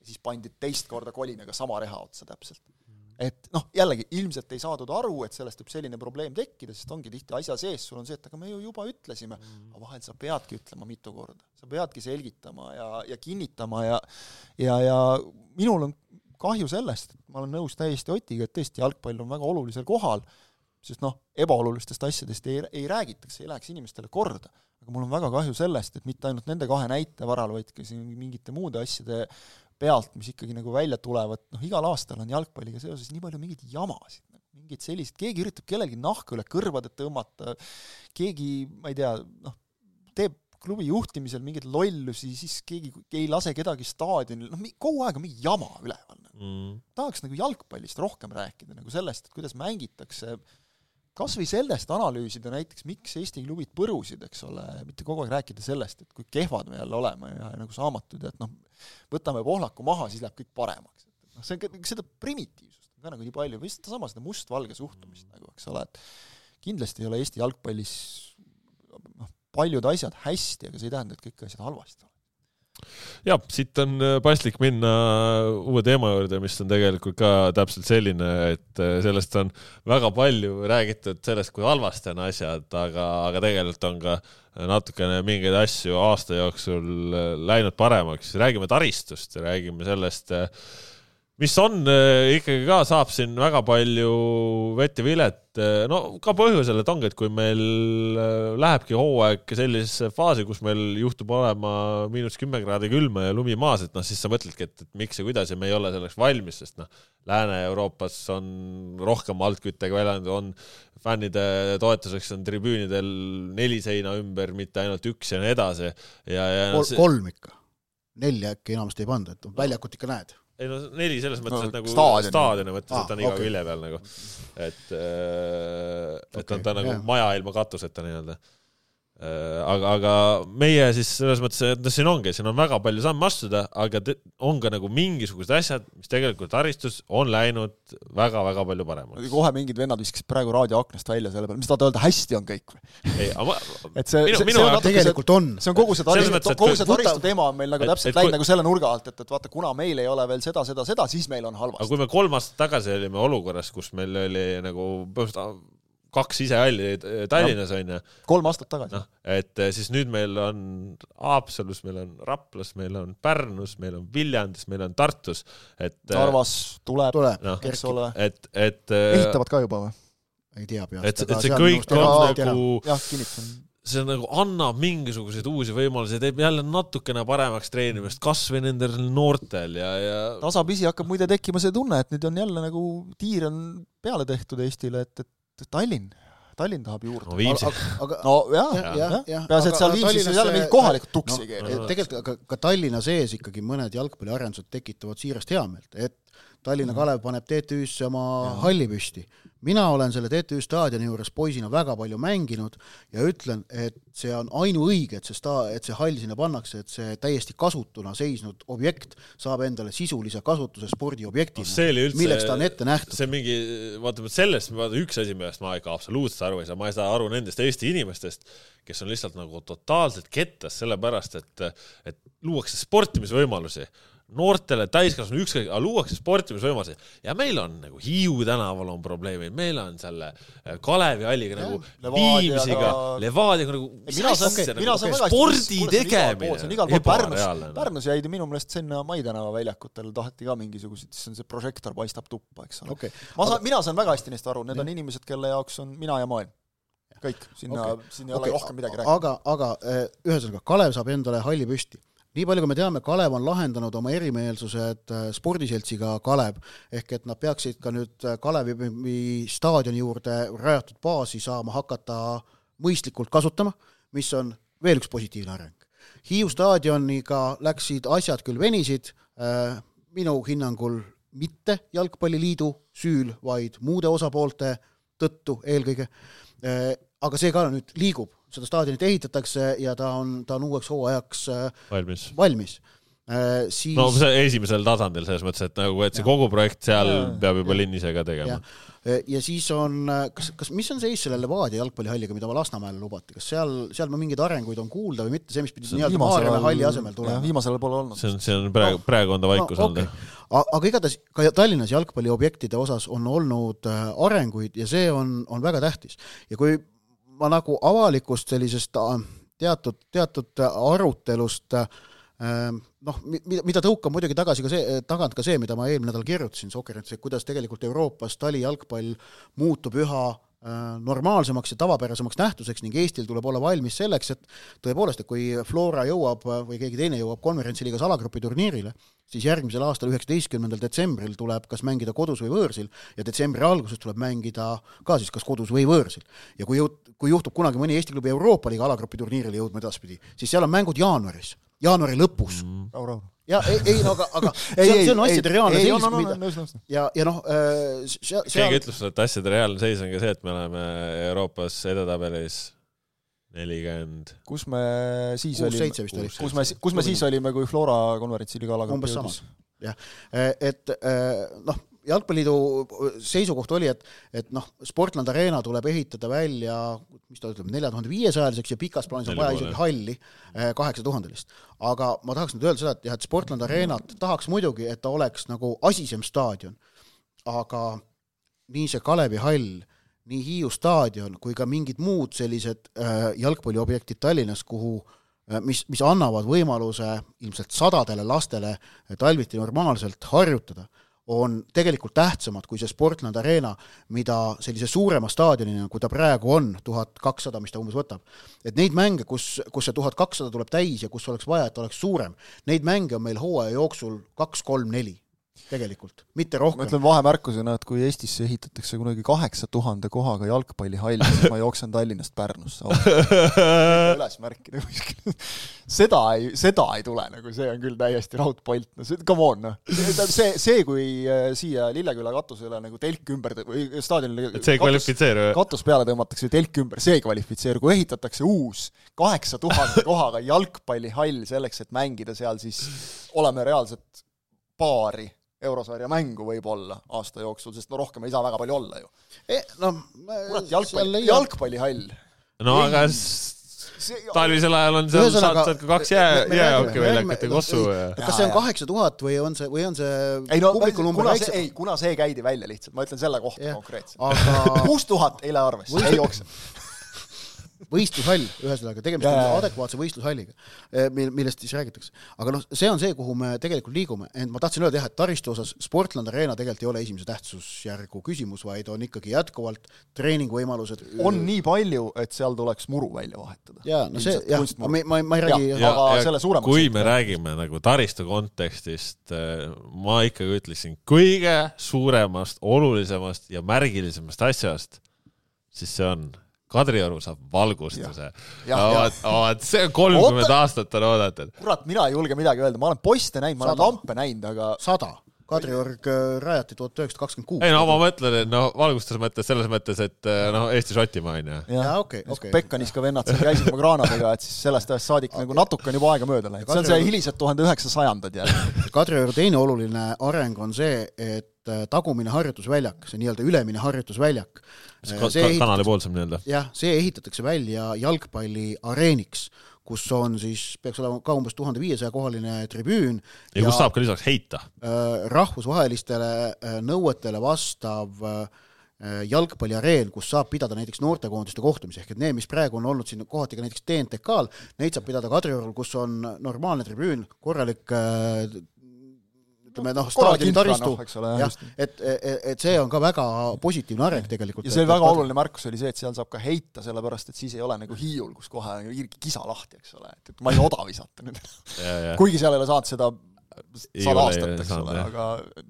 ja siis pandi teist korda kolinaga sama reha otsa täpselt. et noh, jällegi ilmselt ei saadud aru, et sellest võib selline probleem tekkida, sest ongi tihti asja sees, sul on see, et aga me ju juba ütlesime aga vahel sa peadki ütlema mitu korda, sa peadki selgitama ja, ja kinnitama ja ja, ja minul on kahju sellest, et ma olen nõus täiesti Otiga, et tõesti jalgpall on väga olulisel kohal, sest noh, ebaolulistest asjadest ei, ei räägitaks, ei läheks inimestele korda. aga mul on väga kahju sellest, et mitte ainult nende kahe näite varal, vaid ka siin mingite muude asjade pealt, mis ikkagi nagu välja tulevad, noh igal aastal on jalgpalliga seoses nii palju mingeid jamasid, mingeid selliseid, keegi üritab kellelgi nahka üle kõrvade tõmmata, keegi, ma ei tea, noh, teeb klubi juhtimisel mingeid lollusi, siis keegi ei lase kedagi staadionil, noh, kogu aeg on mingi jama üleval nagu. mm.. tahaks nagu jalgpallist rohkem rääkida, nagu sellest, et kuidas mängitakse, kas või sellest analüüsida näiteks, miks Eesti klubid põrusid, eks ole, mitte kogu aeg rääkida sellest, et kui kehvad me jälle oleme ja, ja nagu saamatud ja et noh, võtame Pohlaku maha, siis läheb kõik paremaks. noh, see on, seda primitiivsust on ka nagu nii palju, või sedasama, seda mustvalge suhtumist mm. nagu, eks ole, et kindlasti ei ole Eesti jalgpallis noh, paljud asjad hästi, aga see ei tähenda, et kõik asjad halvasti on ja siit on äh, paslik minna uue teema juurde, mis on tegelikult ka täpselt selline, et äh, sellest on väga palju räägitud sellest, kui halvasti on asjad, aga, aga tegelikult on ka natukene mingeid asju aasta jooksul äh, läinud paremaks. räägime taristust, räägime sellest mis on äh, ikkagi ka, saab siin väga palju vett ja vilet, äh, no ka põhjusel, et ongi, et kui meil äh, lähebki hooaeg sellisesse faasi, kus meil juhtub olema miinus kümme kraadi külma ja lumi maas, et noh, siis sa mõtledki, et, et miks ja kuidas ja me ei ole selleks valmis, sest noh, Lääne-Euroopas on rohkem altküttega väljend, on fännide toetuseks on tribüünidel neli seina ümber, mitte ainult üks ja nii edasi. Ja, ja Kol kolm ikka, nelja äkki enamasti ei panda, et väljakut ikka näed ei no neli selles mõttes no,, et nagu staadioni, staadioni mõttes ah,, et ta on iga okay. külje peal nagu, et äh, et okay, on ta nagu yeah. maja ilma katuseta nii-öelda. Äh, aga, aga meie siis selles mõttes, et noh, siin ongi, siin on väga palju samme astuda, aga on ka nagu mingisugused asjad, mis tegelikult taristus on läinud väga-väga palju paremaks. kohe mingid vennad viskasid praegu raadioaknast välja selle peale, mis tahad öelda, hästi on kõik või? (laughs) et see, see, see on tegelikult on. see on kogu see taristu, kogu see taristu teema on meil nagu täpselt läinud nagu selle nurga alt, et, et vaata, kuna meil ei ole veel seda, seda, seda, siis meil on halvasti. aga kui me kolm aastat tagasi olime olukorras, kus meil oli nagu põhimõtteliselt kaks sisehalli Tallinnas onju. kolm aastat tagasi. noh, et eh, siis nüüd meil on Haapsalus, meil on Raplas, meil on Pärnus, meil on Viljandis, meil on Tartus, et. Eh, Narvas tuleb, tuleb, noh, eks ole. et, et. Eh, ehitavad ka juba või? ei tea peast. et, et see kõik on nagu. jah, kinnitan see nagu annab mingisuguseid uusi võimalusi, teeb jälle natukene paremaks treenimist, kasvõi nendel noortel ja, ja tasapisi hakkab muide tekkima see tunne, et nüüd on jälle nagu tiir on peale tehtud Eestile, et, et Tallinn, Tallinn tahab juurde. No,. aga no jah. Ja,, jah ja,, peaasi, et seal Viimsis jälle mingid kohalikud tuksi no, tegelikult. aga ka Tallinna sees ikkagi mõned jalgpalliarendused tekitavad siirast heameelt, et Tallinna Kalev paneb TTÜ-sse oma ja. halli püsti mina olen selle TTÜ staadioni juures poisina väga palju mänginud ja ütlen, et see on ainuõige, et see sta-, et see hall sinna pannakse, et see täiesti kasutuna seisnud objekt saab endale sisulise kasutuse spordiobjektina no,, milleks ta on ette nähtud. see mingi, vaata, sellest, vaata üks asi, millest ma ikka absoluutselt aru ei saa, ma ei saa aru nendest Eesti inimestest, kes on lihtsalt nagu totaalselt kettas, sellepärast et, et luuakse sportimisvõimalusi noortele täiskasvanu ükskõik, aga luuakse sportimisvõimalusi ja meil on nagu Hiiu tänaval on probleemid, meil on selle äh, Kalevi halliga nagu Viimsiga, Levadiaga nagu. mina saan, mina nagu saan väga spordi tegemine. see on igal pool Pärnus, Pärnus jäid ju minu meelest sinna Mai tänava väljakutel taheti ka mingisuguseid, siis on see prožektor paistab tuppa, eks ole okay.. ma saan, mina saan väga hästi neist aru, need on inimesed, kelle jaoks on mina ja maailm kõik, sinna okay., siin ei okay. ole rohkem midagi rääkida. aga, aga äh, ühesõnaga, Kalev saab endale halli püsti nii palju, kui me teame, Kalev on lahendanud oma erimeelsused äh, spordiseltsiga Kalev, ehk et nad peaksid ka nüüd äh, Kalevi staadioni juurde rajatud baasi saama hakata mõistlikult kasutama, mis on veel üks positiivne areng. Hiiu staadioniga läksid asjad küll venisid, äh, minu hinnangul mitte Jalgpalliliidu süül, vaid muude osapoolte tõttu eelkõige, aga see ka nüüd liigub seda staadionit ehitatakse ja ta on, ta on uueks hooajaks äh, valmis, valmis. Äh, siis no see esimesel tasandil selles mõttes, et nagu, et see ja. kogu projekt seal ja. peab juba linn ise ka tegema. ja siis on, kas, kas, mis on seis selle Levadia jalgpallihalliga, mida Lasnamäele lubati, kas seal, seal mingeid arenguid on kuulda või mitte, see, mis pidi nii-öelda Maarjamäe halli asemel tulema? viimasel ajal pole olnud. see on, see on praegu no,, praegu on ta vaikus no, okay. olnud. aga igatahes ka Tallinnas jalgpalliobjektide osas on olnud äh, arenguid ja see on, on väga tähtis. ja kui ma nagu avalikust sellisest äh, teatud, teatud arutelust ähm, noh, mida, tõukab muidugi tagasi ka see, tagant ka see, mida ma eelmine nädal kirjutasin Sokkernetsi, kuidas tegelikult Euroopas talijalgpall muutub üha äh, normaalsemaks ja tavapärasemaks nähtuseks ning Eestil tuleb olla valmis selleks, et tõepoolest, et kui Flora jõuab või keegi teine jõuab konverentsiliigas alagrupi turniirile, siis järgmisel aastal, üheksateistkümnendal detsembril tuleb kas mängida kodus või võõrsil ja detsembri alguses tuleb mängida ka siis kas kodus või võõrsil. ja kui jõud-, kui juhtub kunagi mõni Eesti klubi Euroopa liiga alagrupi turniirile jõudma edaspidi, siis seal on mängud jaanuaris, jaanuari lõpus. Mm.. rahu ja ei, ei no aga, aga (laughs) ei, see on, see on asjade reaalne seis, no, mida no, no, ja, ja noh äh,, seal keegi ütles sulle, et asjade reaalne seis on ka see, et me oleme Euroopas edetabelis nelikümmend. kus me siis kuus, olime, kus me, kus me siis olime, kui Flora konverentsiliiga alaga umbes sama, jah. et noh, jalgpalliliidu seisukoht oli, et, et noh, Sportland Arena tuleb ehitada välja, mis ta ütleb, nelja tuhande viiesajaliseks ja pikas plaanis on vaja isegi halli eh, kaheksa tuhandelist. aga ma tahaks nüüd öelda seda, et jah, et Sportland Arenat tahaks muidugi, et ta oleks nagu asisem staadion, aga nii see Kalevi hall nii Hiiu staadion kui ka mingid muud sellised äh, jalgpalliobjektid Tallinnas, kuhu äh, mis, mis annavad võimaluse ilmselt sadadele lastele talviti normaalselt harjutada, on tegelikult tähtsamad kui see Sportland Arena, mida sellise suurema staadionina, kui ta praegu on, tuhat kakssada, mis ta umbes võtab, et neid mänge, kus, kus see tuhat kakssada tuleb täis ja kus oleks vaja, et oleks suurem, neid mänge on meil hooaja jooksul kaks, kolm, neli tegelikult, mitte ma rohkem. ütlen vahemärkusena, et kui Eestisse ehitatakse kunagi kaheksa tuhande kohaga jalgpallihall, siis ma jooksen Tallinnast Pärnusse üles märkida kuskil. seda ei, seda ei tule nagu, see on küll täiesti raudpolt, no see, come on noh. see, see, kui äh, siia Lilleküla katusele nagu telk ümber tõ- või staadionile et see ei katus, kvalifitseeru. katus peale tõmmatakse ja telk ümber, see ei kvalifitseeru, kui ehitatakse uus kaheksa tuhande kohaga jalgpallihall selleks, et mängida seal siis, oleme reaalselt paari eurosarja mängu võib-olla aasta jooksul, sest no rohkem ei saa väga palju olla ju. noh, kurat, jalgpall, jalgpallihall. no aga s- talvisel ajal on seal, saad saad ka kaks jää, räägime- väljakut ja kossu ei, ja kas see on kaheksa tuhat või on see, või on see ei no publiku number kuna see, väiksem? ei, kuna see käidi välja lihtsalt, ma ütlen selle kohta Jah. konkreetselt. aga kuus tuhat ei lähe arvesse, ei jookse. võistlushall, ühesõnaga tegemist on adekvaatse võistlushalliga, mil, millest siis räägitakse. aga noh, see on see, kuhu me tegelikult liigume, ent ma tahtsin öelda jah, et taristu osas Sportland Arena tegelikult ei ole esimese tähtsusjärgu küsimus, vaid on ikkagi jätkuvalt treeningvõimalused. on nii palju, et seal tuleks muru välja vahetada. jaa, no see jah, ma, ma, ma ei räägi Jah. aga selle suuremaks kui me räägime nagu taristu kontekstist, ma ikkagi ütleksin kõige suuremast, olulisemast ja märgilisemast asjast, siis see on Kadrioru saab valgustuse. Vaat, see kolmkümmend aastat on oodatud. kurat, mina ei julge midagi öelda, ma olen poiste näinud, ma olen lampe näinud, aga sada, Kadriorg äh, rajati tuhat üheksasada kakskümmend kuus. ei no ma mõtlen, et noh, valgustuse mõttes selles mõttes, et eh, noh, Eesti-Šotimaa onju. jaa, okei, okei. Pekkanis ka vennad seal käisid oma kraanadega, et siis sellest ajast saadik nagu natuke on juba aega mööda läinud, see on see hilised tuhande üheksasajandad jälle. (laughs) Kadrioru teine oluline areng on see, et äh, tagumine harjutusväljak, see nii-öelda ülemine harjutusväljak, kanali poolsem nii-öelda. jah, see ehitatakse välja jalgpalliareeniks, kus on siis, peaks olema ka umbes tuhande viiesaja kohaline tribüün ja kus saab ka lisaks heita. äh, rahvusvahelistele äh, nõuetele vastav äh, jalgpalliareen, kus saab pidada näiteks noortekoondiste kohtumisi, ehk et need, mis praegu on olnud siin kohati ka näiteks TNTK-l, neid saab pidada Kadriorul, kus on normaalne tribüün, korralik ütleme noh, staadioni taristu, eks ole, jah just. et, et, et see on ka väga positiivne areng tegelikult. ja see väga oluline märkus oli see, et seal saab ka heita, sellepärast et siis ei ole nagu Hiiul, kus kohe on ju irgi kisa lahti, eks ole, et, et ma ei oda visata nüüd. kuigi seal ei ole saanud seda sada aastat, eks ole, aga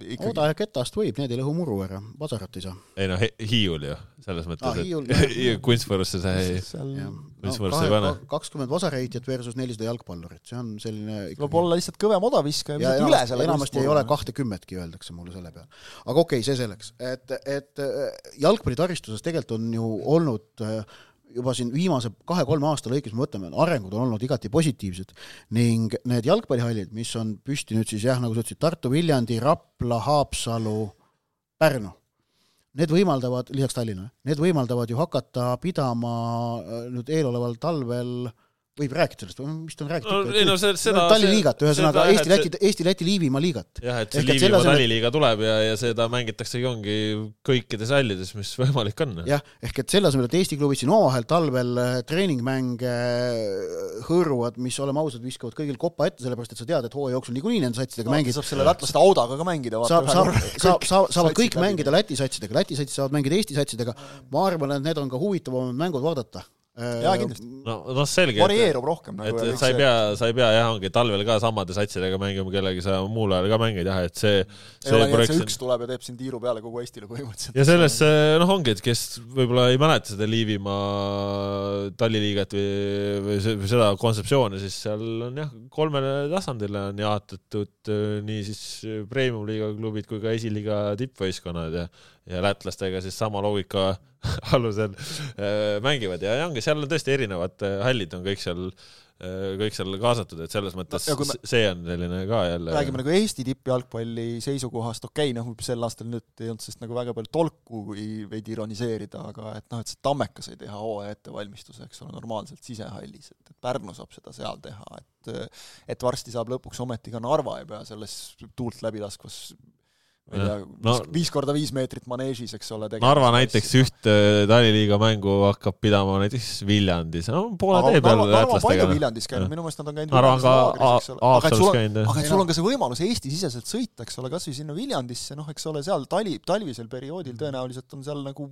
ikkagi oda ja ketast võib, need ei lõhu muru ära, vasarat ei saa. ei noh, Hiiul ju, selles mõttes ah,, et (laughs) kunstvõõrusse see ei, seal kunstvõõrusse ei pane. kakskümmend vasareitjat versus nelisada jalgpallurit, see on selline tuleb olla lihtsalt kõvem odaviskaja, ja visata üle selle enamasti ei ole. kahtekümmetki, öeldakse mulle selle peale. aga okei okay,, see selleks, et, et äh, jalgpallitaristuses tegelikult on ju olnud äh, juba siin viimase kahe-kolme aasta lõikes, me võtame, arengud on olnud igati positiivsed. Ning need jalgpallihallid, mis on püsti nüüd siis jah, nagu sa ütlesid, Tartu, Viljandi, Rapla, Haapsalu, Pärnu, need võimaldavad, lisaks Tallinnale, need võimaldavad ju hakata pidama äh, nüüd eeloleval talvel võib rääkida sellest, vist on räägitud No, ei no seda- ühesõnaga seda, Eesti, et Läti, Eesti-Läti Liivimaa liigat. jah, et see Ehk et selle Liivimaa asemel- taliliiga tuleb ja, ja seda mängitaksegi ongi kõikides hallides, mis võimalik on. jah, ehk et selle asemel, et Eesti klubid siin omavahel talvel äh, treeningmänge äh, hõõruvad, mis oleme ausad, viskavad kõigil kopa ette, sellepärast et sa tead, et hooaja jooksul niikuinii nende satsidega mängid, saab selle lätlaste Audaga ka mängida, saab, saab, saab, saab, saavad kõik mängida Läti satsidega, Läti satsid saavad mängida Eesti satsidega, ma arvan, et need on ka huvitavamad mängud vaadata. Jaa, kindlasti. no, noh, selge. varieerub rohkem et, nagu et sa ei pea, sa ei pea jah, ongi talvel ka samade satsidega mängima kellegi, sa muul ajal ka mängid jah, et see, ei see ole nii, et projekt see üks tuleb ja teeb siin tiiru peale kogu Eestile põhimõtteliselt. ja selles noh, ongi, et kes võib-olla ei mäleta seda Liivimaa talliliigat või, või se- või seda kontseptsiooni, siis seal on jah, kolmele tasandile on jaotatud äh, nii siis premium-liiga klubid kui ka esiliiga tippvõistkonnad ja ja lätlastega siis sama loogika (laughs) alusel äh, mängivad. Ja, ongi, seal on tõesti erinevad äh, hallid on kõik seal, kõik seal kaasatud, et selles mõttes me- me... see on selline ka jälle räägime nagu Eesti tippjalgpalli seisukohast, okei okay,, noh, sel aastal nüüd ei olnud sellest nagu väga palju tolku, kui veidi ironiseerida, aga et noh, et see Tammekas ei teha hooaja ettevalmistuse, eks ole, normaalselt sisehallis, et, et Pärnu saab seda seal teha, et et varsti saab lõpuks ometi ka Narva ei pea selles tuult läbi laskvas ma ei tea No- viis korda viis meetrit maneežis, eks ole. Narva näiteks ühte taliliiga mängu hakkab pidama näiteks Viljandis, no poole tee peal Narva, Narva on lätlastega. Viljandis käinud, minu meelest nad on käinud Narva on ka Haapsalus on- käinud, aga et sul on ka see võimalus Eesti-siseselt sõita, eks ole, kas või sinna Viljandisse, noh, eks ole, seal tali, talvisel perioodil tõenäoliselt on seal nagu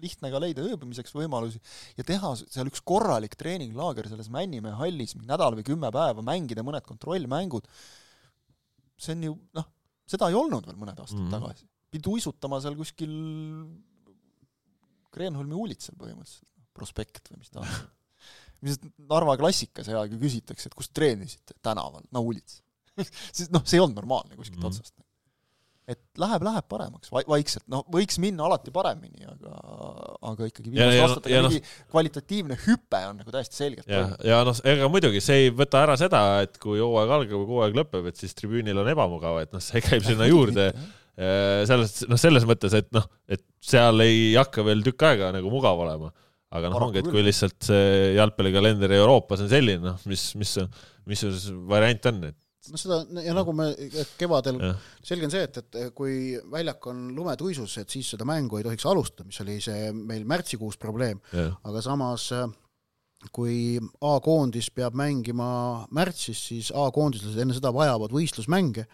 lihtne ka leida ööbimiseks võimalusi ja teha seal üks korralik treeninglaager selles Männimäe hallis nädal või kümme päeva, mängida mõned kontrollmängud, see on ju noh, seda ei olnud veel mõned aastad mm. -hmm. tagasi. pidi uisutama seal kuskil Kreenholmi uulitsal põhimõtteliselt, prospekt või mis ta on. (laughs) mis Narva klassikas hea ju küsitakse, et kus treenisite, tänaval, no uulits (laughs) siis noh, see ei olnud normaalne kuskilt mm -hmm. otsast. Et läheb, läheb paremaks va-, vaikselt, noh, võiks minna alati paremini, aga, aga ikkagi Ja- viimaste ja- aastatega ja noh- mingi kvalitatiivne hüpe on nagu täiesti selgelt ja ja noh, ega muidugi see ei võta ära seda, et kui hooaeg algab või kui hooaeg lõpeb, et siis tribüünil on ebamugav, et noh, see käib sinna juurde. selles, noh, selles mõttes, et noh, et seal ei hakka veel tükk aega nagu mugav olema. aga noh, ongi, et kui lihtsalt see jalgpallikalender Euroopas on selline, noh, mis, mis, mis variant on, et no seda ja nagu me kevadel selge on see, et, et kui väljak on lumetuisus, et siis seda mängu ei tohiks alustada, mis oli see meil märtsikuus probleem, aga samas kui A-koondis peab mängima märtsis, siis A-koondislased enne seda vajavad võistlusmänge.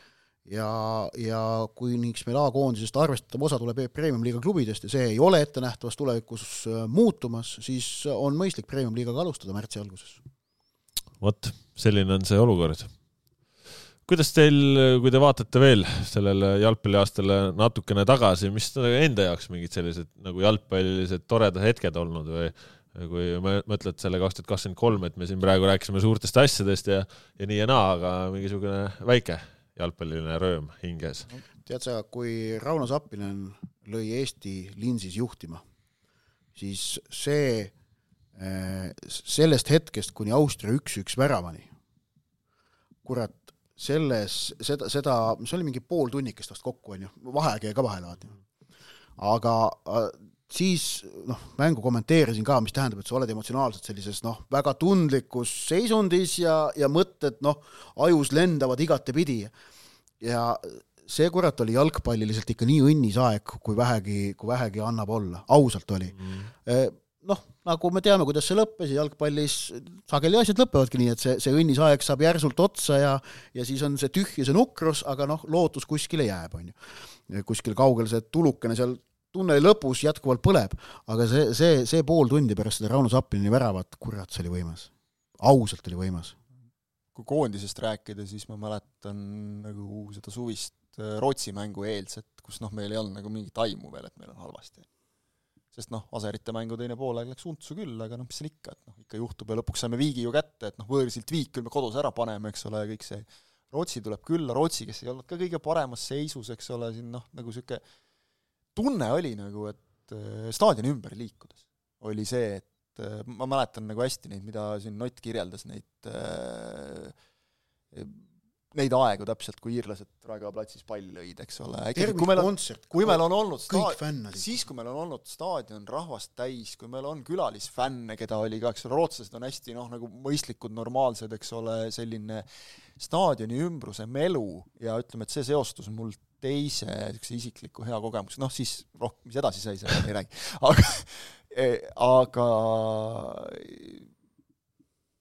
Ja, ja kui niiks meil A-koondisest arvestatav osa tuleb Premium-liiga klubidest ja see ei ole ettenähtavas tulevikus äh, muutumas, siis on mõistlik Premium-liigaga alustada märtsi alguses. vot selline on see olukord kuidas teil, kui te vaatate veel sellele jalgpalliaastale natukene tagasi, mis enda jaoks mingid sellised nagu jalgpallilised toredad hetked olnud või kui mõtled selle kaks tuhat kakskümmend kolm, et me siin praegu rääkisime suurtest asjadest ja, ja nii ja naa, aga mingisugune väike jalgpalliline rööm hinges. tead sa, kui Rauno Sappinen lõi Eesti Linsis juhtima, siis see, sellest hetkest kuni Austria üks-üks väravani, kurat, selles, seda, seda, see oli mingi pool tunnikest vast kokku, on ju, vaheaeg jäi ka vahele, vaata. aga siis noh, mängu kommenteerisin ka, mis tähendab, et sa oled emotsionaalselt sellises noh, väga tundlikus seisundis ja, ja mõtted noh, ajus lendavad igatepidi. Ja see kurat oli jalgpalliliselt ikka nii õnnis aeg, kui vähegi, kui vähegi annab olla, ausalt oli. Mm.. Noh, nagu me teame, kuidas see lõppes ja jalgpallis sageli asjad lõpevadki nii, et see, see õnnis aeg saab järsult otsa ja ja siis on see tühjus ja nukrus, aga noh, lootus kuskile jääb, on ju. kuskil kaugel see tulukene seal tunneli lõpus jätkuvalt põleb, aga see, see, see pool tundi pärast seda Rauno Sappini väravat, kurat, see oli võimas. ausalt oli võimas. kui koondisest rääkida, siis ma mäletan nagu seda suvist Rootsi mängu eelset, kus noh, meil ei olnud nagu mingit aimu veel, et meil on halvasti. Sest noh, Aserite mängu teine poolaeg läks untsu küll, aga noh, mis seal ikka, et noh, ikka juhtub ja lõpuks saime viigi ju kätte, et noh, võõrsilt viik küll me kodus ära paneme, eks ole, ja kõik see. Rootsi tuleb külla, Rootsi, kes ei olnud ka kõige paremas seisus, eks ole, siin noh, nagu niisugune tunne oli nagu, et staadioni ümber liikudes oli see, et ma mäletan nagu hästi neid, mida siin Ott kirjeldas, neid neid aegu täpselt, kui iirlased Raekoja platsis palli lõid, eks ole. kui meil on, kui meil on olnud sta-, siis, kui meil on olnud staadion rahvast täis, kui meil on külalisfänne, keda oli ka, eks ole, rootslased on hästi noh, nagu mõistlikud, normaalsed, eks ole, selline staadioni ümbruse melu ja ütleme, et see seostus mul teise niisuguse isikliku hea kogemusega, noh siis rohkem, mis edasi sai, seda ei räägi. aga, (laughs) aga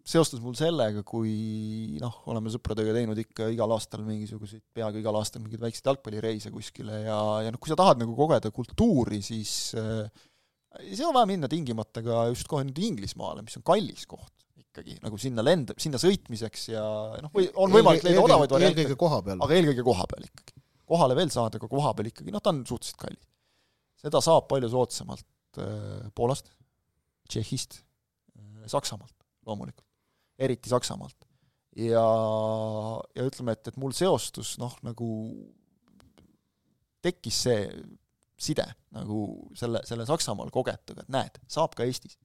seostus mul sellega, kui noh, oleme sõpradega teinud ikka igal aastal mingisuguseid, peaaegu igal aastal mingeid väikseid jalgpallireise kuskile ja, ja noh, kui sa tahad nagu kogeda kultuuri, siis äh, ei ole vaja minna tingimata ka just kohe nüüd Inglismaale, mis on kallis koht ikkagi, nagu sinna lend-, sinna sõitmiseks ja noh, või on võimalik leida odavaid variante, aga eelkõige koha peal ikkagi. kohale veel saada, aga koha peal ikkagi, noh, ta on suhteliselt kallis. seda saab palju soodsamalt äh, Poolast, Tšehhist äh,, Saksamaalt loomulikult eriti Saksamaalt. ja, ja ütleme, et, et mul seostus noh, nagu tekkis see side nagu selle, selle Saksamaal kogetuga, et näed, saab ka Eestis.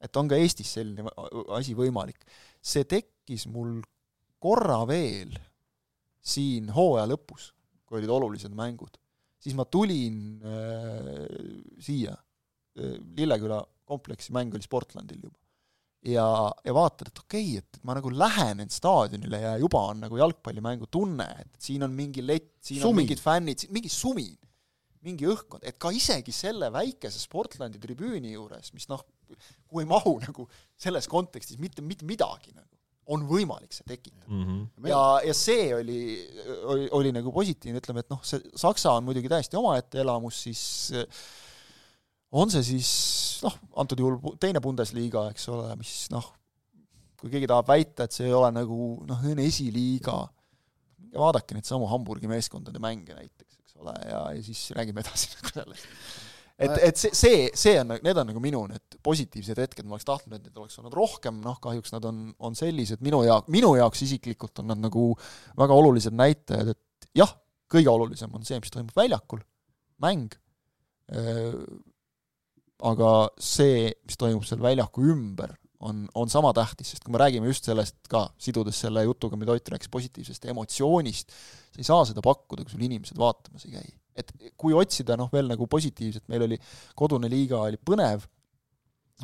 et on ka Eestis selline asi võimalik. see tekkis mul korra veel siin hooaja lõpus, kui olid olulised mängud. siis ma tulin äh, siia äh,, Lilleküla kompleksi mäng oli Sportlandil juba ja, ja vaatad, et okei okay,, et ma nagu lähenen staadionile ja juba on nagu jalgpallimängu tunne, et siin on mingi lett, siin sumin. on mingid fännid, mingi sumin, mingi õhkkond, et ka isegi selle väikese Sportlandi tribüüni juures, mis noh, kuhu ei mahu nagu selles kontekstis mitte, mitte midagi nagu, on võimalik see tekitada mm. -hmm. ja, ja see oli, oli, oli nagu positiivne, ütleme, et noh, see Saksa on muidugi täiesti omaette elamus, siis on see siis noh, antud juhul teine Bundesliga, eks ole, mis noh, kui keegi tahab väita, et see ei ole nagu noh, esiliiga, minge vaadake neid samu Hamburgi meeskondade mänge näiteks, eks ole, ja, ja siis räägime edasi (laughs) nagu sellest. et, et see, see, see on, need on nagu minu need positiivsed hetked, ma oleks tahtnud, et neid oleks olnud rohkem, noh kahjuks nad on, on sellised. Minu jaoks, minu jaoks isiklikult on nad nagu väga olulised näitajad, et jah, kõige olulisem on see, mis toimub väljakul, mäng, aga see, mis toimub seal väljaku ümber, on, on sama tähtis, sest kui me räägime just sellest ka, sidudes selle jutuga, mida Ott rääkis positiivsest emotsioonist, sa ei saa seda pakkuda, kui sul inimesed vaatamas ei käi. et kui otsida noh, veel nagu positiivset, meil oli kodune liiga oli põnev,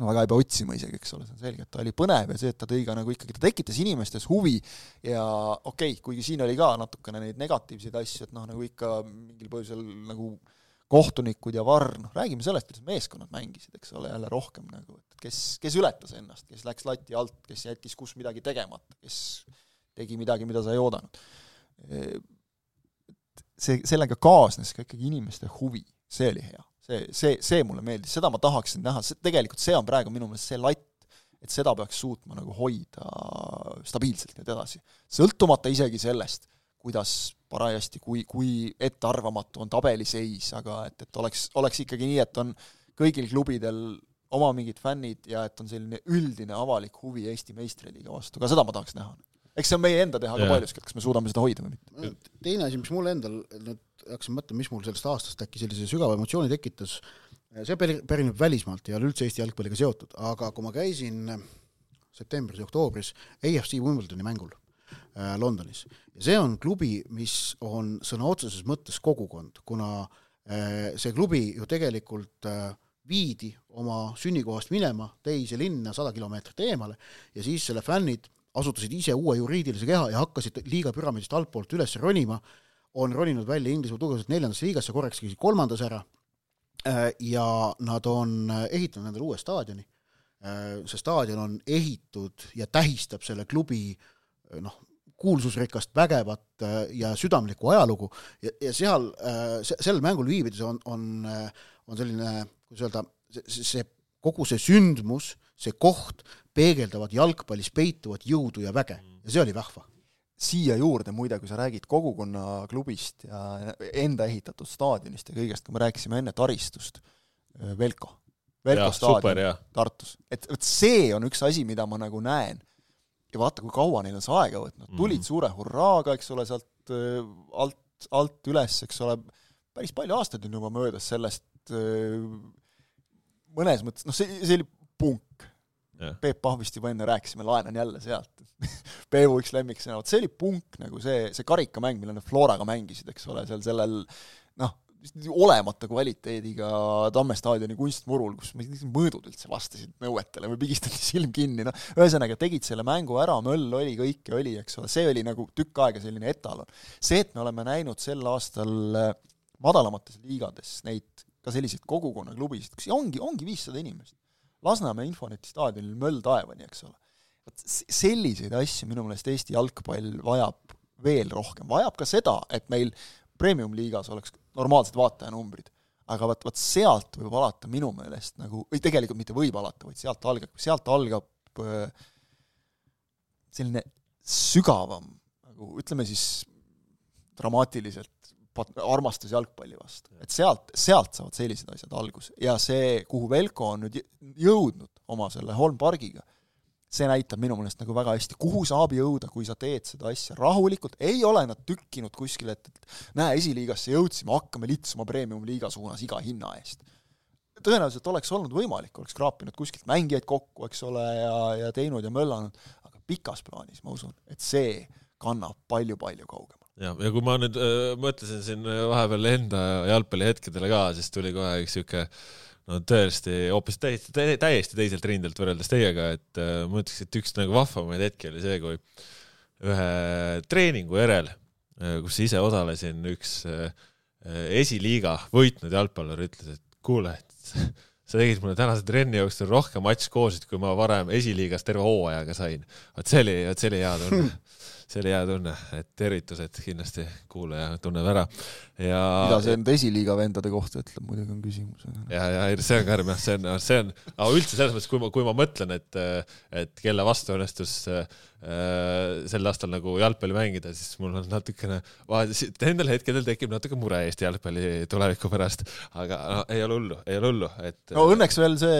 no väga ei pea otsima isegi, eks ole, see on selge, et ta oli põnev ja see, et ta tõi ka nagu ikkagi, ta tekitas inimestes huvi ja okei okay,, kuigi siin oli ka natukene neid negatiivseid asju, et noh, nagu ikka mingil põhjusel nagu kohtunikud ja VAR, noh räägime sellest, kuidas meeskonnad mängisid, eks ole, jälle rohkem nagu, et kes, kes ületas ennast, kes läks lati alt, kes jättis kus midagi tegemata, kes tegi midagi, mida sa ei oodanud. see, sellega kaasnes ka ikkagi inimeste huvi, see oli hea. see, see, see mulle meeldis, seda ma tahaksin näha, see, tegelikult see on praegu minu meelest see latt, et seda peaks suutma nagu hoida stabiilselt nüüd edasi. sõltumata isegi sellest, kuidas parajasti, kui, kui ettearvamatu on tabeliseis, aga et, et oleks, oleks ikkagi nii, et on kõigil klubidel oma mingid fännid ja et on selline üldine avalik huvi Eesti meistriliiga vastu, ka seda ma tahaks näha. eks see on meie enda teha ka paljuski, et kas me suudame seda hoida või mitte. teine asi, mis mul endal, nüüd hakkasin mõtlema, mis mul sellest aastast äkki sellise sügava emotsiooni tekitas, see pärineb välismaalt ja üldse Eesti jalgpalliga seotud, aga kui ma käisin septembris ja oktoobris AFC Wimbledoni mängul Äh, Londonis. ja see on klubi, mis on sõna otseses mõttes kogukond, kuna äh, see klubi ju tegelikult äh, viidi oma sünnikohast minema teise linna sada kilomeetrit eemale ja siis selle fännid asutasid ise uue juriidilise keha ja hakkasid liiga püramiidist altpoolt üles ronima, on roninud välja Inglismaa tugevaselt neljandasse liigasse, korraks käisid kolmandas ära ja nad on ehitanud endale uue staadioni. see staadion on ehitud ja tähistab selle klubi noh, kuulsusrikast, vägevat äh, ja südamlikku ajalugu. Ja, ja seal, äh, sel mängul viibides on, on, äh, on selline, kuidas öelda, see, see, kogu see sündmus, see koht peegeldavad jalgpallis peituvat jõudu ja väge. Ja see oli vahva siia juurde muide, kui sa räägid kogukonnaklubist ja enda ehitatud staadionist ja kõigest, kui me rääkisime enne taristust, Velko, Velko ja, staadion Tartus, et vot see on üks asi, mida ma nagu näen ja vaata, kui kaua neil on see aega võtnud, mhm. tulid mm. suure hurraaga, eks ole, sealt äh, alt, alt üles, eks ole, päris palju aastaid on juba möödas sellest äh, mõnes mõttes, noh, see, see oli punk. Yeah.. Peep Pahvist juba enne rääkisime, laenan jälle sealt. (laughs) Peevu üks lemmiksõna, vot see oli punk nagu see, see karikamäng, mille nad Floraga mängisid, eks ole, seal sellel olematu kvaliteediga Tamme staadioni kunstmurul, kus mõõdud üldse vastasid nõuetele või pigistati silm kinni, noh, ühesõnaga tegid selle mängu ära, möll oli, kõike oli, eks ole, see oli nagu tükk aega selline etalon. see, et me oleme näinud sel aastal äh, madalamates liigades neid ka selliseid kogukonnaklubisid, kus ongi, ongi viissada inimest. Lasnamäe Infoneti staadionil möll taevani, eks ole. vot selliseid asju minu meelest Eesti jalgpall vajab veel rohkem, vajab ka seda, et meil premium-liigas oleks normaalsed vaatajanumbrid. aga vot, vot sealt võib alata minu meelest nagu, või tegelikult mitte võib alata, vaid sealt algab, sealt algab äh, selline sügavam, nagu ütleme siis dramaatiliselt, armastus jalgpalli vastu. et sealt, sealt saavad sellised asjad alguse. ja see, kuhu Velko on nüüd jõudnud oma selle Holm pargiga, see näitab minu meelest nagu väga hästi, kuhu saab jõuda, kui sa teed seda asja rahulikult, ei ole nad tükkinud kuskile, et, et näe, esiliigasse jõudsime, hakkame litsuma premium-liiga suunas iga hinna eest. tõenäoliselt oleks olnud võimalik, oleks kraapinud kuskilt mängijaid kokku, eks ole, ja, ja teinud ja möllanud, aga pikas plaanis ma usun, et see kannab palju-palju kaugemale ja, ja kui ma nüüd äh, mõtlesin siin vahepeal enda jalgpallihetkedele ka, siis tuli kohe üks siuke äh, no tõesti hoopis täiesti, täiesti teiselt rindelt võrreldes teiega, et äh, ma ütleks, et üks nagu vahvamaid hetki oli see, kui ühe treeningu järel, äh, kus ise osalesin, üks äh, esiliiga võitnud jalgpallur ütles, et kuule, et sa tegid mulle tänase trenni jooksul rohkem matškoosid, kui ma varem esiliigas terve hooajaga sain. vot see oli, vot see oli hea tunne (laughs) see oli hea tunne, et tervitused kindlasti kuulaja tunneb ära ja. mida see enda esiliiga vendade kohta ütleb, muidugi on küsimus. ja, ja see on karm jah, see on, see on, aga üldse selles mõttes, kui ma, kui ma mõtlen, et, et kelle vastu õnnestus äh, sel aastal nagu jalgpalli mängida, siis mul on natukene, nendel hetkedel tekib natuke mure Eesti jalgpalli tuleviku pärast, aga no, ei ole hullu, ei ole hullu, et no õnneks veel see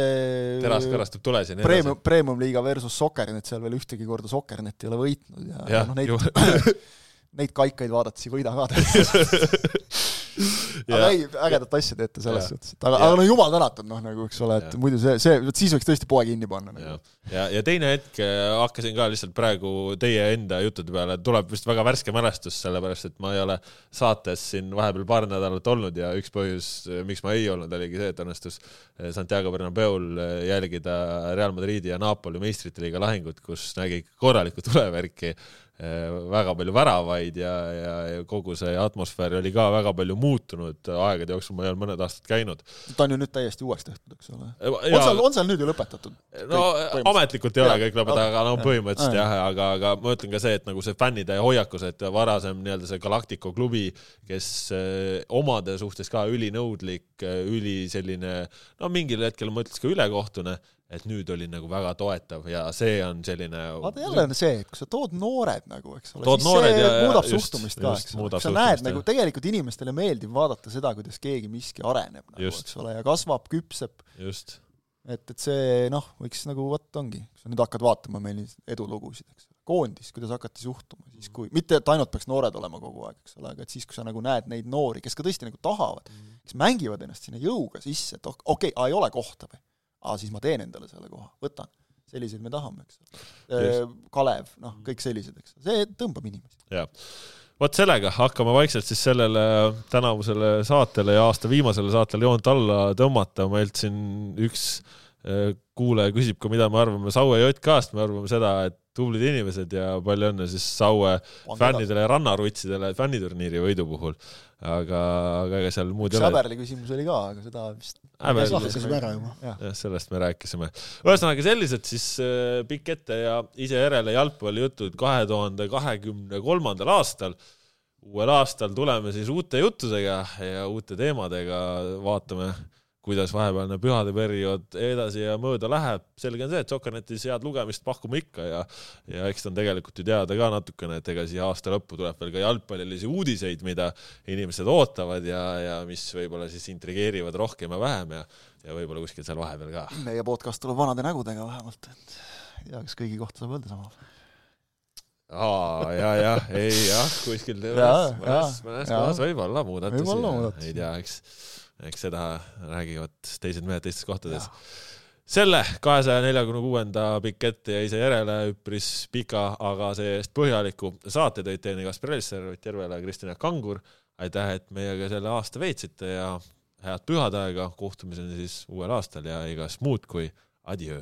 teras karastub tules ja nii edasi. Premium-liiga versus Soccernet, seal veel ühtegi korda Soccernet ei ole võitnud ja, ja, ja noh, neid (laughs) neid kaikaid vaadates ei võida ka tegelikult (laughs) (laughs) aga ei, ägedat asja teete selles suhtes, et aga, aga no jumal tänatud, noh nagu eks ole, et ja. muidu see, see, vot siis võiks tõesti poe kinni panna nagu.. ja, ja, ja teine hetk äh, hakkasin ka lihtsalt praegu teie enda juttude peale, tuleb vist väga värske mälestus, sellepärast et ma ei ole saates siin vahepeal paar nädalat olnud ja üks põhjus, äh, miks ma ei olnud, oligi see, et õnnestus äh, Santiago Bernabeul jälgida Real Madridi ja Napoli meistrite liiga lahingut, kus nägi korralikku tulevärki väga palju väravaid ja, ja, ja kogu see atmosfäär oli ka väga palju muutunud aegade jooksul, ma ei olnud mõned aastad käinud. ta on ju nüüd täiesti uueks tehtud, eks ole. on seal, on seal nüüd ju lõpetatud? no ametlikult ei ole kõik lõpetatud, aga no põhimõtteliselt jah, aga, aga ma ütlen ka see, et nagu see fännide hoiakus, et varasem nii-öelda see Galactico klubi, kes äh, omade suhtes ka ülinõudlik, äh, üli selline, no mingil hetkel ma ütleks ka ülekohtune et nüüd oli nagu väga toetav ja see on selline vaata jälle on see, et kui sa tood noored nagu, eks ole, siis see ja, muudab ja, suhtumist just, ka, eks ole, sa näed nagu tegelikult inimestele meeldib vaadata seda, kuidas keegi miski areneb nagu, eks ole, ja kasvab, küpseb. just. et, et see noh, võiks nagu vot ongi, kui sa nüüd hakkad vaatama meil neid edulugusid, eks ole, koondis, kuidas hakati suhtuma siis, kui, mitte et ainult peaks noored olema kogu aeg, eks ole, aga et siis, kui sa nagu näed neid noori, kes ka tõesti nagu tahavad, kes mängivad ennast sinna jõuga sisse, et okei okay,, ei ole kohta või aa, siis ma teen endale selle koha, võtan. selliseid me tahame, eks ole. Kalev, noh, kõik sellised, eks see tõmbab inimesi. jah vot sellega hakkame vaikselt siis sellele tänavusele saatele ja aasta viimasele saatele joont alla tõmmata, meilt siin üks kuulaja küsib ka, mida me arvame Saue JK-st, me arvame seda, et tublid inimesed ja palju õnne siis Saue fännidele ja rannarutsidele fänniturniiri võidu puhul. aga, aga ega seal muud ei ole. Häberli küsimus oli ka, aga seda vist lahkasime ära juba. jah, sellest me rääkisime. ühesõnaga sellised siis äh, pikk ette ja ise järele jalgpallijutud kahe tuhande kahekümne kolmandal aastal. uuel aastal tuleme siis uute juttudega ja uute teemadega, vaatame kuidas vahepealne pühade periood edasi ja mööda läheb. selge on see, et Sokanetis head lugemist pakume ikka ja, ja eks ta on tegelikult ju teada ka natukene, et ega siia aasta lõppu tuleb veel ka jalgpallilisi uudiseid, mida inimesed ootavad ja, ja mis võib-olla siis intrigeerivad rohkem ja vähem ja, ja võib-olla kuskil seal vahepeal ka. meie podcast tuleb vanade nägudega vähemalt, et ei tea, kas kõigi kohta saab öelda sama aa, ja, jah, ei jah, kuskil mõnes, mõnes, kohas võib olla muudatusi, ei tea, eks eks seda räägivad teised mehed teistes kohtades. selle kahesaja neljakümne kuuenda pikk ette jäi see järele üpris pika, aga see-eest põhjaliku saate tõid teieni Kaspar Elisser, Ott Järvela ja Kristjan Kangur. aitäh, et meiega selle aasta veetsite ja head pühade aega, kohtumiseni siis uuel aastal ja igas muud kui adjöö